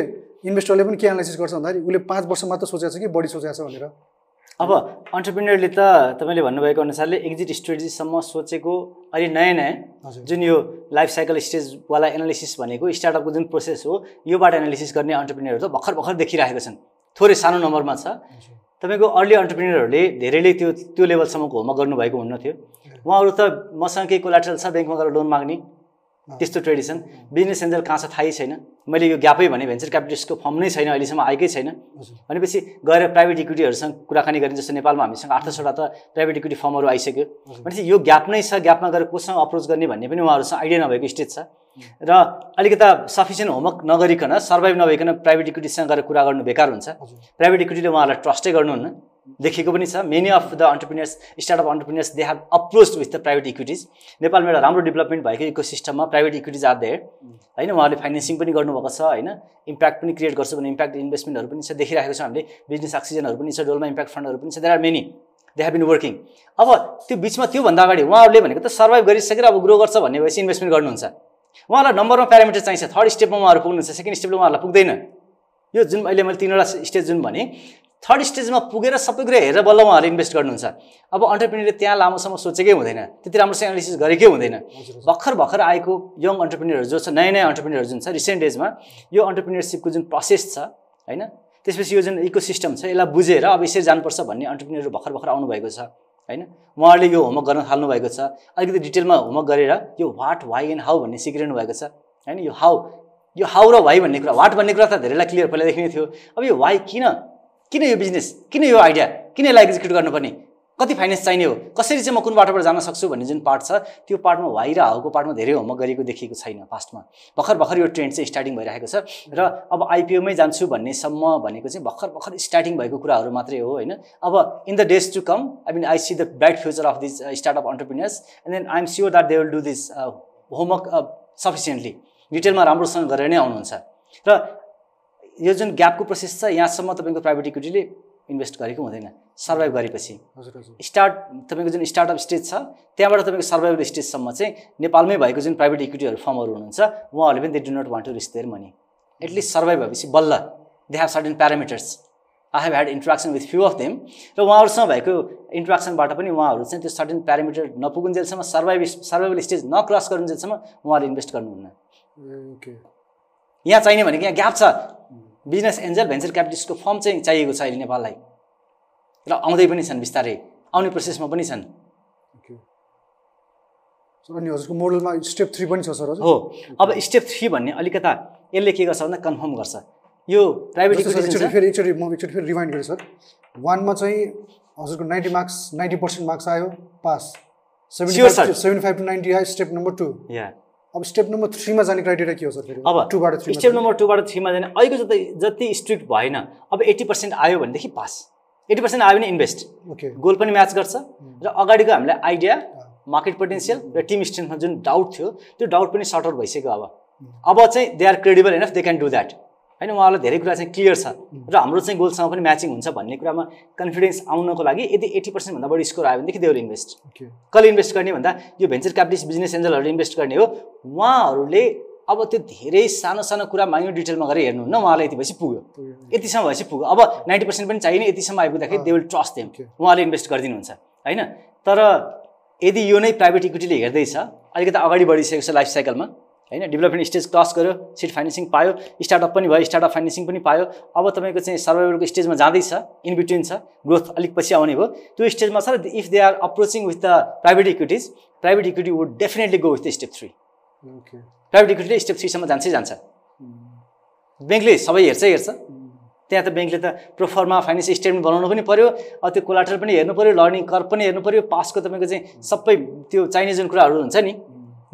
इन्भेस्टरले पनि के एनालाइसिस गर्छ भन्दाखेरि उसले पाँच वर्ष मात्र सोचेको छ कि बढी सोचेको छ भनेर। अब अन्टरप्रिनेरले त तपाईँले भन्नुभएको अनुसारले एक्जिट स्ट्रेटेजीसम्म सोचेको अहिले नयाँ नयाँ जुन यो लाइफ साइकल स्टेजवाला एनालिसिस भनेको स्टार्टअपको जुन प्रोसेस हो योबाट एनालिसिस गर्ने अन्टरप्रिनेरहरू त भर्खर भर्खर देखिरहेका छन्। थोरै सानो नम्बरमा छ। तपाईँको अर्ली अन्टरप्रिनेरहरूले धेरैले त्यो त्यो लेभलसम्मको होमवर्क गर्नुभएको हुन्न थियो उहाँहरू त मसँग केही कोलाट्रल छ ब्याङ्कमा गएर लोन माग्ने। त्यस्तो ट्रेडिसन। बिजनेस एन्जल कहाँ छ थाहै छैन। मैले यो ग्यापै भने भेन्चर क्यापिटलिस्टको फर्म नै छैन अहिलेसम्म आएकै छैन। भनेपछि गएर प्राइभेट इक्विटीहरूसँग कुराकानी गर्ने जस्तो नेपालमा हामीसँग आठ दसवटा त प्राइभेट इक्विटी फर्महरू आइसक्यो। भनेपछि यो ग्याप नै छ ग्यापमा गएर कोसँग अप्रोच गर्ने भन्ने पनि उहाँहरूसँग आइडिया नभएको स्टेज छ। र अलिकता सफिसियन्ट होमवर्क नगरिकन सर्भाइभ नभइकन प्राइभेट इक्विटीसँग गएर कुरा गर्नु बेकार हुन्छ। प्राइभेट इक्विटीले उहाँहरूलाई ट्रस्टै गर्नुहुन्न। देखेको पनि छ। Many of the entrepreneurs startup entrepreneurs they have approach with the private equities नेपालमा एउटा राम्रो डेभलपमेन्ट भएको इको सिस्टममा प्राइभेट इक्विटिज आर देयर होइन उहाँहरूले फाइनेन्सिङ पनि गर्नुभएको छ होइन। इम्प्याक्ट पनि क्रिएट गर्छु भने इम्प्याक्ट इन्भेस्टमेन्टहरू पनि छ देखिरहेको छ हामीले। बिजनेस अक्सिजनहरू पनि छ डोलमा इम्प्याक्ट फन्डहरू पनि छ। There are many they have been working अब त्यो बिचमा त्योभन्दा अगाडि उहाँहरूले भनेको त सर्भाइभ गरिसकेर अब ग्रो गर्छ भन्ने भएपछि इन्भेस्टमेन्ट गर्नुहुन्छ। उहाँलाई नम्बरमा प्यारामिटर चाहिन्छ। थर्ड स्टेपमा उहाँहरू पुग्नुहुन्छ। सेकेन्ड स्टेपमा उहाँहरूलाई पुग्दैन। यो जुन अहिले मैले तिनवटा स्टेज जुन भने थर्ड स्टेजमा पुगेर सबै कुरा हेरेर बल्ल उहाँहरू इन्भेस्ट गर्नुहुन्छ। अब अन्टरप्रिनियरले त्यहाँ लामोसम्म सोचेकै हुँदैन त्यति राम्रोसँग एनालिसिस गरेकै हुँदैन। भर्खर भर्खर आएको यङ अन्टरप्रिनियरहरू जो छ नयाँ नयाँ अन्टरप्रिनियरहरू जुन छ रिसेन्ट डेजमा यो अन्टरप्रिनियरसिपको जुन प्रोसेस छ होइन? त्यसपछि यो जुन इको सिस्टम छ यसलाई बुझेर अब यसरी जानुपर्छ भन्ने अन्टरप्रिनियरहरू भर्खर भर्खर आउनुभएको छ होइन? उहाँहरूले यो होमवर्क गर्न थाल्नु भएको छ। अलिकति डिटेलमा होमवर्क गरेर यो वाट वाइ एन्ड हाउ भन्ने सिकिरहनु भएको छ होइन? यो हाउ यो हाउ र वाइ भन्ने कुरा वाट भन्ने कुरा त धेरैलाई क्लियर पहिलादेखि नै थियो। अब यो वाइ किन? किन यो बिजनेस किन यो आइडिया किन यसलाई एक्जिक्युट गर्नुपर्ने? कति फाइनेन्स चाहिने हो? कसरी चाहिँ म कुन बाटोबाट जान सक्छु भन्ने जुन पार्ट छ त्यो पार्टमा वाइ र हाउको पार्टमा धेरै होमवर्क गरेको देखिएको छैन पास्टमा भर्खर भर्खर यो ट्रेन्ड चाहिँ स्टार्टिङ भइरहेको छ र अब आइपिओमै जान्छु भन्नेसम्म भनेको चाहिँ भर्खर भर्खर स्टार्टिङ भएको कुराहरू मात्रै हो होइन? अब in the days to come I mean I see the bright future of this startup entrepreneurs and then I am sure that they will do this homework sufficiently डिटेलमा राम्रोसँग गरेर नै आउनुहुन्छ। र यो जुन ग्यापको प्रोसेस छ यहाँसम्म तपाईँको प्राइभेट इक्विटीले इन्भेस्ट गरेको हुँदैन। सर्भाइभ गरेपछि। स्टार्ट तपाईँको जुन स्टार्टअप स्टेज छ त्यहाँबाट तपाईँको सर्भाइभल स्टेजसम्म चाहिँ नेपालमै भएको जुन प्राइभेट इक्विटीहरू फर्महरू हुनुहुन्छ उहाँहरूले पनि they do not want to risk their money at least survive भएपछि बल्ल they have certain parameters I have had interaction with few of them र उहाँहरूसँग भएको इन्ट्रेक्सनबाट पनि उहाँहरू चाहिँ त्यो सर्टेन प्यारामिटर नपुगुन्जेलसम्म सर्भाइभ सर्भाइभल स्टेज नक्रस गरुन्जेलसम्म उहाँहरूले इन्भेस्ट गर्नुहुन्न। यहाँ चाहिने भनेको यहाँ ग्याप छ। बिजनेस एन्जल भेन्चर क्यापिटलिस्टको फर्म चाहिँ चाहिएको छ अहिले नेपाललाई। र आउँदै पनि छन् बिस्तारै। आउने प्रोसेसमा पनि छन्। अनि हजुरको मोडलमा स्टेप थ्री पनि छ सर हो। अब स्टेप थ्री भन्ने अलिकता यसले के गर्छ भन्दा कन्फर्म गर्छ। यो प्राइभेट फेरि एकचोटि म एकचोटि फेरि रिमाइन्ड गरेँ सर। वानमा चाहिँ हजुरको ninety marks ninety percent marks आयो pass seventy seventy five to ninety आयो स्टेप नम्बर टू या अब स्टेप नम्बर थ्रीमा जाने क्राइटेरिया के हो सर अब टूबाट थ्रीमा स्टेप नम्बर टूबाट थ्रीमा जाने अहिलेको जति जति स्ट्रिक्ट भएन अब एट्टी पर्सेन्ट आयो भनेदेखि पास। एट्टी पर्सेन्ट आयो भने इन्भेस्ट। ओके। गोल पनि म्याच गर्छ। र अगाडिको हामीलाई आइडिया मार्केट पोटेन्सियल र टिम स्ट्रेन्थमा जुन डाउट थियो त्यो डाउट पनि सर्ट आउट भइसक्यो अब। अब चाहिँ they are credible enough they can do that. होइन उहाँलाई धेरै कुरा चाहिँ क्लियर छ। र हाम्रो चाहिँ गोलसँग पनि म्याचिङ हुन्छ भन्ने कुरामा कन्फिडेन्स आउनको लागि यदि एट्टी पर्सेन्टभन्दा बढी स्कोर आयो भनेदेखि देवर इन्भेस्ट कसले इन्भेस्ट गर्ने भन्दा यो भेन्चर क्यापिटलिस्ट बिजनेस एन्जलहरूले इन्भेस्ट गर्ने हो। उहाँहरूले अब त्यो धेरै सानो सानो कुरा माइन्यु डिटेलमा गरेर हेर्नुहुन्न उहाँलाई यति भएपछि पुग्यो। यतिसम्म भएपछि पुग्यो। अब नाइन्टी पर्सेन्ट पनि चाहिने यतिसम्म आइपुग्दाखेरि दे विल ट्रस्ट देम. उहाँले इन्भेस्ट गरिदिनुहुन्छ होइन? तर यदि यो नै प्राइभेट इक्विटीले हेर्दैछ अलिकति अगाडि बढिसकेको छ लाइफ साइकलमा होइन डेभलपमेन्ट स्टेज क्रस गर्यो सिट फाइनेन्सिङ पायो स्टार्टअप पनि भयो स्टार्टअप फाइनेन्सिङ पनि पायो। अब तपाईँको चाहिँ सर्भाइभलको स्टेजमा जाँदैछ इन बिट्विन छ ग्रोथ अलिक पछि आउने भयो। त्यो स्टेजमा छ र if they are approaching with the private equities private equity would definitely go with the step three private इक्विटीले step थ्रीसम्म जान्छै जान्छ। ब्याङ्कले सबै हेर्छै हेर्छ। त्यहाँ त ब्याङ्कले त प्रोफर्मा फाइनेन्स स्टेटमेन्ट बनाउनु पनि पऱ्यो अब त्यो कोलाटर पनि हेर्नु पऱ्यो लर्निङ कर्भ पनि हेर्नु पऱ्यो पासको तपाईँको चाहिँ सबै त्यो चाहिने जुन कुराहरू हुन्छ नि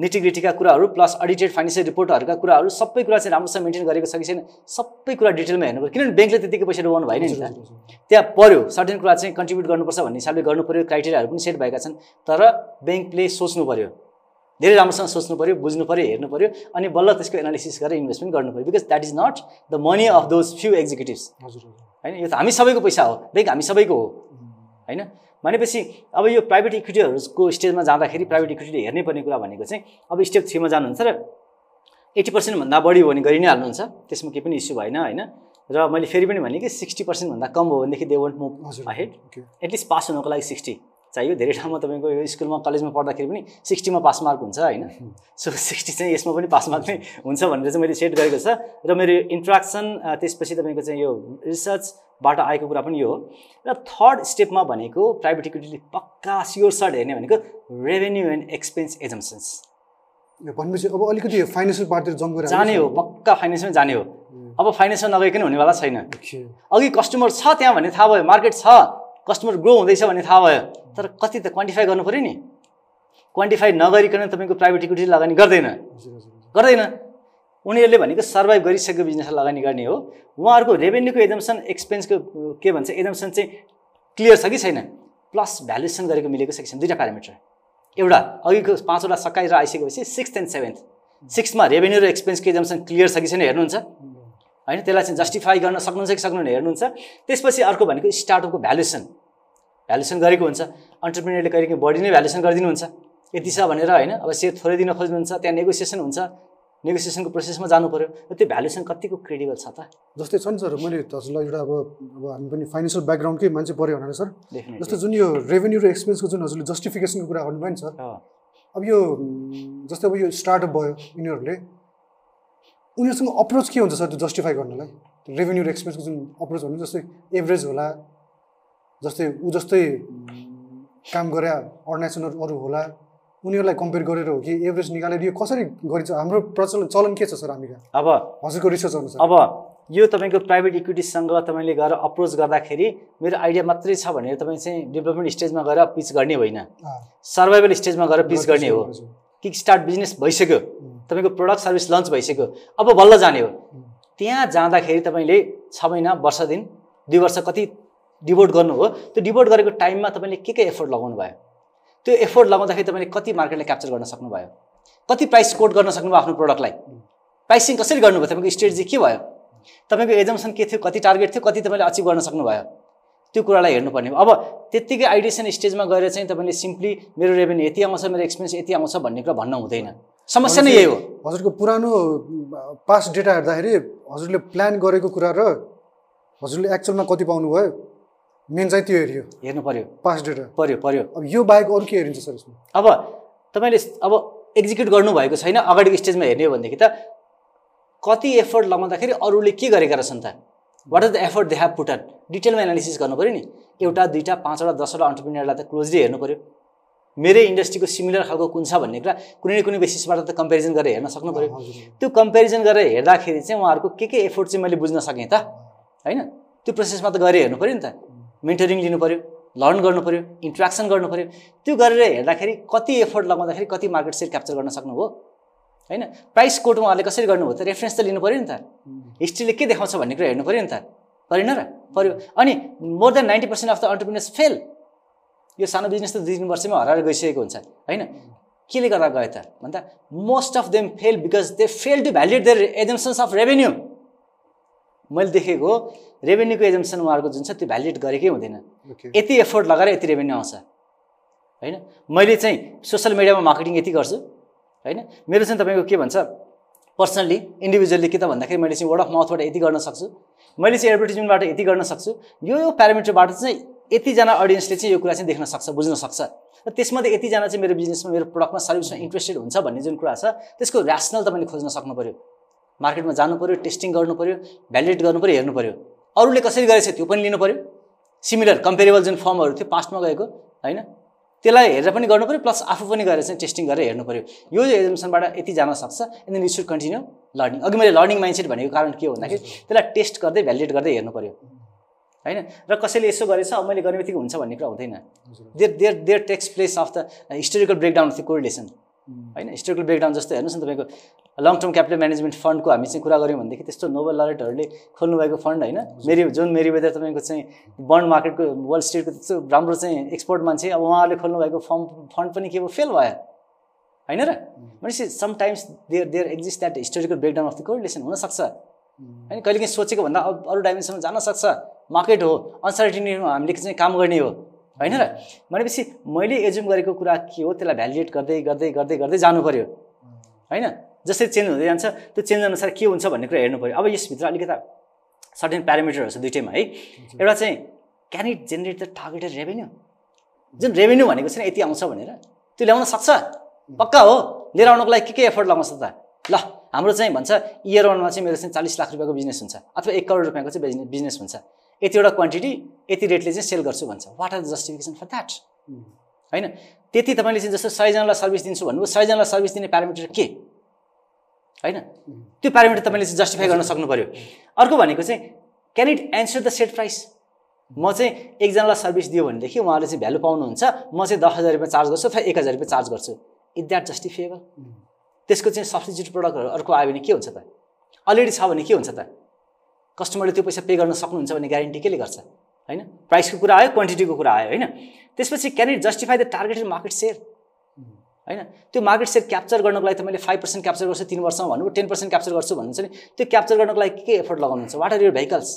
निटिग्रिटीका कुराहरू प्लस अडिटेड फाइनेन्सियल रिपोर्टहरूका कुराहरू सबै कुरा चाहिँ राम्रोसँग मेन्टेन गरेको छ कि छैन सबै कुरा डिटेलमा हेर्नु पऱ्यो। किनभने ब्याङ्कले त्यतिकै पैसा डुबाउनु भएन नि त। त्यहाँ पऱ्यो सर्टेन कुरा चाहिँ कन्ट्रिब्युट गर्नुपर्छ भन्ने हिसाबले गर्नु पऱ्यो क्राइटेरियाहरू पनि सेट भएका छन्। तर ब्याङ्कले सोच्नु पऱ्यो। धेरै राम्रोसँग सोच्नु पऱ्यो बुझ्नु पऱ्यो हेर्नु पऱ्यो अनि बल्ल त्यसको एनालिसिस गरेर इन्भेस्टमेन्ट गर्नु पऱ्यो। Because that is not the money of those few executives हजुर होइन यो त हामी सबैको पैसा हो ब्याङ्क हामी सबैको हो। होइन? भनेपछि अब यो प्राइभेट इक्विटीहरूको स्टेजमा जाँदाखेरि प्राइभेट इक्विटीले हेर्नै पर्ने कुरा भनेको चाहिँ अब स्टेप थ्रीमा जानुहुन्छ र एट्टी पर्सेन्टभन्दा बढी हो भने गरि नै हाल्नुहुन्छ त्यसमा केही पनि इस्यु भएन होइन? र मैले फेरि पनि भने कि सिक्सटी पर्सेन्टभन्दा कम हो भनेदेखि they won't move okay at least pass हुनको लागि सिक्सटी। चाहियो। धेरै ठाउँमा तपाईँको यो स्कुलमा कलेजमा पढ्दाखेरि पनि सिक्सटीमा पास मार्क हुन्छ होइन? सो सिक्सटी चाहिँ यसमा पनि पास मार्क नै हुन्छ भनेर चाहिँ मैले सेट गरेको छ। र मेरो इन्ट्राक्सन त्यसपछि तपाईँको चाहिँ यो रिसर्चबाट आएको कुरा पनि यो हो। र थर्ड स्टेपमा भनेको प्राइभेट इक्विटीले पक्का स्योर सर्ट हेर्ने भनेको रेभेन्यू एन्ड एक्सपेन्स एजम्सन्स। यो भनेपछि अब अलिकति फाइनेन्सियल पार्टतिर जम्प जाने हो पक्का फाइनेन्समा जाने हो। अब फाइनेन्समा नगइकन हुनेवाला छैन। अघि कस्टमर छ त्यहाँ भन्ने थाहा भयो मार्केट छ। कस्टमर ग्रो हुँदैछ भन्ने थाहा भयो। तर कति त क्वान्टिफाई गर्नु पऱ्यो नि? क्वान्टिफाई नगरिकन तपाईँको प्राइभेट इक्विटी लगानी गर्दैन। गर्दैन। उनीहरूले भनेको सर्भाइभ गरिसकेको बिजनेसलाई लगानी गर्ने हो। उहाँहरूको रेभेन्यूको एजम्सन एक्सपेन्सको के भन्छ एजम्सन चाहिँ क्लियर छ कि छैन? प्लस भ्यालुएसन गरेको मिलेको छ कि छैन दुईवटा प्यारामिटर एउटा अघिको पाँचवटा सकाएर आइसकेपछि सिक्स एन्ड सेभेन्थ सिक्समा रेभेन्यू र एक्सपेन्सको एजम्सन क्लियर छ कि छैन हेर्नुहुन्छ। होइन त्यसलाई चाहिँ जस्टिफाई गर्न सक्नुहुन्छ कि सक्नुहुन्न हेर्नुहुन्छ। त्यसपछि अर्को भनेको स्टार्टअपको भ्यालुएसन भ्यालुएसन गरेको हुन्छ। अन्टरप्रिनियरले कहिले काहीँ बढी नै भ्यालुएसन गरिदिनुहुन्छ। यति छ भनेर होइन अब सेयर थोरै दिन खोज्नुहुन्छ त्यहाँ नेगोसिएसन हुन्छ। नेगोसिएसनको प्रोसेसमा जानु पऱ्यो र त्यो भ्यालुएसन कतिको क्रेडिबल छ त? जस्तै छ नि सर मैले हजुरलाई एउटा अब अब हामी पनि फाइनेन्सियल ब्याकग्राउन्डकै मान्छे पऱ्यो भनेर सर। जस्तो जुन यो रेभेन्यू र एक्सपेन्सको जुन हजुरले जस्टिफिकेसनको कुरा गर्नुभयो नि सर। अब यो जस्तै अब यो स्टार्टअप भयो यिनीहरूले उनीहरूसँग अप्रोच के हुन्छ सर त्यो जस्टिफाई गर्नलाई? रेभेन्यू र एक्सपेन्सको जुन अप्रोच भन्नु जस्तै एभरेज होला जस्तै ऊ जस्तै काम गरे अर्गनाइजेसनहरू होला उनीहरूलाई कम्पेयर गरेर हो कि एभरेज निकालेर यो कसरी गरिन्छ? हाम्रो प्रचलन चलन के छ सर हामी अब हजुरको रिसर्च अनुसार अब यो तपाईँको प्राइभेट इक्विटीसँग तपाईँले गएर अप्रोच गर्दाखेरि मेरो आइडिया मात्रै छ भनेर तपाईँ चाहिँ डेभलपमेन्ट स्टेजमा गएर पिच गर्ने होइन। सर्भाइभल स्टेजमा गएर पिच गर्ने हो। किक स्टार्ट बिजनेस भइसक्यो। तपाईँको प्रडक्ट सर्भिस लन्च भइसक्यो। अब बल्ल जाने हो। त्यहाँ जाँदाखेरि तपाईँले छ महिना वर्ष दिन दुई वर्ष कति डिभोट गर्नु हो त्यो डिभोट गरेको टाइममा तपाईँले के के एफोर्ट लगाउनु भयो? त्यो एफोर्ट लगाउँदाखेरि तपाईँले कति मार्केटलाई क्याप्चर गर्न सक्नुभयो? कति प्राइस कोट गर्न सक्नुभयो आफ्नो प्रडक्टलाई प्राइसिङ कसरी गर्नुभयो? तपाईँको स्ट्रेटेजी के भयो? तपाईँको एजम्सन के थियो? कति टार्गेट थियो? कति तपाईँले अचिभ गर्न सक्नुभयो? त्यो कुरालाई हेर्नुपर्ने अब त्यत्तिकै आइडिएसन स्टेजमा गएर चाहिँ तपाईँले सिम्पली मेरो रेभेन्यू यति आउँछ मेरो एक्सपेन्स यति आउँछ भन्ने कुरा भन्न हुँदैन। समस्या नै यही हो। हजुरको पुरानो पास्ट डेटा हेर्दाखेरि हजुरले प्लान गरेको कुरा र हजुरले एक्चुअलमा कति पाउनुभयो मेन चाहिँ त्यो हेरियो। हेर्नु पर्यो। Past data. पर्यो पर्यो। अब यो बाहेक अरू के हेरिन्छ सर यसमा? अब तपाईँले अब एक्जिक्युट गर्नुभएको छैन अगाडिको स्टेजमा हेर्ने हो भनेदेखि त कति एफर्ट लगाउँदाखेरि अरूले के गरेका रहेछन् त? What is the effort they have put in डिटेलमा analysis गर्नु पऱ्यो नि। एउटा दुईवटा पाँचवटा दसवटा अन्टरप्रिनियरलाई त क्लोजली हेर्नु पऱ्यो मेरै इन्डस्ट्रीको सिमिलर खालको कुन छ भन्ने कुरा कुनै न कुनै बेसिसबाट त कम्पेरिजन गरेर हेर्न सक्नु पऱ्यो त्यो कम्पेरिजन गरेर हेर्दाखेरि चाहिँ उहाँहरूको के के एफोर्ट चाहिँ मैले बुझ्न सकेँ त? होइन? त्यो प्रोसेसमा त गएर हेर्नु पऱ्यो नि त। मेन्टरिङ लिनु पऱ्यो लर्न गर्नु पऱ्यो इन्ट्रेक्सन गर्नु पऱ्यो त्यो गरेर हेर्दाखेरि कति एफोर्ट लगाउँदाखेरि कति मार्केट सेयर क्याप्चर गर्न सक्नुभयो होइन? प्राइस कोड उहाँले कसरी गर्नुभयो त? रेफरेन्स त लिनु पऱ्यो नि त। हिस्ट्रीले के देखाउँछ भन्ने कुरा हेर्नु पऱ्यो नि त। परेन र? पऱ्यो अनि more than ninety percent of the entrepreneurs fail यो सानो बिजनेस त दुई तिन वर्षमै हराएर गइसकेको हुन्छ होइन? केले गर्दा गयो त? भन्दा most of them fail because they fail to valid their assumptions of revenue मैले देखेको रेभेन्यूको एजम्सन उहाँहरूको जुन छ त्यो भ्यालिड गरेकै हुँदैन। यति एफोर्ट लगाएर यति रेभेन्यू आउँछ होइन? मैले चाहिँ सोसियल मिडियामा मार्केटिङ यति गर्छु होइन? मेरो चाहिँ तपाईँको के भन्छ पर्सनल्ली इन्डिभिजुअल्ली के त भन्दाखेरि मैले चाहिँ वर्ड अफ माउथबाट यति गर्न सक्छु मैले चाहिँ एडभर्टिजमेन्टबाट यति गर्न सक्छु। यो यो प्यारामिटरबाट चाहिँ यतिजना अडियन्सले चाहिँ यो कुरा चाहिँ देख्न सक्छ बुझ्न सक्छ। र त्यसमध्ये यतिजना चाहिँ मेरो बिजनेसमा मेरो प्रडक्टमा सर्भिसमा इन्ट्रेस्टेड हुन्छ भन्ने जुन कुरा छ त्यसको ऱ्यासनल तपाईँले खोज्न सक्नु पऱ्यो मार्केटमा जानु पऱ्यो टेस्टिङ गर्नु पऱ्यो भ्यालिडेट गर्नु पऱ्यो हेर्नु पऱ्यो अरूले कसरी गरेछ त्यो पनि लिनु पऱ्यो सिमिलर कम्पेरेबल जुन फर्महरू थियो पास्टमा गएको होइन? त्यसलाई हेरेर पनि गर्नु पऱ्यो प्लस आफू पनि गएर चाहिँ टेस्टिङ गरेर हेर्नु पऱ्यो यो एजम्सनबाट यति जान सक्छ and then you should continue learning अघि मैले लर्निङ माइन्डसेट भनेको कारण के हो भन्दाखेरि त्यसलाई टेस्ट गर्दै भ्यालिडेट गर्दै हेर्नु पऱ्यो होइन? र कसैले यसो गरेछ अब मैले गर्ने बित्तिकै हुन्छ भन्ने कुरा हुँदैन। There there there takes place of the historical breakdown of the correlation होइन? हिस्टोरिकल ब्रेकडाउन जस्तो हेर्नुहोस् न तपाईँको लङ टर्म क्यापिटल म्यानेजमेन्ट फन्डको हामी चाहिँ कुरा गऱ्यौँ भनेदेखि त्यस्तो नोबल लरेटहरूले खोल्नुभएको फन्ड होइन? मेरी जुन मेरी वेदर तपाईँको चाहिँ बन्ड मार्केटको वर्ल्ड स्टेटको त्यस्तो राम्रो चाहिँ एक्सपोर्ट मान्छे अब उहाँहरूले खोल्नुभएको फर्म फन्ड पनि के भयो? फेल भयो। होइन र? भनेपछि sometimes there there exist that historical breakdown of the correlation हुनसक्छ। होइन? कहिले काहीँ सोचेको भन्दा अरू डाइमेन्सनमा जान सक्छ। मार्केट हो अनसर्टिनीमा हामीले चाहिँ काम गर्ने हो होइन र? भनेपछि मैले एजुम गरेको कुरा के हो त्यसलाई भ्यालिडेट गर्दै गर्दै गर्दै गर्दै जानु पऱ्यो होइन? जसरी चेन्ज हुँदै जान्छ त्यो चेन्ज अनुसार के हुन्छ भन्ने कुरा हेर्नु पऱ्यो अब यसभित्र अलिकता सर्टेन प्यारामिटरहरू छ दुइटैमा है? एउटा चाहिँ can it generate the targeted revenue जुन रेभेन्यू भनेको चाहिँ यति आउँछ भनेर। त्यो ल्याउन सक्छ? पक्का हो? लिएर आउनको लागि के के एफोर्ट लगाउँछ त ल हाम्रो चाहिँ भन्छ इयर वानमा चाहिँ मेरो चाहिँ चालिस लाख रुपियाँको बिजनेस हुन्छ अथवा एक करोड रुपियाँको चाहिँ बिजनेस हुन्छ। यतिवटा क्वान्टिटी यति रेटले चाहिँ सेल गर्छु भन्छ। What are the justification for that होइन? त्यति तपाईँले चाहिँ जस्तो सयजनालाई सर्भिस दिन्छु भन्नुभयो सयजनालाई सर्भिस दिने प्यारामिटर के? होइन? त्यो प्यारामिटर तपाईँले चाहिँ जस्टिफाई गर्न सक्नु पऱ्यो अर्को भनेको चाहिँ can it answer the set price म चाहिँ एकजनालाई सर्भिस दियो भनेदेखि उहाँले चाहिँ भ्यालु पाउनुहुन्छ म चाहिँ दस हजार रुपियाँ चार्ज गर्छु अथवा एक हजार रुपियाँ चार्ज गर्छु। इज द्याट जस्टिफिएबल त्यसको चाहिँ सब्सिट्युट प्रडक्टहरू अर्को आयो भने के हुन्छ त? अलरेडी छ भने के हुन्छ त? कस्टमरले त्यो पैसा पे गर्न सक्नुहुन्छ भन्ने ग्यारेन्टी केले गर्छ? होइन? प्राइसको कुरा आयो क्वान्टिटीको कुरा आयो होइन? त्यसपछि can it justify the targeted market share होइन? त्यो मार्केट सेयर क्याप्चर गर्नको लागि त मैले फाइभ पर्सेन्ट क्याप्चर गर्छु तिन वर्षमा भन्नुभयो टेन पर्सेन्ट क्याप्चर गर्छु भन्नुहुन्छ नि। त्यो क्याप्चर गर्नको लागि के के एफोर्ट लगाउनुहुन्छ? वाट आर यर भेहिकल्स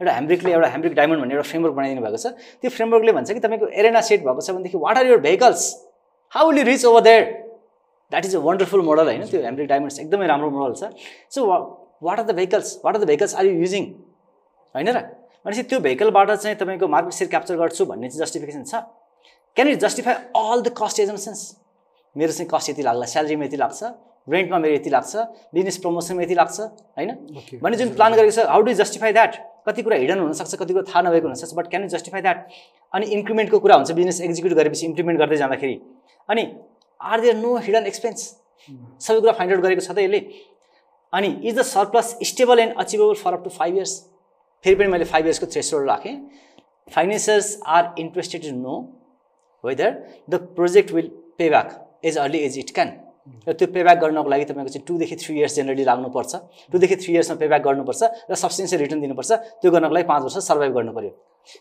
एउटा ह्याम्ब्रिकले एउटा ह्याम्ब्रिक डायमन्ड भन्ने एउटा फ्रेमवर्क बनाइदिनु भएको छ। त्यो फ्रेमवर्कले भन्छ कि तपाईँको एरेना सेट भएको छ भनेदेखि what are your vehicles how will you reach over there that is a wonderful model होइन? त्यो ह्याम्ब्रिक डायमन्ड्स एकदमै राम्रो मोडल छ। So what are the vehicles what are the vehicles are you using होइन र? भनेपछि त्यो भेहिकलबाट चाहिँ तपाईँको मार्केट सेयर क्याप्चर गर्छु भन्ने चाहिँ जस्टिफिकेसन छ। Can it justify all the cost assumptions मेरो चाहिँ कस्ट यति लाग्ला स्यालेरीमा यति लाग्छ रेन्टमा मेरो यति लाग्छ बिजनेस प्रमोसनमा यति लाग्छ होइन? भने जुन प्लान गरेको छ हाउ डु जस्टिफाई द्याट कति कुरा हिडन हुनसक्छ कति कुरा थाहा नभएको हुनसक्छ but can you justify that अनि इन्क्रिमेन्टको कुरा हुन्छ बिजनेस एक्जिक्युट गरेपछि इम्प्लिमेन्ट गर्दै जाँदाखेरि। अनि are there no hidden expense सबै कुरा फाइन्ड आउट गरेको छ त यसले। अनि is the surplus stable and achievable for up to five years फेरि पनि मैले फाइभ इयर्सको थ्रेसोल्ड राखेँ। Financiers are interested to know whether the project will pay back as early as it can र त्यो पे ब्याक गर्नको लागि तपाईँको चाहिँ टूदेखि थ्री इयर्स जेनरली लाग्नुपर्छ। टूदेखि थ्री इयर्समा पे ब्याक गर्नुपर्छ र सब्सटेन्सियल रिटर्न दिनुपर्छ। त्यो गर्नको लागि पाँच वर्ष सर्भाइभ गर्नु पऱ्यो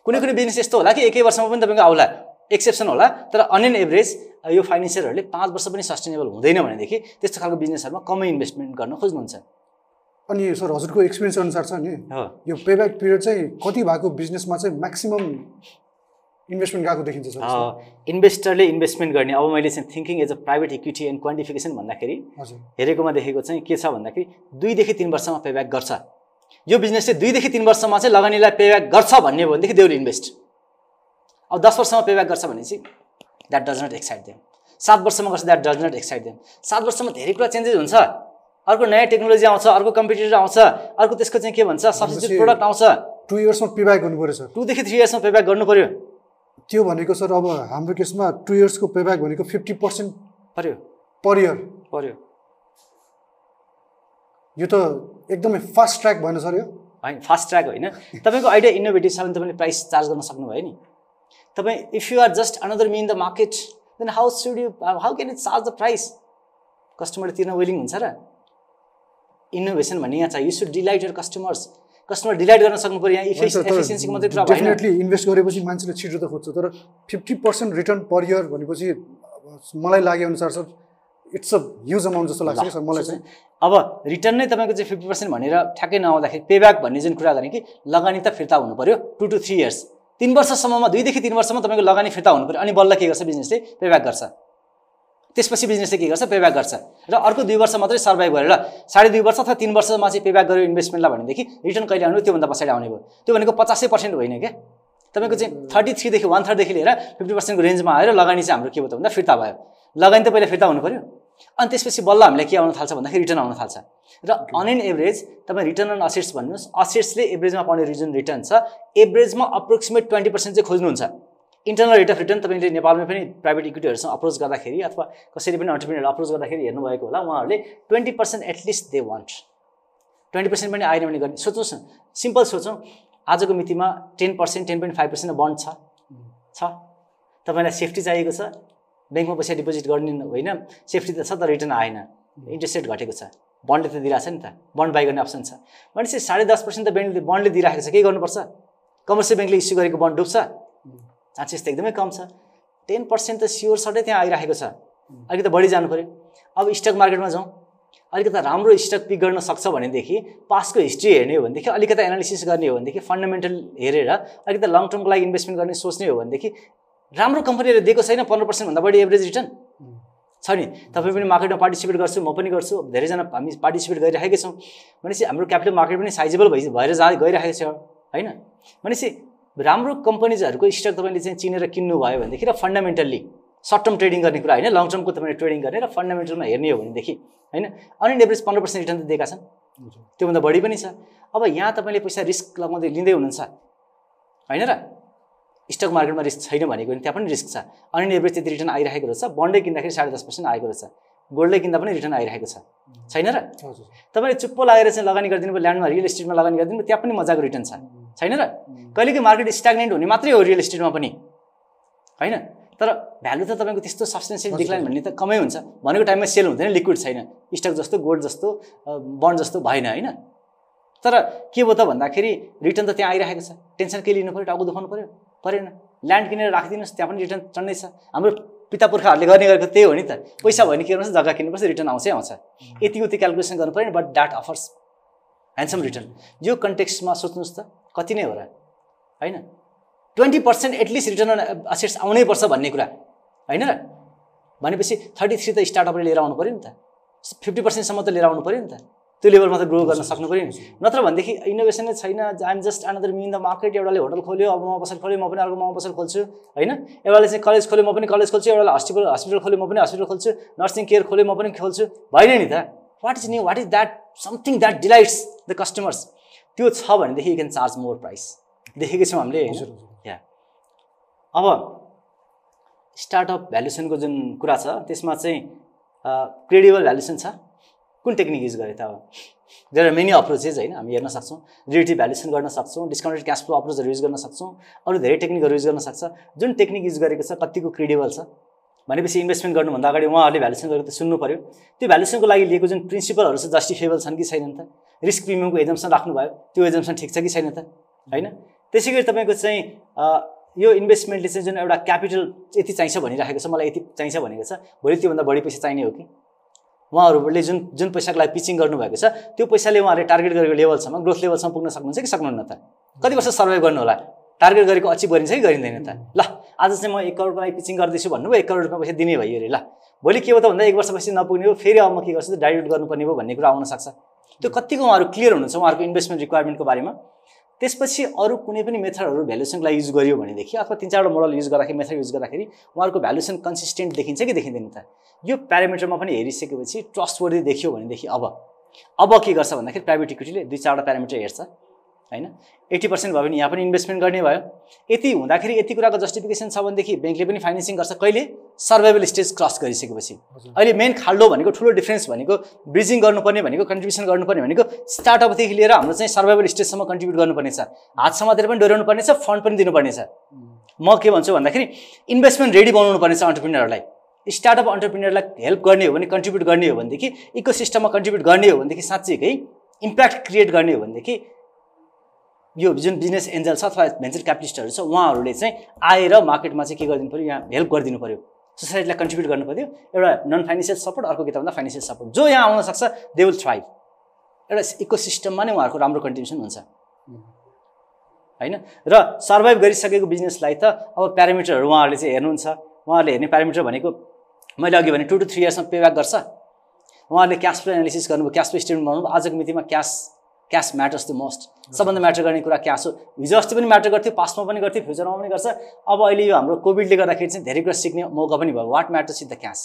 कुनै कुनै बिजनेस यस्तो होला कि एकै वर्षमा पनि तपाईँको आउला। एक्सेप्सन होला तर अन एभरेज यो फाइनेन्सियरहरूले पाँच वर्ष पनि सस्टेनेबल हुँदैन भनेदेखि त्यस्तो खालको बिजनेसहरूमा कमै इन्भेस्टमेन्ट गर्न खोज्नुहुन्छ। अनि सर हजुरको एक्सपिरियन्स अनुसार छ नि यो पेब्याक पिरियड चाहिँ कति भएको बिजनेसमा चाहिँ म्याक्सिमम् इन्भेस्टमेन्ट गएको देखिन्छ सर इन्भेस्टरले इन्भेस्टमेन्ट गर्ने अब मैले चाहिँ thinking as a private equity and quantification भन्दाखेरि हेरेकोमा देखेको चाहिँ के छ भन्दाखेरि दुईदेखि तिन वर्षमा पेब्याक गर्छ। यो बिजनेस चाहिँ दुईदेखि तिन वर्षमा चाहिँ लगानीलाई पेब्याक गर्छ भन्ने हो भनेदेखि देउल इन्भेस्ट अब दस वर्षमा पेब्याक गर्छ भने चाहिँ that does not excite them सात वर्षमा गर्छ that does not excite them सात वर्षमा धेरै कुरा चेन्जेस हुन्छ। अर्को नयाँ टेक्नोलोजी आउँछ अर्को कम्पिटेटर आउँछ अर्को त्यसको चाहिँ के भन्छ सब्सिट्युट प्रोडक्ट आउँछ। टु इयर्समा पेब्याक गर्नु पऱ्यो सर टुदेखि थ्री इयर्समा पेब्याक गर्नु पऱ्यो त्यो भनेको सर अब हाम्रो केसमा टु इयर्सको पेब्याक भनेको फिफ्टी पर्सेन्ट पऱ्यो पर इयर पऱ्यो यो त एकदमै फास्ट ट्र्याक भएन सर यो। होइन फास्ट ट्र्याक होइन। तपाईँको आइडिया इनोभेटिभ छ भने तपाईँले प्राइस चार्ज गर्न सक्नुभयो नि। तपाईँ if you are just another me in the market then how should you how can it charge the price कस्टमरले तिर्न विलिङ हुन्छ र। इनोभेसन भन्ने यहाँ छ। You should delight your customers customer delight गर्न सक्नु पऱ्यो यहाँ इफिसियन्सीको मात्रै कुरा डेफिनेटली इन्भेस्ट गरेपछि मान्छेले छिटो त खोज्छ। तर fifty percent return per year भनेपछि मलाई लागे अनुसार sir it's a huge amount जस्तो लाग्छ सर मलाई चाहिँ। अब रिटर्न नै तपाईँको चाहिँ फिफ्टी पर्सेन्ट भनेर ठ्याक्कै नआउँदाखेरि पेब्याक भन्ने जुन कुरा गरेँ कि लगानी त फिर्ता हुनु पऱ्यो टु टु थ्री इयर्स तिन वर्षसम्ममा दुईदेखि तिन वर्षमा तपाईँको लगानी फिर्ता हुनु पऱ्यो। अनि बल्ल के गर्छ बिजनेसले? पेब्याक गर्छ। त्यसपछि बिजनेसले के गर्छ? पेब्याक गर्छ। र अर्को दुई वर्ष मात्रै सर्भाइभ गरेर साढे दुई वर्ष अथवा तिन वर्षमा चाहिँ पेब्याक गर्यो इन्भेस्टमेन्टलाई भनेदेखि रिटर्न कहिले आउनु त्योभन्दा पछाडि आउने भयो। त्यो भनेको पचासै पर्सेन्ट होइन क्या? तपाईँको चाहिँ थर्टी थ्रीदेखि वान थर्डदेखि लिएर फिफ्टी पर्सेन्टको रेन्जमा आएर लगानी चाहिँ हाम्रो के भयो त भन्दा फिर्ता भयो। लगानी त पहिला फिर्ता हुनु पऱ्यो। अनि त्यसपछि बल्ल हामीलाई के आउन थाल्छ भन्दाखेरि रिटर्न आउन थाल्छ। र अन एन एभरेज तपाईँ रिटर्न अन असेट्स भन्नुहोस् असेट्सले एभरेजमा पाउने रिजन रिटर्न छ। एभरेजमा अप्रोक्सिमेट ट्वेन्टी पर्सेन्ट चाहिँ खोज्नुहुन्छ। इन्टरनल रेट अफ रिटर्न तपाईँले नेपालमै पनि प्राइभेट इक्विटीहरूसँग अप्रोच गर्दाखेरि अथवा कसैले पनि अन्टरप्रिनियर अप्रोच गर्दाखेरि हेर्नुभएको होला उहाँहरूले twenty percent at least they want twenty percent पनि आएन भने गर्ने। सोच्नुहोस् न सिम्पल सोचौँ। आजको मितिमा ten percent ten point five percent bond छ। छ। तपाईँलाई सेफ्टी चाहिएको छ। ब्याङ्कमा पैसा डिपोजिट गर्ने होइन सेफ्टी त छ तर रिटर्न आएन। इन्ट्रेस्ट रेट घटेको छ। बन्डले त दिइरहेको छ नि त। बन्ड बाई गर्ने अप्सन छ। भनेपछि साढे दस पर्सेन्ट त ब्याङ्कले बन्डले दिइराखेको छ। के गर्नुपर्छ? कमर्सियल ब्याङ्कले इस्यु गरेको बन्ड डुब्छ। चान्सेस त एकदमै कम छ। टेन पर्सेन्ट त स्योर सटै त्यहाँ आइरहेको छ। अलिकति बढी जानु पऱ्यो अब स्टक मार्केटमा जाउँ। अलिकति राम्रो स्टक पिक गर्न सक्छ भनेदेखि पासको हिस्ट्री हेर्ने हो भनेदेखि अलिकति एनालिसिस गर्ने हो भनेदेखि फन्डामेन्टल हेरेर अलिकति लङ टर्मको लागि इन्भेस्टमेन्ट गर्ने सोच्ने हो भनेदेखि राम्रो कम्पनीले दिएको छैन पन्ध्र पर्सेन्टभन्दा बढी एभरेज रिटर्न छ नि। तपाईँ पनि मार्केटमा पार्टिसिपेट गर्छु म पनि गर्छु। धेरैजना हामी पार्टिसिपेट गरिराखेकै छौँ। भनेपछि हाम्रो क्यापिटल मार्केट पनि साइजेबल भइ भएर जा गइरहेको छ होइन? भनेपछि राम्रो कम्पनीजहरूको स्टक तपाईँले चाहिँ चिनेर किन्नु भयो भनेदेखि र फन्डामेन्टल्ली सर्ट टर्म ट्रेडिङ गर्ने कुरा होइन लङ टर्मको तपाईँले ट्रेडिङ गर्ने र फन्डामेन्टलमा हेर्ने हो भनेदेखि होइन? अनि एभरेज पन्ध्र पर्सेन्ट रिटर्न त दिएका छन्। त्योभन्दा बढी पनि छ। अब यहाँ तपाईँले पैसा रिस्क लगाउँदै लिँदै हुनुहुन्छ होइन र? स्टक मार्केटमा रिस्क छैन भनेको भने त्यहाँ पनि रिस्क छ। अनि एभरेज त्यति रिटर्न आइरहेको रहेछ बन्डै किन्दाखेरि साढे दस पर्सेन्ट आएको रहेछ। गोल्डै किन्दा पनि रिटर्न आइरहेको छ। छैन र? तपाईँले चुप्पो लागेर चाहिँ लगानी गरिदिनु भयो ल्यान्डमा रियल इस्टेटमा लगानी गरिदिनु भयो त्यहाँ पनि मजाको रिटर्न छ। छैन र? कहिलेकै मार्केट स्ट्याग्नेन्ट हुने मात्रै हो रियल इस्टेटमा पनि। होइन? तर भ्यालु त तपाईँको त्यस्तो सब्सटेन्सियल डिक्लाइन भन्ने त कमै हुन्छ। भनेको टाइममा सेल हुँदैन लिक्विड छैन। स्टक जस्तो गोल्ड जस्तो बन्ड जस्तो भएन होइन? तर के भयो त भन्दाखेरि रिटर्न त त्यहाँ आइरहेको छ। टेन्सन के लिनु पऱ्यो टाउको दुखाउनु पऱ्यो। परेन। ल्यान्ड किनेर राखिदिनुहोस् त्यहाँ पनि रिटर्न चढ्नै छ हाम्रो पिता पुर्खाहरूले गर्ने गरेको त्यही हो नि त। पैसा भयो भने के गर्नुहोस् जग्गा किन्नुपर्छ रिटर्न आउँछै आउँछ। यति उति क्यालकुलेसन गर्नु पऱ्यो but that offers handsome return यो कन्टेक्स्टमा सोच्नुहोस् त कति नै हो र? होइन? Twenty percent at least return assets आउनै पर्छ भन्ने कुरा। होइन र? भनेपछि थर्टी थ्री त स्टार्टअपले लिएर आउनु पऱ्यो नि त। फिफ्टी पर्सेन्टसम्म त लिएर आउनु पऱ्यो नि त। त्यो लेभलमा त ग्रो गर्न सक्नु पऱ्यो नि। नत्र भनेदेखि इनोभेसन नै छैन। I'm just another me in the market एउटाले होटल खोल्यो अब म पसल खोल्यो म पनि अर्को म पसल खोल्छु होइन? एउटाले चाहिँ कलेज खोल्यो म पनि कलेज खोल्छु एउटाले हस्पिटल हस्पिटल खोल्यो म पनि हस्पिटल खोल्छु नर्सिङ केयर खोल्यो म पनि खोल्छु। भएन नि त। What is new what is that something that delights the customers त्यो छ भनेदेखि you can charge more price देखेकै छौँ हामीले। या अब स्टार्टअप भ्यालुसनको जुन कुरा छ त्यसमा चाहिँ क्रेडिबल भ्यालुसन छ। कुन टेक्निक युज गरे त अब? देयर आर मेनी अप्रोचेस होइन? हामी हेर्न सक्छौँ। रिलेटिभ भ्यालुसन गर्न सक्छौँ। डिस्काउन्टेड क्यास फ्लो अप्रोचहरू युज गर्न सक्छौँ। अरू धेरै टेक्निकहरू युज गर्न सक्छ। जुन टेक्निक युज गरेको छ कतिको क्रेडिबल छ? भनेपछि इन्भेस्टमेन्ट गर्नुभन्दा अगाडि उहाँहरूले भ्यालुसन गरेको त सुन्नु पऱ्यो त्यो भ्यालुसनको लागि लिएको जुन प्रिन्सिपलहरू छ जस्टिफेबल छन् कि छैनन् त? रिस्क प्रिमियमको एजम्सन राख्नुभयो। त्यो एजम्सन ठिक छ कि छैन त? होइन? त्यसै गरी तपाईँको चाहिँ यो इन्भेस्टमेन्टले चाहिँ जुन एउटा क्यापिटल यति चाहिन्छ भनिराखेको छ मलाई यति चाहिन्छ भनेको छ। भोलि त्योभन्दा बढी पैसा चाहिने हो कि? उहाँहरूले जुन जुन पैसाको लागि पिचिङ गर्नुभएको छ त्यो पैसाले उहाँहरूले टार्गेट गरेको लेभलसम्म ग्रोथ लेभलसम्म पुग्न सक्नुहुन्छ कि सक्नुहुन्न त? कति वर्ष सर्भाइभ गर्नु होला टार्गेट गरेको अचिभ गरिन्छ कि गरिँदैन त? ल आज चाहिँ म एक करोडको लागि पिचिङ गर्दैछु भन्नुभयो एक करोड रुपियाँ पैसा दिने भयो अरे ल। भोलि के हो त भन्दा एक वर्षपछि नपुग्ने हो फेरि अब म के गर्छु? डाइल्युट गर्नुपर्ने हो भन्ने कुरा आउन सक्छ। त्यो कतिको उहाँहरू क्लियर हुनुहुन्छ उहाँहरूको इन्भेस्टमेन्ट रिक्वायरमेन्टको बारेमा? त्यसपछि अरू कुनै पनि मेथडहरू भ्यालुसनको युज गरियो भनेदेखि अथवा तिन चारवटा मोडल युज गर्दाखेरि मेथड युज गर्दाखेरि उहाँहरूको भ्यालुसन कन्सिस्टेन्ट देखिन्छ कि देखिँदैन त? यो प्यारामिटरमा पनि हेरिसकेपछि ट्रस्ट वर्दी देखियो भनेदेखि अब। अब के गर्छ भन्दाखेरि प्राइभेट इक्विटीले दुई चारवटा प्यारामिटर हेर्छ। होइन? एट्टी पर्सेन्ट भयो भने यहाँ पनि इन्भेस्टमेन्ट गर्ने भयो। यति हुँदाखेरि यति कुराको जस्टिफिकेसन छ भनेदेखि ब्याङ्कले पनि फाइनेन्सिङ गर्छ। कहिले? सर्भाइभल स्टेज क्रस गरिसकेपछि। अहिले मेन खाल्डो भनेको ठुलो डिफ्रेन्स भनेको ब्रिजिङ गर्नुपर्ने भनेको कन्ट्रिब्युसन गर्नुपर्ने भनेको स्टार्टअपदेखि लिएर हाम्रो चाहिँ सर्भाइभल स्टेजसम्म कन्ट्रिब्युट गर्नुपर्ने छ। हात समातेर पनि डोर्याउनु पर्ने छ फन्ड पनि दिनुपर्ने छ। म के भन्छु भन्दाखेरि इन्भेस्टमेन्ट रेडी बनाउनु पर्ने छ अन्टरप्रिनरहरूलाई स्टार्टअप अन्टरप्रिनरलाई हेल्प गर्ने हो भने कन्ट्रिब्युट गर्ने हो भनेदेखि इको सिस्टममा कन्ट्रिब्युट गर्ने हो भनेदेखि साँच्चीकै इम्प्याक्ट क्रिएट गर्ने हो भनेदेखि यो जुन बिजनेस एन्जल छ अथवा भेन्चर क्यापिटलिस्टहरू छ उहाँहरूले चाहिँ आएर मार्केटमा चाहिँ के गरिदिनु पऱ्यो यहाँ हेल्प गरिदिनु पऱ्यो सोसाइटीलाई कन्ट्रिब्युट गर्नु पऱ्यो एउटा नन फाइनेन्सियल सपोर्ट अर्को किताब भन्दा फाइनेन्सियल सपोर्ट जो यहाँ आउन सक्छ दे विल थ्राइभ एउटा इको सिस्टममा नै उहाँहरूको राम्रो कन्ट्रिब्युसन हुन्छ। होइन? र सर्भाइभ गरिसकेको बिजनेसलाई त अब प्यारामिटरहरू उहाँहरूले चाहिँ हेर्नुहुन्छ। उहाँहरूले हेर्ने प्यारामिटर भनेको मैले अघि भने टु टु थ्री इयर्समा पेब्याक गर्छ। उहाँहरूले क्यास फ्लो एनालिसिस गर्नुभयो क्यास फ्लो स्टेटमेन्ट बनाउनु आजको मितिमा cash cash matters the most सबभन्दा म्याटर गर्ने कुरा क्यास हो। हिजो अस्ति पनि म्याटर गर्थ्यो पास्टमा पनि गर्थ्यो फ्युचरमा पनि गर्छ। अब अहिले यो हाम्रो कोभिडले गर्दाखेरि चाहिँ धेरै कुरा सिक्ने मौका पनि भयो। What matters is the cash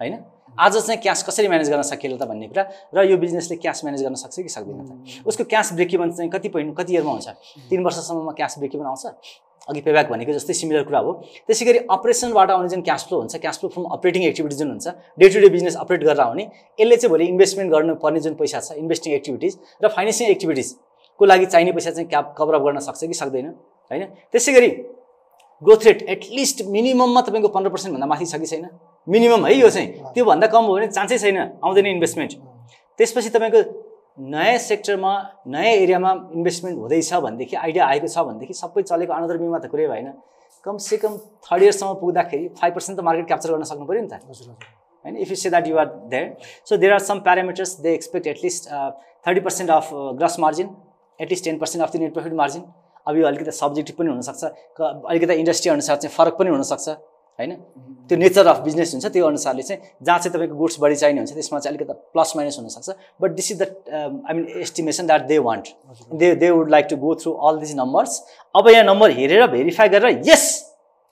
होइन? आज चाहिँ क्यास कसरी म्यानेज गर्न सकिएला त भन्ने कुरा र यो बिजनेसले क्यास म्यानेज गर्न सक्छ कि सक्दैन त? उसको क्यास ब्रेकिभन चाहिँ कति पोइन्ट कति इयरमा हुन्छ? तिन वर्षसम्ममा क्यास ब्रेकिभन आउँछ? अघि पेब्याक भनेको जस्तै सिमिलर कुरा हो। त्यसै गरी अपरेसनबाट आउने जुन क्यास फ्लो हुन्छ cash flow from operating activities जुन हुन्छ day to day business operate गरेर आउने यसले चाहिँ भोलि इन्भेस्टमेन्ट गर्नुपर्ने जुन पैसा छ इन्भेस्टिङ एक्टिभिटिज र फाइनेन्सिङ एक्टिभिटिजको लागि चाहिने पैसा चाहिँ क्याप कभरअप गर्न सक्छ कि सक्दैन होइन? त्यसै गरी ग्रोथ रेट एटलिस्ट मिनिमममा तपाईँको पन्ध्र पर्सेन्टभन्दा माथि छ कि छैन? मिनिमम है यो चाहिँ। त्योभन्दा कम हो भने चान्सै छैन आउँदैन इन्भेस्टमेन्ट त्यसपछि तपाईँको नयाँ सेक्टरमा नयाँ एरियामा इन्भेस्टमेन्ट हुँदैछ भनेदेखि आइडिया आएको छ भनेदेखि सबै चलेको अनदर बिमा त कुरै भएन। कमसेकम थर्ड इयरसम्म पुग्दाखेरि फाइभ पर्सेन्ट त मार्केट क्याप्चर गर्न सक्नु पऱ्यो नि त। होइन? If you say that you are there so there are some parameters they expect at least thirty percent of gross margin at least ten percent of the net profit margin अब यो अलिकति subjective पनि हुनसक्छ। अलिकति industry अनुसार चाहिँ फरक पनि हुनसक्छ। होइन? त्यो नेचर अफ बिजनेस हुन्छ त्यो अनुसारले चाहिँ जहाँ चाहिँ तपाईँको गुड्स बढी चाहिने हुन्छ त्यसमा चाहिँ अलिकति प्लस माइनस हुनसक्छ। But this is the I mean estimation that they want they they would like to go through all these numbers अब यहाँ नम्बर हेरेर भेरिफाई गरेर यस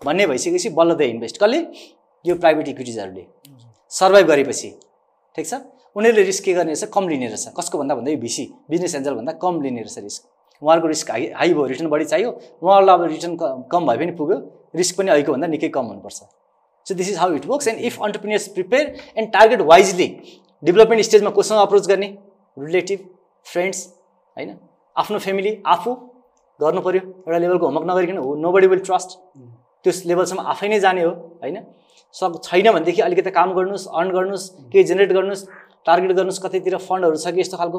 भन्ने भइसकेपछि बल्ल दे इन्भेस्ट कसले? यो प्राइभेट इक्विटिजहरूले सर्भाइभ गरेपछि। ठिक छ? उनीहरूले रिस्क के गर्ने रहेछ? कम लिने रहेछ। कसको भन्दा भन्दा यो भिसी बिजनेस एन्जलभन्दा कम लिने रहेछ रिस्क उहाँहरूको रिस्क हाई हाई भयो रिटर्न बढी चाहियो। उहाँहरूलाई अब रिटर्न कम भए पनि पुग्यो। रिस्क पनि अहिलेको भन्दा निकै कम हुनुपर्छ। So this is how it works and if entrepreneurs prepare and target wisely development स्टेजमा कोसँग अप्रोच गर्ने? रिलेटिभ फ्रेन्ड्स होइन? आफ्नो फ्यामिली आफू गर्नु पऱ्यो एउटा लेभलको होमवर्क नगरिकन हो। नो बडी विल ट्रस्ट त्यो लेभलसम्म आफै नै जाने हो होइन? सक छैन भनेदेखि अलिकति काम गर्नुहोस् अर्न गर्नुहोस् केही जेनेरेट गर्नुहोस् टार्गेट गर्नुहोस् कतैतिर फन्डहरू छ कि यस्तो खालको।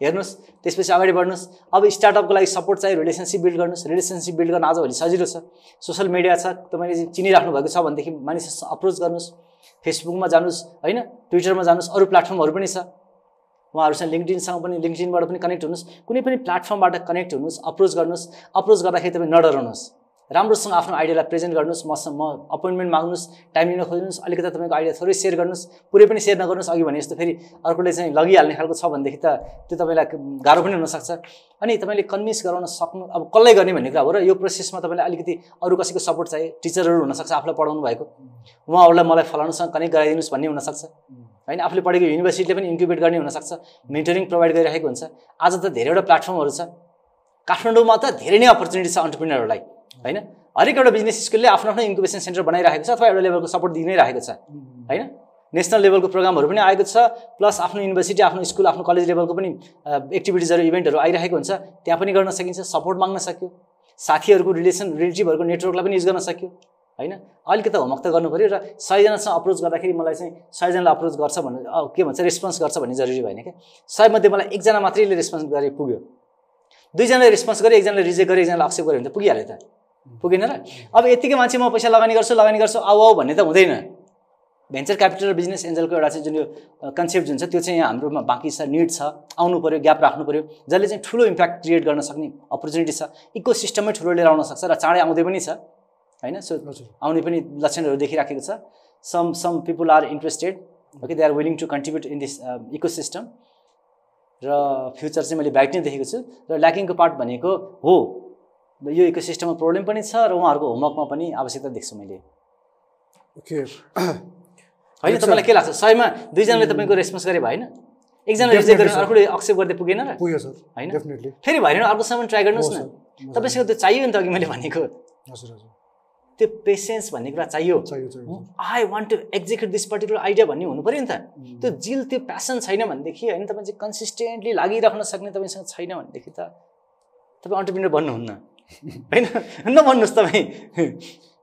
हेर्नुहोस् त्यसपछि अगाडि बढ्नुहोस्। अब स्टार्टअपको लागि सपोर्ट चाहियो रिलेसनसिप बिल्ड गर्नुहोस्। रिलेसनसिप बिल्ड गर्न आजभोलि सजिलो छ। सोसियल मिडिया छ तपाईँले चिनिराख्नु भएको छ भनेदेखि मानिससँग अप्रोच गर्नुहोस्। फेसबुकमा जानुहोस् होइन? ट्विटरमा जानुहोस् अरू प्लेटफर्महरू पनि छ। उहाँहरूसँग लिङ्कडिनसँग पनि लिङ्कडिनबाट पनि कनेक्ट हुनुहोस्। कुनै पनि प्लेटफर्मबाट कनेक्ट हुनुहोस् अप्रोच गर्नुहोस्। अप्रोच गर्दाखेरि तपाईँ नडराउनुहोस्। राम्रोसँग आफ्नो आइडियालाई प्रेजेन्ट गर्नुहोस् मसँग म अपोइन्टमेन्ट माग्नुहोस् टाइम लिन खोज्नुहोस् अलिकति तपाईँको आइडिया थोरै सेयर गर्नुहोस् पुरै पनि सेयर नगर्नुहोस् अघि भने जस्तो फेरि अर्कोले चाहिँ लगिहाल्ने खालको छ भनेदेखि त त्यो तपाईँलाई गाह्रो पनि हुनसक्छ। अनि तपाईँले कन्भिन्स गराउन सक्नु अब कसलाई गर्ने भन्ने कुरा हो र यो प्रोसेसमा तपाईँलाई अलिकति अरू कसैको सपोर्ट चाहियो टिचरहरू हुनसक्छ आफूलाई पढाउनु भएको। उहाँहरूलाई मलाई फलाउनुसँग कनेक्ट गराइदिनुहोस् भन्ने हुनसक्छ। होइन आफूले पढेको युनिभर्सिटीले पनि इन्क्युबेट गर्ने हुनसक्छ मेन्टरिङ प्रोभाइड गरिरहेको हुन्छ। आज त धेरैवटा प्लेटफर्महरू छ। काठमाडौँमा त धेरै नै अपर्च्युनिटी छ अन्टरप्रिनरहरूलाई होइन? हरेक एउटा बिजनेस स्कुलले आफ्नो आफ्नो इन्क्युबेसन सेन्टर बनाइरहेको छ अथवा एउटा लेभलको सपोर्ट दिइ नै रहेको छ होइन? नेसनल लेभलको प्रोग्रामहरू पनि आएको छ प्लस आफ्नो युनिभर्सिटी आफ्नो स्कुल आफ्नो कलेज लेभलको पनि एक्टिभिटिजहरू इभेन्टहरू आइरहेको हुन्छ। त्यहाँ पनि गर्न सकिन्छ सपोर्ट माग्न सक्यो। साथीहरूको रिलेसन रिलेटिभहरूको नेटवर्कलाई पनि युज गर्न सक्यो होइन? अलिकति होमवर्क त गर्नु पऱ्यो र सयजनासँग अप्रोच गर्दाखेरि मलाई चाहिँ सयजनालाई अप्रोच गर्छ भन्नु के भन्छ रेस्पोन्स गर्छ भन्ने जरुरी भएन क्या। सयमध्ये मलाई एकजना मात्रैले रेस्पोन्स गरे पुग्यो। दुईजनाले रेस्पोन्स गरेँ एकजनाले रिजेक्ट गरेँ एकजनाले एक्सेप्ट गऱ्यो भने त पुगिहाल्यो त। पुगेन र। अब यत्तिकै मान्छे म पैसा लगानी गर्छु लगानी गर्छु आऊ आऊ भन्ने त हुँदैन। भेन्चर क्यापिटल र बिजनेस एन्जलको एउटा चाहिँ जुन यो कन्सेप्ट जुन छ त्यो चाहिँ यहाँ हाम्रोमा बाँकी छ निड छ आउनु पऱ्यो ग्याप राख्नु पऱ्यो जसले चाहिँ ठुलो इम्प्याक्ट क्रिएट गर्न सक्ने अपर्च्युनिटी छ। इको सिस्टमै ठुलो लिएर आउन सक्छ र चाँडै आउँदै पनि छ होइन? सो आउने पनि लक्षणहरू देखिराखेको छ। Some some people are interested okay they are willing to contribute in this eco system र फ्युचर चाहिँ मैले ब्राइट नै देखेको छु। र ल्याकिङको पार्ट भनेको हो यो इको सिस्टममा प्रब्लम पनि छ र उहाँहरूको होमवर्कमा पनि आवश्यकता देख्छु मैले। ओके। होइन तपाईँलाई के लाग्छ? सयमा दुईजनाले तपाईँको रेस्पोन्स गरे भएन। एकजना रिजेक्ट गरेर. अर्कोले एक्सेप्ट गर्दै पुगेन र। पुग्यो सर होइन? डेफिनेटली फेरि भएन अर्कोसम्म ट्राई गर्नुहोस् न। तपाईँसँग त्यो चाहियो नि त अघि मैले भनेको। हजुर हजुर त्यो पेसेन्स भन्ने कुरा चाहियो। I want to execute this particular idea भन्ने हुनु पऱ्यो नि त। त्यो जिल त्यो प्यासन छैन भनेदेखि होइन तपाईँ चाहिँ कन्सिस्टेन्टली लागिराख्न सक्ने तपाईँसँग छैन भनेदेखि त तपाईँ अन्टरप्रिनर बन्नुहुन्न। होइन? नभन्नुहोस् तपाईँ।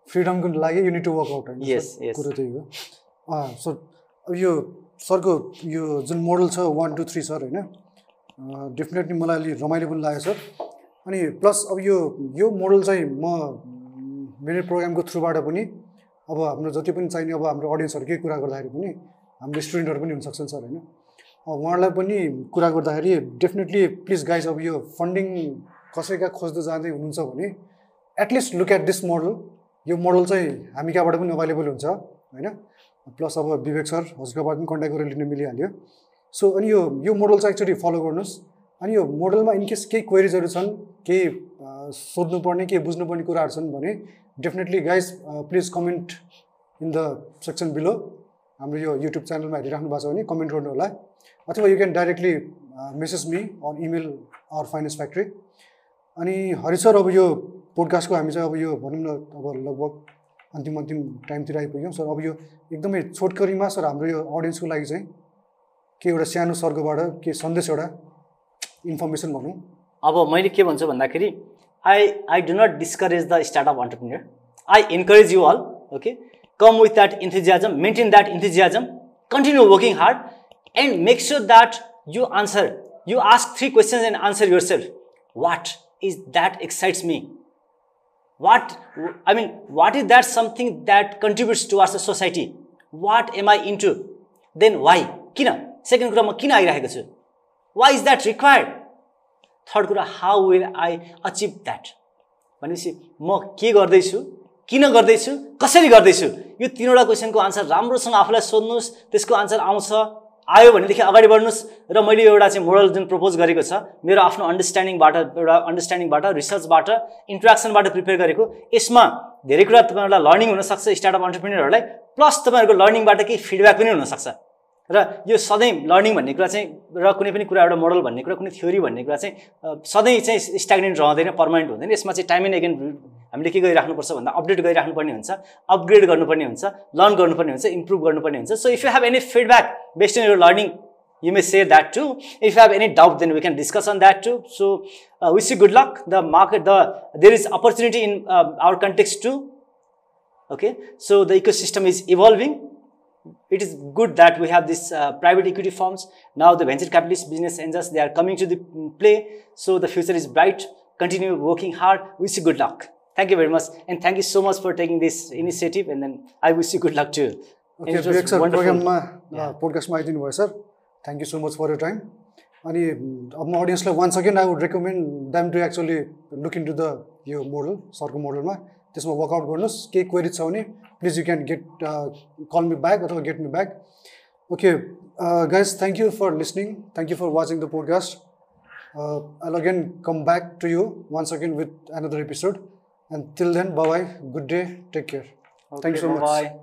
फ्रिडमको लागि युनिट टु वर्क आउट होइन yes. कुरो त्यही हो। अँ, सर अब यो सरको यो जुन मोडल छ वान टू थ्री सर होइन? डेफिनेटली मलाई अलि रमाइलो पनि लाग्यो सर। अनि प्लस अब यो यो मोडल चाहिँ म मेरो प्रोग्रामको थ्रुबाट पनि अब हाम्रो जति पनि चाहिने अब हाम्रो अडियन्सहरूकै कुरा गर्दाखेरि पनि हाम्रो स्टुडेन्टहरू पनि हुनसक्छन् सर होइन? अब उहाँहरूलाई पनि कुरा गर्दाखेरि डेफिनेटली प्लिज गाइज अब यो फन्डिङ कसैका खोज्दै जाँदै हुनुहुन्छ भने at least look at this model यो मोडल चाहिँ हामी कहाँबाट पनि अभाइलेबल हुन्छ होइन? प्लस अब विवेक सर हजुरकोबाट पनि कन्ट्याक्ट गरेर लिन मिलिहाल्यो। सो अनि यो यो मोडल चाहिँ एकचोटि फलो गर्नुहोस्। अनि यो मोडलमा इनकेस केही क्वेरिजहरू छन् केही सोध्नुपर्ने केही बुझ्नुपर्ने कुराहरू छन् भने definitely guys please comment in the section below हाम्रो यो युट्युब च्यानलमा हेरिराख्नु भएको छ भने कमेन्ट गर्नु होला अथवा you can directly message me on email our finance factory अनि हरि सर अब यो पोडकास्टको हामी चाहिँ अब यो भनौँ न अब लगभग अन्तिम अन्तिम टाइमतिर आइपुग्यौँ। सर अब यो एकदमै छोटकरीमा सर हाम्रो यो अडियन्सको लागि चाहिँ के एउटा सानो सर्गबाट के सन्देश एउटा इन्फर्मेसन भनौँ। अब मैले के भन्छु भन्दाखेरि I I do not discourage the startup entrepreneur I encourage you all okay come with that enthusiasm maintain that enthusiasm continue working hard and make sure that you answer you ask three questions and answer yourself what is that excites me what i mean what is that something that contributes towards the society? What am i into? Then why? किन? Second कुरा म किन आइरहेको छु? Why is that required third कुरा how will I achieve that भनेपछि म के गर्दैछु? किन गर्दैछु? कसरी गर्दैछु? यो तिनवटा क्वेसनको आन्सर राम्रोसँग आफूलाई सोध्नुहोस् त्यसको आन्सर आउँछ। आयो भनेदेखि अगाडि बढ्नुहोस् र मैले एउटा चाहिँ मोडल जुन प्रपोज गरेको छ मेरो आफ्नो अन्डरस्ट्यान्डिङबाट एउटा अन्डरस्ट्यान्डिङबाट रिसर्चबाट इन्ट्रेक्सनबाट प्रिपेयर गरेको यसमा धेरै कुरा तपाईँहरूलाई लर्निङ हुनसक्छ स्टार्टअप अन्टरप्रिनियरहरूलाई प्लस तपाईँहरूको लर्निङबाट केही फिडब्याक पनि हुनसक्छ। र यो सधैँ लर्निङ भन्ने कुरा चाहिँ र कुनै पनि कुरा एउटा मोडल भन्ने कुरा कुनै थ्योरी भन्ने कुरा चाहिँ सधैँ चाहिँ स्ट्याग्नेन्ट रहँदैन पर्मानेन्ट हुँदैन। यसमा चाहिँ टाइम एन्ड अगेन हामीले के गरिराख्नुपर्छ भन्दा अपडेट गरिराख्नुपर्ने हुन्छ अपग्रेड गर्नुपर्ने हुन्छ लर्न गर्नुपर्ने हुन्छ इम्प्रुभ गर्नुपर्ने हुन्छ। So if you have any feedback based in your learning may say that too. If you have any doubt then we can discuss on that too. So uh, wish you good luck. The market the there is opportunity in uh, our context too. Okay? So the ecosystem is evolving. It is good that we have this uh, private equity firms now the venture capitalist business angels they are coming to the mm, play so the future is bright continue working hard wish you good luck thank you very much and thank you so much for taking this initiative and then i wish you good luck it was Vivek sir wonderful. प्रोग्राममा पोडकास्टमा आइदिनु भयो sir thank you so much for your time अनि अब म अडियन्सलाई one second I would recommend them to actually look into the यो model सरको मोडलमा त्यसमा वर्कआउट गर्नुहोस् केही क्वेरी छ भने please you can get uh, call me back or get me back. Okay, uh, guys, thank you for listening. Thank you for watching the podcast. Uh, I'll again come back to you once again with another episode. And till then, bye bye. Good day. Take care. Okay, Thanks so bye -bye. much.